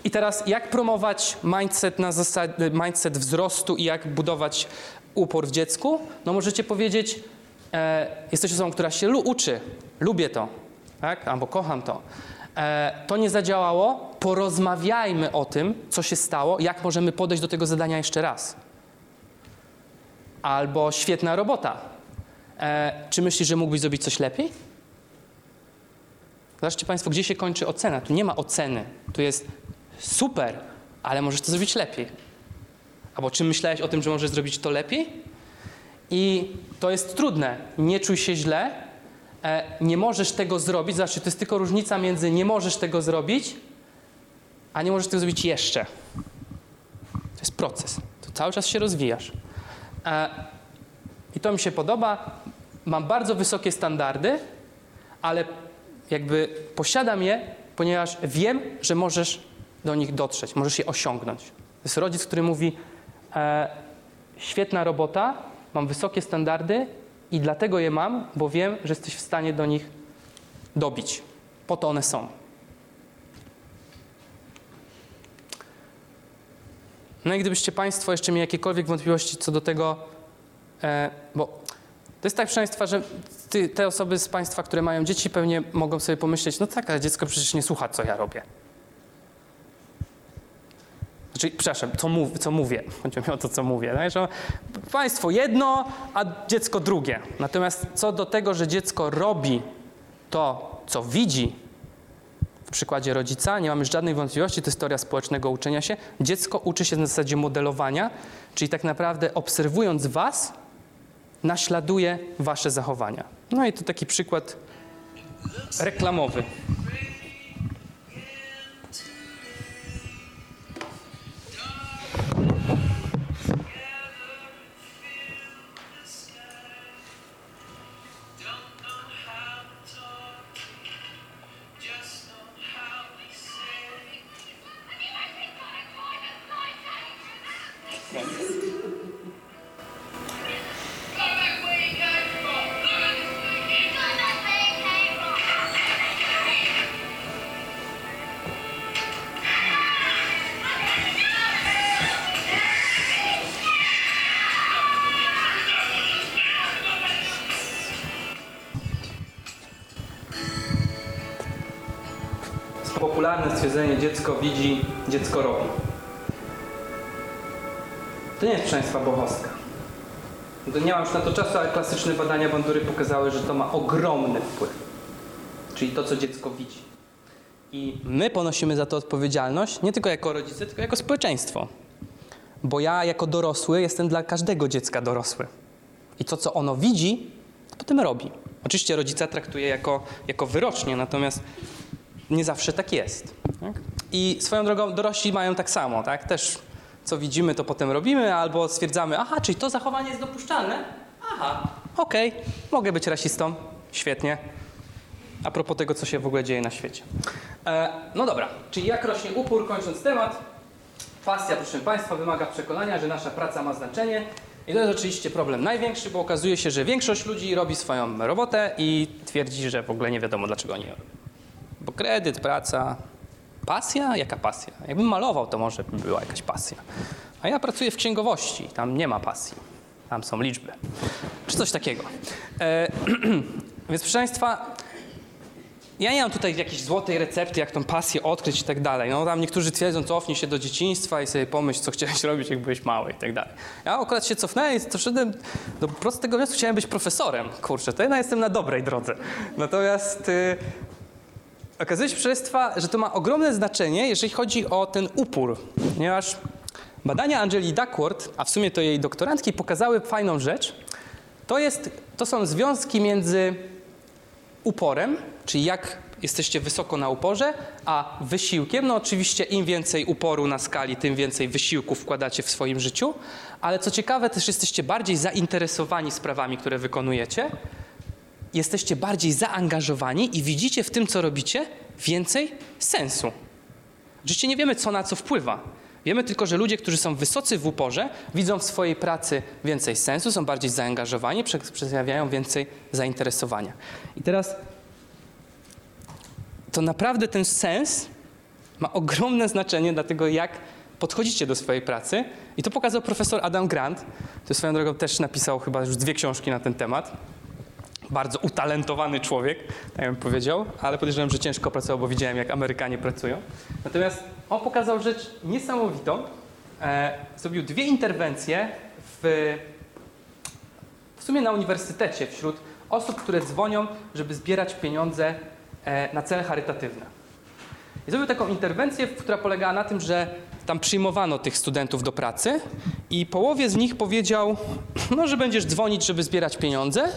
I teraz jak promować mindset, na zasad, mindset wzrostu i jak budować upór w dziecku? No możecie powiedzieć, e, jesteś osobą, która się lu- uczy, lubię to, tak? albo kocham to. E, to nie zadziałało, porozmawiajmy o tym, co się stało, jak możemy podejść do tego zadania jeszcze raz. Albo świetna robota. E, czy myślisz, że mógłbyś zrobić coś lepiej? Zobaczcie Państwo, gdzie się kończy ocena. Tu nie ma oceny. Tu jest super, ale możesz to zrobić lepiej. Albo czy myślałeś o tym, że możesz zrobić to lepiej? I to jest trudne. Nie czuj się źle. E, nie możesz tego zrobić. Zobaczcie, to jest tylko różnica między nie możesz tego zrobić, a nie możesz tego zrobić jeszcze. To jest proces. To cały czas się rozwijasz. E, I to mi się podoba. Mam bardzo wysokie standardy, ale jakby posiadam je, ponieważ wiem, że możesz do nich dotrzeć, możesz je osiągnąć. To jest rodzic, który mówi: e, Świetna robota, mam wysokie standardy i dlatego je mam, bo wiem, że jesteś w stanie do nich dobić. Po to one są. No i gdybyście Państwo jeszcze mieli jakiekolwiek wątpliwości co do tego, e, bo to jest tak, proszę Państwa, że ty, te osoby z Państwa, które mają dzieci, pewnie mogą sobie pomyśleć, no tak, ale dziecko przecież nie słucha, co ja robię. Znaczy, przepraszam, co, mów, co mówię. Chodzi mi o to, co mówię. Tak? Państwo jedno, a dziecko drugie. Natomiast co do tego, że dziecko robi to, co widzi, w przykładzie rodzica, nie mamy żadnej wątpliwości, to jest społecznego uczenia się. Dziecko uczy się na zasadzie modelowania, czyli tak naprawdę obserwując was, naśladuje wasze zachowania. No i to taki przykład reklamowy. To czasu, klasyczne badania bandury pokazały, że to ma ogromny wpływ. Czyli to, co dziecko widzi. I my ponosimy za to odpowiedzialność, nie tylko jako rodzice, tylko jako społeczeństwo. bo ja jako dorosły jestem dla każdego dziecka dorosły. I to, co ono widzi, to potem robi. Oczywiście rodzica traktuje jako, jako wyrocznie, natomiast nie zawsze tak jest. Tak? I swoją drogą dorośli mają tak samo, tak? Też co widzimy, to potem robimy, albo stwierdzamy, aha, czyli to zachowanie jest dopuszczalne? Aha, okej, mogę być rasistą, świetnie. A propos tego, co się w ogóle dzieje na świecie. E, no dobra, czyli jak rośnie upór, kończąc temat, pasja, proszę Państwa, wymaga przekonania, że nasza praca ma znaczenie. I to jest oczywiście problem największy, bo okazuje się, że większość ludzi robi swoją robotę i twierdzi, że w ogóle nie wiadomo, dlaczego oni robią. Bo kredyt, praca, pasja? Jaka pasja? Jakbym malował, to może by była jakaś pasja. A ja pracuję w księgowości, tam nie ma pasji. Tam są liczby. Czy coś takiego. E, więc proszę Państwa, ja nie mam tutaj jakiejś złotej recepty, jak tą pasję odkryć i tak dalej. No tam niektórzy twierdzą, cofnij się do dzieciństwa i sobie pomyśl, co chciałeś robić, jak byłeś mały i tak dalej. Ja akurat się cofnąłem i doszedłem do prostego wniosku, chciałem być profesorem. Kurczę, to ja jestem na dobrej drodze. Natomiast y, okazuje się, proszę Państwa, że to ma ogromne znaczenie, jeżeli chodzi o ten upór, ponieważ badania Angeli Duckworth, a w sumie to jej doktorantki, pokazały fajną rzecz. To, jest, to są związki między uporem, czyli jak jesteście wysoko na uporze, a wysiłkiem, no oczywiście im więcej uporu na skali, tym więcej wysiłku wkładacie w swoim życiu, ale co ciekawe, też jesteście bardziej zainteresowani sprawami, które wykonujecie, jesteście bardziej zaangażowani i widzicie w tym, co robicie, więcej sensu. Oczywiście nie wiemy, co na co wpływa. Wiemy tylko, że ludzie, którzy są wysocy w uporze, widzą w swojej pracy więcej sensu, są bardziej zaangażowani, prze- przejawiają więcej zainteresowania. I teraz to naprawdę ten sens ma ogromne znaczenie dla tego, jak podchodzicie do swojej pracy. I to pokazał profesor Adam Grant, który swoją drogą też napisał chyba już dwie książki na ten temat. Bardzo utalentowany człowiek, tak bym powiedział, ale podejrzewam, że ciężko pracował, bo widziałem, jak Amerykanie pracują. Natomiast on pokazał rzecz niesamowitą. E, zrobił dwie interwencje w, w sumie na uniwersytecie wśród osób, które dzwonią, żeby zbierać pieniądze e, na cele charytatywne. I zrobił taką interwencję, która polegała na tym, że tam przyjmowano tych studentów do pracy i połowie z nich powiedział, no, że będziesz dzwonić, żeby zbierać pieniądze,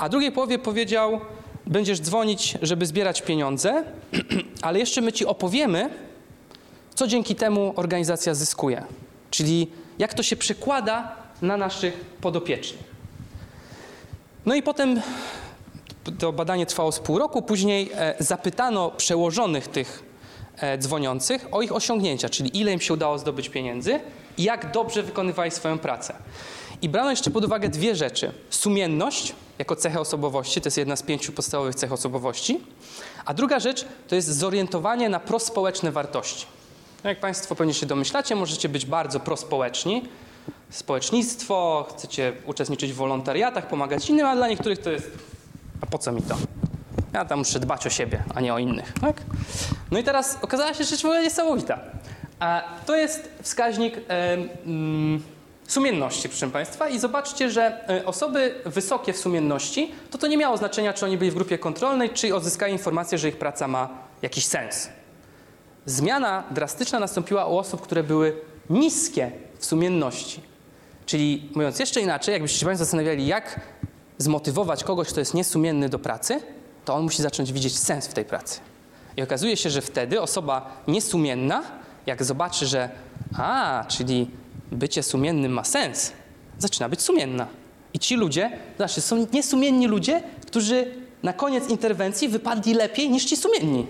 a drugiej połowie powiedział, będziesz dzwonić, żeby zbierać pieniądze, ale jeszcze my ci opowiemy, co dzięki temu organizacja zyskuje. Czyli jak to się przekłada na naszych podopiecznych. No i potem to badanie trwało z pół roku. Później e, zapytano przełożonych tych e, dzwoniących o ich osiągnięcia, czyli ile im się udało zdobyć pieniędzy i jak dobrze wykonywali swoją pracę. I brano jeszcze pod uwagę dwie rzeczy. Sumienność jako cechę osobowości, to jest jedna z pięciu podstawowych cech osobowości. A druga rzecz to jest zorientowanie na prospołeczne wartości. No jak Państwo pewnie się domyślacie, możecie być bardzo prospołeczni. Społecznictwo, chcecie uczestniczyć w wolontariatach, pomagać innym, a dla niektórych to jest a po co mi to? Ja tam muszę dbać o siebie, a nie o innych. Tak? No i teraz okazała się rzecz w ogóle niesamowita. A to jest wskaźnik e, mm, sumienności, proszę Państwa. I zobaczcie, że e, osoby wysokie w sumienności, to to nie miało znaczenia, czy oni byli w grupie kontrolnej, czy odzyskali informację, że ich praca ma jakiś sens. Zmiana drastyczna nastąpiła u osób, które były niskie w sumienności. Czyli mówiąc jeszcze inaczej, jakbyście się Państwo zastanawiali, jak zmotywować kogoś, kto jest niesumienny do pracy, to on musi zacząć widzieć sens w tej pracy. I okazuje się, że wtedy osoba niesumienna, jak zobaczy, że a, czyli bycie sumiennym ma sens, zaczyna być sumienna. I ci ludzie, znaczy są niesumienni ludzie, którzy na koniec interwencji wypadli lepiej niż ci sumienni.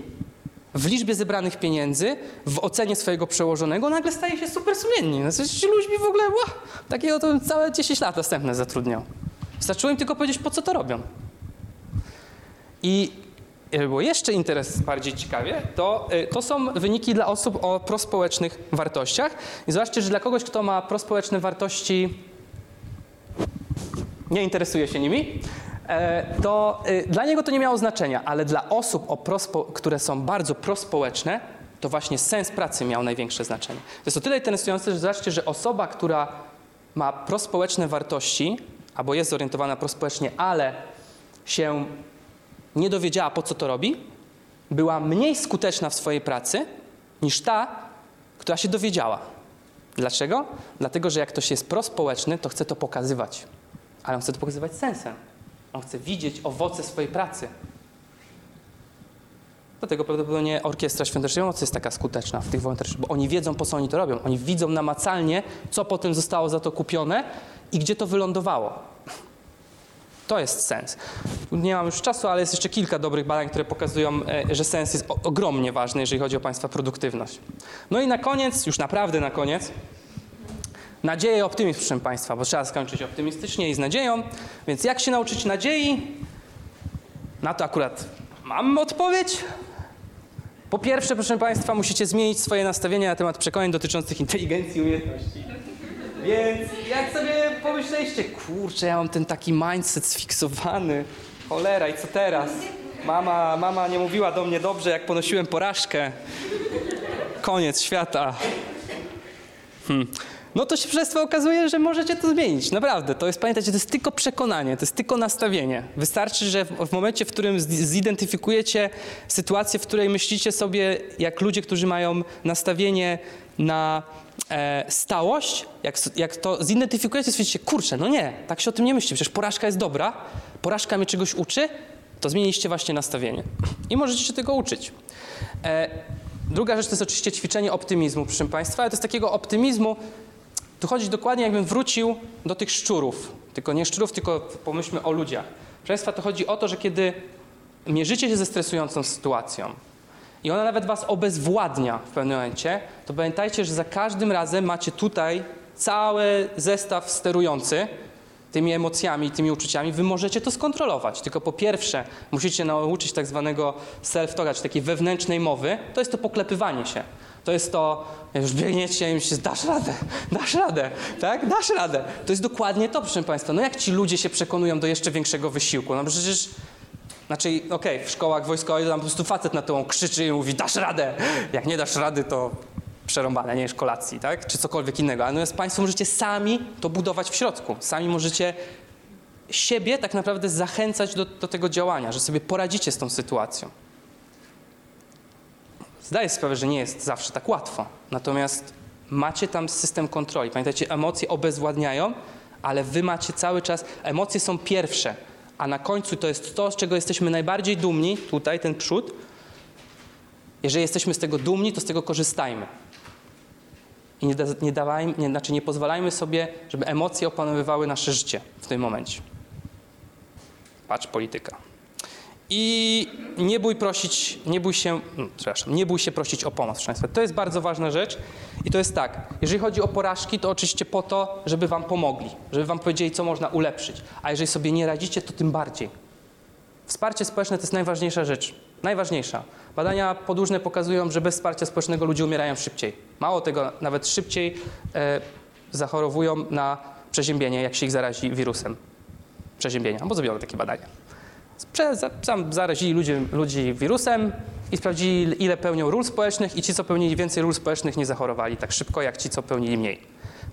W liczbie zebranych pieniędzy, w ocenie swojego przełożonego nagle staje się super sumienni. Znaczy, ci ludźmi w ogóle, wow, takiego to całe 10 lat następne zatrudniał. Wystarczyło im tylko powiedzieć, po co to robią. I żeby było jeszcze interes bardziej ciekawie, to, y, to są wyniki dla osób o prospołecznych wartościach. I zobaczcie, że dla kogoś, kto ma prospołeczne wartości, nie interesuje się nimi, e, to dla niego to nie miało znaczenia, ale dla osób, o prospo, które są bardzo prospołeczne, to właśnie sens pracy miał największe znaczenie. To jest o tyle interesujące, że zobaczcie, że osoba, która ma prospołeczne wartości, albo jest zorientowana prospołecznie, ale się nie dowiedziała, po co to robi, była mniej skuteczna w swojej pracy niż ta, która się dowiedziała. Dlaczego? Dlatego, że jak ktoś jest prospołeczny, to chce to pokazywać. Ale on chce to pokazywać sensem. On chce widzieć owoce swojej pracy. Dlatego prawdopodobnie Orkiestra Świątecznej Mocy jest taka skuteczna w tych wolontariuszach, bo oni wiedzą, po co oni to robią. Oni widzą namacalnie, co potem zostało za to kupione i gdzie to wylądowało. To jest sens. Nie mam już czasu, ale jest jeszcze kilka dobrych badań, które pokazują, e, że sens jest ogromnie ważny, jeżeli chodzi o Państwa produktywność. No i na koniec, już naprawdę na koniec, nadzieję i optymizm, proszę Państwa, bo trzeba skończyć optymistycznie i z nadzieją. Więc jak się nauczyć nadziei? Na to akurat mam odpowiedź. Po pierwsze, proszę Państwa, musicie zmienić swoje nastawienie na temat przekonań dotyczących inteligencji i umiejętności. Więc jak sobie pomyśleliście, kurczę, ja mam ten taki mindset sfiksowany, cholera i co teraz? Mama, mama nie mówiła do mnie dobrze, jak ponosiłem porażkę. Koniec świata. Hmm. No to się przez to okazuje, że możecie to zmienić. Naprawdę. To jest, pamiętajcie, to jest tylko przekonanie, to jest tylko nastawienie. Wystarczy, że w, w momencie, w którym zi- zidentyfikujecie sytuację, w której myślicie sobie, jak ludzie, którzy mają nastawienie na e, stałość, jak, jak to zidentyfikujecie, stwierdzicie, kurczę, no nie, tak się o tym nie myśli. Przecież porażka jest dobra, porażka mnie czegoś uczy, to zmieniliście właśnie nastawienie. I możecie się tego uczyć. E, druga rzecz to jest oczywiście ćwiczenie optymizmu, proszę Państwa, ale to jest takiego optymizmu, tu chodzi dokładnie, jakbym wrócił do tych szczurów. Tylko nie szczurów, tylko pomyślmy o ludziach. Proszę Państwa, to chodzi o to, że kiedy mierzycie się ze stresującą sytuacją i ona nawet was obezwładnia w pewnym momencie, to pamiętajcie, że za każdym razem macie tutaj cały zestaw sterujący tymi emocjami, tymi uczuciami. Wy możecie to skontrolować. Tylko po pierwsze musicie nauczyć tak zwanego self-talka, czyli takiej wewnętrznej mowy. To jest to poklepywanie się. To jest to, już biegniecie i myślicie, dasz radę, dasz radę, tak? Dasz radę. To jest dokładnie to, proszę Państwa. No jak ci ludzie się przekonują do jeszcze większego wysiłku? No przecież, znaczy, okej, w szkołach wojskowych tam po prostu facet na tą krzyczy i mówi, dasz radę. Jak nie dasz rady, to przerąbane, nie jesz kolacji, tak? Czy cokolwiek innego. Natomiast Państwo możecie sami to budować w środku. Sami możecie siebie tak naprawdę zachęcać do, do tego działania, że sobie poradzicie z tą sytuacją. Zdaję sprawę, że nie jest zawsze tak łatwo. Natomiast macie tam system kontroli. Pamiętajcie, emocje obezwładniają, ale wy macie cały czas, emocje są pierwsze, a na końcu to jest to, z czego jesteśmy najbardziej dumni, tutaj ten przód. Jeżeli jesteśmy z tego dumni, to z tego korzystajmy. I nie, da, nie, dawajmy, nie, znaczy nie pozwalajmy sobie, żeby emocje opanowywały nasze życie w tym momencie. Patrz, polityka. I nie bój prosić, nie bój się, no, przepraszam, nie bój się prosić o pomoc, proszę. To jest bardzo ważna rzecz i to jest tak, jeżeli chodzi o porażki, to oczywiście po to, żeby Wam pomogli, żeby Wam powiedzieli, co można ulepszyć, a jeżeli sobie nie radzicie, to tym bardziej. Wsparcie społeczne to jest najważniejsza rzecz, najważniejsza. Badania podłużne pokazują, że bez wsparcia społecznego ludzie umierają szybciej. Mało tego, nawet szybciej e, zachorowują na przeziębienie, jak się ich zarazi wirusem przeziębienia, bo zrobiono takie badania. Zarazili ludzi, ludzi wirusem i sprawdzili, ile pełnią ról społecznych i ci, co pełnili więcej ról społecznych, nie zachorowali tak szybko, jak ci, co pełnili mniej.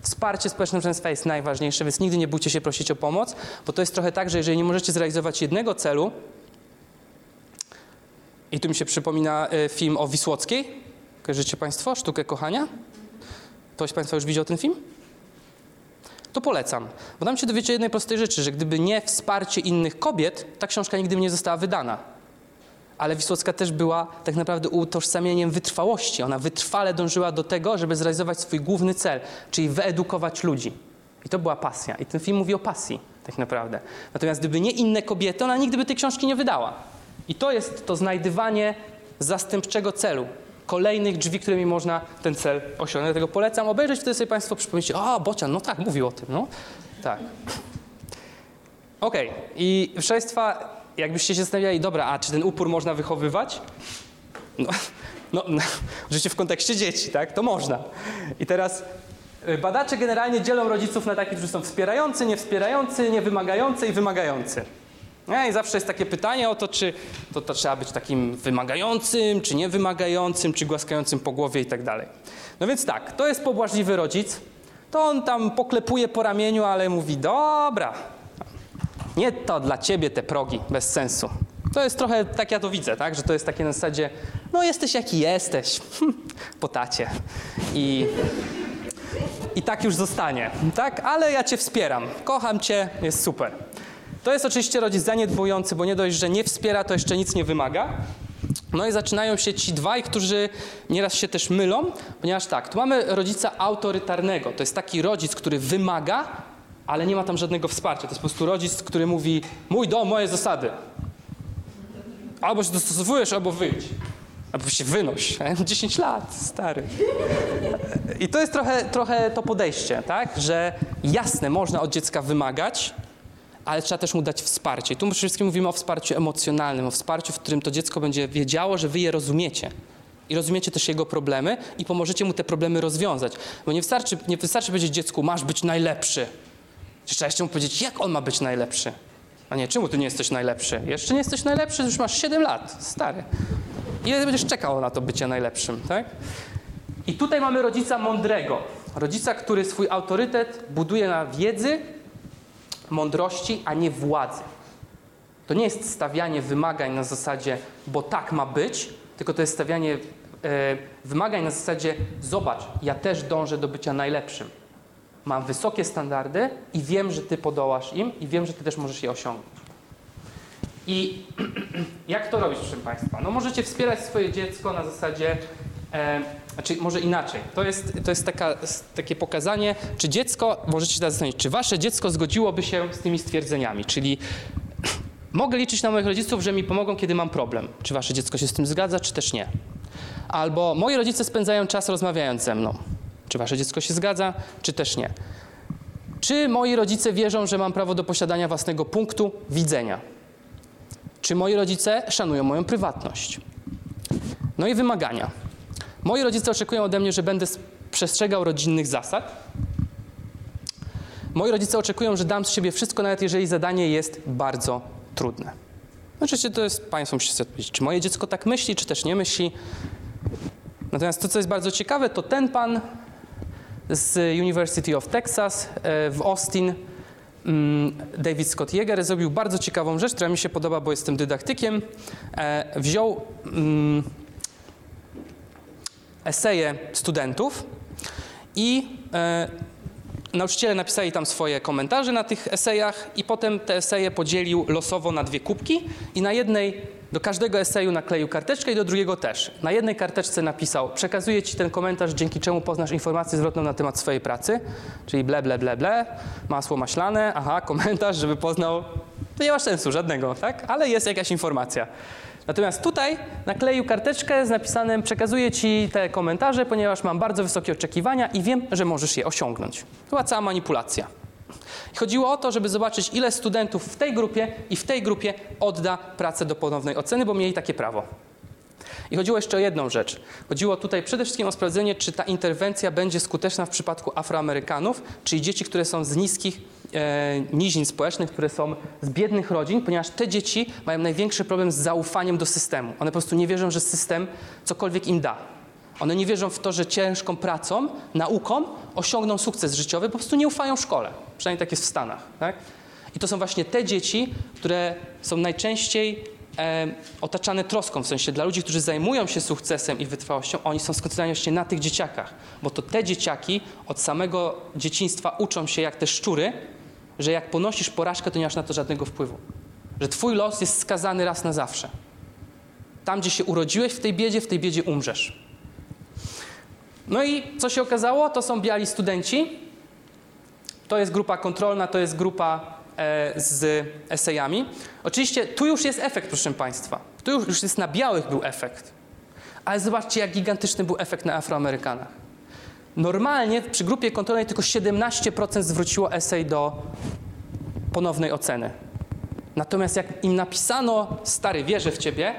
Wsparcie społeczne Państwa jest najważniejsze, więc nigdy nie bójcie się prosić o pomoc, bo to jest trochę tak, że jeżeli nie możecie zrealizować jednego celu, i tu mi się przypomina e, film o Wisłockiej, kojarzycie Państwo, Sztukę Kochania? Ktoś Państwa już widział ten film? To polecam. Bo tam się dowiecie jednej prostej rzeczy, że gdyby nie wsparcie innych kobiet, ta książka nigdy by nie została wydana. Ale Wisłocka też była tak naprawdę utożsamieniem wytrwałości. Ona wytrwale dążyła do tego, żeby zrealizować swój główny cel, czyli wyedukować ludzi. I to była pasja. I ten film mówi o pasji, tak naprawdę. Natomiast gdyby nie inne kobiety, ona nigdy by tej książki nie wydała. I to jest to znajdywanie zastępczego celu. Kolejnych drzwi, którymi można ten cel osiągnąć. Dlatego polecam obejrzeć, wtedy sobie Państwo przypomnicie, a Bocian, no tak, mówił o tym, no. Tak. Okej. I proszę Państwa, jakbyście się zastanawiali, dobra, a czy ten upór można wychowywać? No, no, no oczywiście w kontekście dzieci, tak? To można. I teraz y, badacze generalnie dzielą rodziców na takich, którzy są wspierający, niewspierający, niewymagający i wymagający. I zawsze jest takie pytanie o to, czy to, to trzeba być takim wymagającym, czy niewymagającym, czy głaskającym po głowie i tak dalej. No więc tak, to jest pobłażliwy rodzic. To on tam poklepuje po ramieniu, ale mówi, dobra, nie to dla ciebie te progi, bez sensu. To jest trochę, tak ja to widzę, tak? Że to jest takie na zasadzie, no jesteś jaki jesteś, po tacie. I, i tak już zostanie, tak? Ale ja cię wspieram, kocham cię, jest super. To jest oczywiście rodzic zaniedbujący, bo nie dość, że nie wspiera, to jeszcze nic nie wymaga. No i zaczynają się ci dwaj, którzy nieraz się też mylą, ponieważ tak, tu mamy rodzica autorytarnego. To jest taki rodzic, który wymaga, ale nie ma tam żadnego wsparcia. To jest po prostu rodzic, który mówi: Mój dom, moje zasady. Albo się dostosowujesz, albo wyjdź. Albo się wynoś. 10 lat, stary. I to jest trochę, trochę to podejście, tak? Że jasne, można od dziecka wymagać, ale trzeba też mu dać wsparcie. I tu przede wszystkim mówimy o wsparciu emocjonalnym, o wsparciu, w którym to dziecko będzie wiedziało, że wy je rozumiecie. I rozumiecie też jego problemy i pomożecie mu te problemy rozwiązać. Bo nie wystarczy, nie wystarczy powiedzieć dziecku, masz być najlepszy. Trzeba jeszcze mu powiedzieć, jak on ma być najlepszy. A nie, czemu ty nie jesteś najlepszy? Jeszcze nie jesteś najlepszy, już masz 7 lat, stary. Ile będziesz czekał na to bycie najlepszym, tak? I tutaj mamy rodzica mądrego. Rodzica, który swój autorytet buduje na wiedzy, mądrości, a nie władzy. To nie jest stawianie wymagań na zasadzie, bo tak ma być, tylko to jest stawianie e, wymagań na zasadzie, zobacz, ja też dążę do bycia najlepszym. Mam wysokie standardy i wiem, że ty podołasz im i wiem, że ty też możesz je osiągnąć. I jak to robić, proszę Państwa? No możecie wspierać swoje dziecko na zasadzie, e, znaczy może inaczej. To jest, to jest taka, takie pokazanie, czy dziecko, możecie się zastanowić, czy wasze dziecko zgodziłoby się z tymi stwierdzeniami, czyli mogę liczyć na moich rodziców, że mi pomogą, kiedy mam problem. Czy wasze dziecko się z tym zgadza, czy też nie? Albo moi rodzice spędzają czas rozmawiając ze mną. Czy wasze dziecko się zgadza, czy też nie? Czy moi rodzice wierzą, że mam prawo do posiadania własnego punktu widzenia? Czy moi rodzice szanują moją prywatność? No i wymagania. Moi rodzice oczekują ode mnie, że będę przestrzegał rodzinnych zasad. Moi rodzice oczekują, że dam z siebie wszystko, nawet jeżeli zadanie jest bardzo trudne. Oczywiście to jest, Państwo musicie odpowiedzieć, czy moje dziecko tak myśli, czy też nie myśli. Natomiast to, co jest bardzo ciekawe, to ten pan z University of Texas e, w Austin, mm, David Scott Yeager, zrobił bardzo ciekawą rzecz, która mi się podoba, bo jestem dydaktykiem. E, Wziął mm, eseje studentów i e, nauczyciele napisali tam swoje komentarze na tych esejach i potem te eseje podzielił losowo na dwie kubki i na jednej do każdego eseju nakleił karteczkę i do drugiego też. Na jednej karteczce napisał przekazuję ci ten komentarz, dzięki czemu poznasz informację zwrotną na temat swojej pracy, czyli ble, ble, ble, ble, masło maślane, aha, komentarz, żeby poznał, to nie ma sensu żadnego, tak? Ale jest jakaś informacja. Natomiast tutaj nakleił karteczkę z napisanym przekazuję Ci te komentarze, ponieważ mam bardzo wysokie oczekiwania i wiem, że możesz je osiągnąć. Była cała manipulacja. Chodziło o to, żeby zobaczyć, ile studentów w tej grupie i w tej grupie odda pracę do ponownej oceny, bo mieli takie prawo. I chodziło jeszcze o jedną rzecz. Chodziło tutaj przede wszystkim o sprawdzenie, czy ta interwencja będzie skuteczna w przypadku Afroamerykanów, czyli dzieci, które są z niskich nizin społecznych, które są z biednych rodzin, ponieważ te dzieci mają największy problem z zaufaniem do systemu. One po prostu nie wierzą, że system cokolwiek im da. One nie wierzą w to, że ciężką pracą, nauką osiągną sukces życiowy, po prostu nie ufają szkole. Przynajmniej tak jest w Stanach. Tak? I to są właśnie te dzieci, które są najczęściej e, otaczane troską, w sensie dla ludzi, którzy zajmują się sukcesem i wytrwałością, oni są skoncentrowani właśnie na tych dzieciakach, bo to te dzieciaki od samego dzieciństwa uczą się jak te szczury, że jak ponosisz porażkę, to nie masz na to żadnego wpływu. Że twój los jest skazany raz na zawsze. Tam, gdzie się urodziłeś w tej biedzie, w tej biedzie umrzesz. No i co się okazało? To są biali studenci. To jest grupa kontrolna, to jest grupa e, z esejami. Oczywiście tu już jest efekt, proszę Państwa. Tu już, już jest na białych był efekt. Ale zobaczcie, jak gigantyczny był efekt na Afroamerykanach. Normalnie przy grupie kontrolnej tylko 17% zwróciło esej do ponownej oceny. Natomiast jak im napisano, stary, wierzę w ciebie,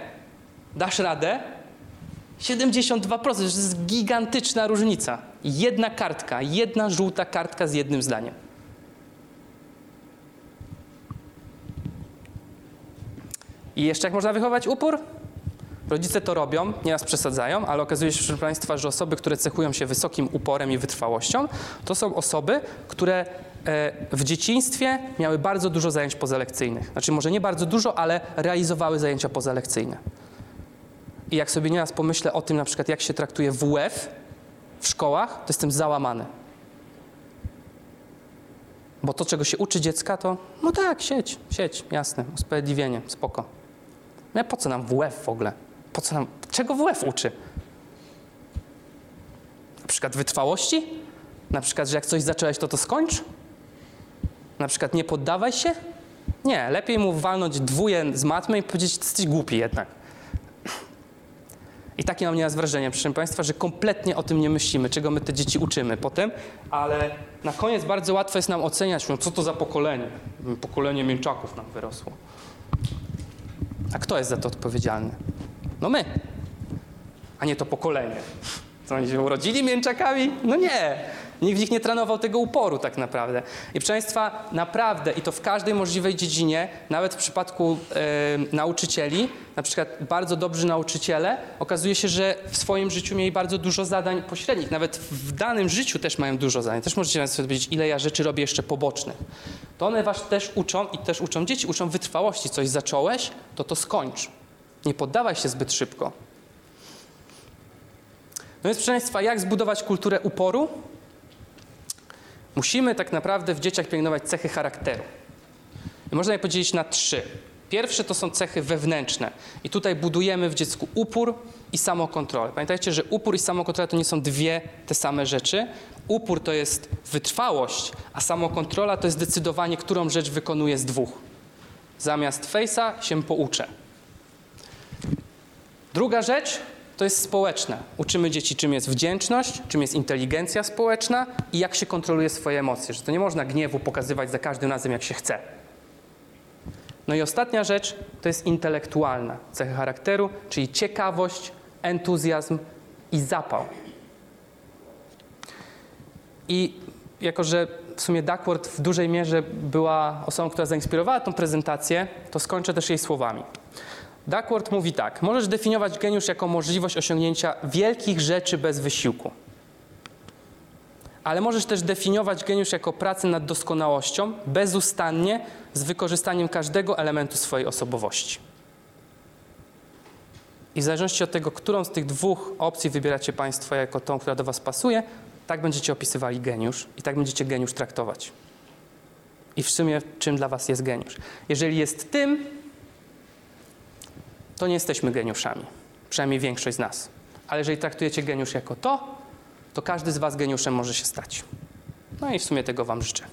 dasz radę, 72%, to jest gigantyczna różnica. Jedna kartka, jedna żółta kartka z jednym zdaniem. I jeszcze jak można wychować upór? Rodzice to robią, nieraz przesadzają, ale okazuje się, proszę Państwa, że osoby, które cechują się wysokim uporem i wytrwałością, to są osoby, które e, w dzieciństwie miały bardzo dużo zajęć pozalekcyjnych. Znaczy może nie bardzo dużo, ale realizowały zajęcia pozalekcyjne. I jak sobie nieraz pomyślę o tym, na przykład jak się traktuje WF w szkołach, to jestem załamany. Bo to, czego się uczy dziecka, to no tak, sieć, sieć, jasne, usprawiedliwienie, spoko. No po co nam WF w ogóle? Po co nam, czego WF uczy? Na przykład wytrwałości? Na przykład, że jak coś zacząłeś, to to skończ? Na przykład nie poddawaj się? Nie, lepiej mu walnąć dwóje z matmy i powiedzieć, jesteś głupi jednak. I takie mam nieraz wrażenie, proszę Państwa, że kompletnie o tym nie myślimy, czego my te dzieci uczymy potem, ale na koniec bardzo łatwo jest nam oceniać, no co to za pokolenie. Pokolenie mięczaków nam wyrosło. A kto jest za to odpowiedzialny? No my, a nie to pokolenie. Co oni się urodzili mięczakami? No nie. Nikt w nich nie trenował tego uporu tak naprawdę. I proszę Państwa, naprawdę i to w każdej możliwej dziedzinie, nawet w przypadku e, nauczycieli, na przykład bardzo dobrzy nauczyciele, okazuje się, że w swoim życiu mieli bardzo dużo zadań pośrednich. Nawet w danym życiu też mają dużo zadań. Też możecie sobie powiedzieć, ile ja rzeczy robię jeszcze pobocznych. To one was też uczą i też uczą dzieci, uczą wytrwałości. Coś zacząłeś, to to skończ. Nie poddawaj się zbyt szybko. No więc, proszę Państwa, jak zbudować kulturę uporu? Musimy tak naprawdę w dzieciach pielęgnować cechy charakteru. I można je podzielić na trzy. Pierwsze to są cechy wewnętrzne. I tutaj budujemy w dziecku upór i samokontrolę. Pamiętajcie, że upór i samokontrola to nie są dwie te same rzeczy. Upór to jest wytrwałość, a samokontrola to jest decydowanie, którą rzecz wykonuję z dwóch. Zamiast fejsa się pouczę. Druga rzecz to jest społeczne. Uczymy dzieci, czym jest wdzięczność, czym jest inteligencja społeczna i jak się kontroluje swoje emocje. Że to nie można gniewu pokazywać za każdym razem, jak się chce. No i ostatnia rzecz to jest intelektualna cecha charakteru, czyli ciekawość, entuzjazm i zapał. I jako, że w sumie Duckworth w dużej mierze była osobą, która zainspirowała tą prezentację, to skończę też jej słowami. Duckworth mówi tak: Możesz definiować geniusz jako możliwość osiągnięcia wielkich rzeczy bez wysiłku. Ale możesz też definiować geniusz jako pracę nad doskonałością bezustannie z wykorzystaniem każdego elementu swojej osobowości. I w zależności od tego, którą z tych dwóch opcji wybieracie Państwo jako tą, która do Was pasuje, tak będziecie opisywali geniusz i tak będziecie geniusz traktować. I w sumie, czym dla Was jest geniusz? Jeżeli jest tym, to nie jesteśmy geniuszami. Przynajmniej większość z nas. Ale jeżeli traktujecie geniusz jako to, to każdy z Was geniuszem może się stać. No i w sumie tego Wam życzę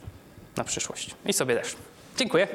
na przyszłość. I sobie też. Dziękuję.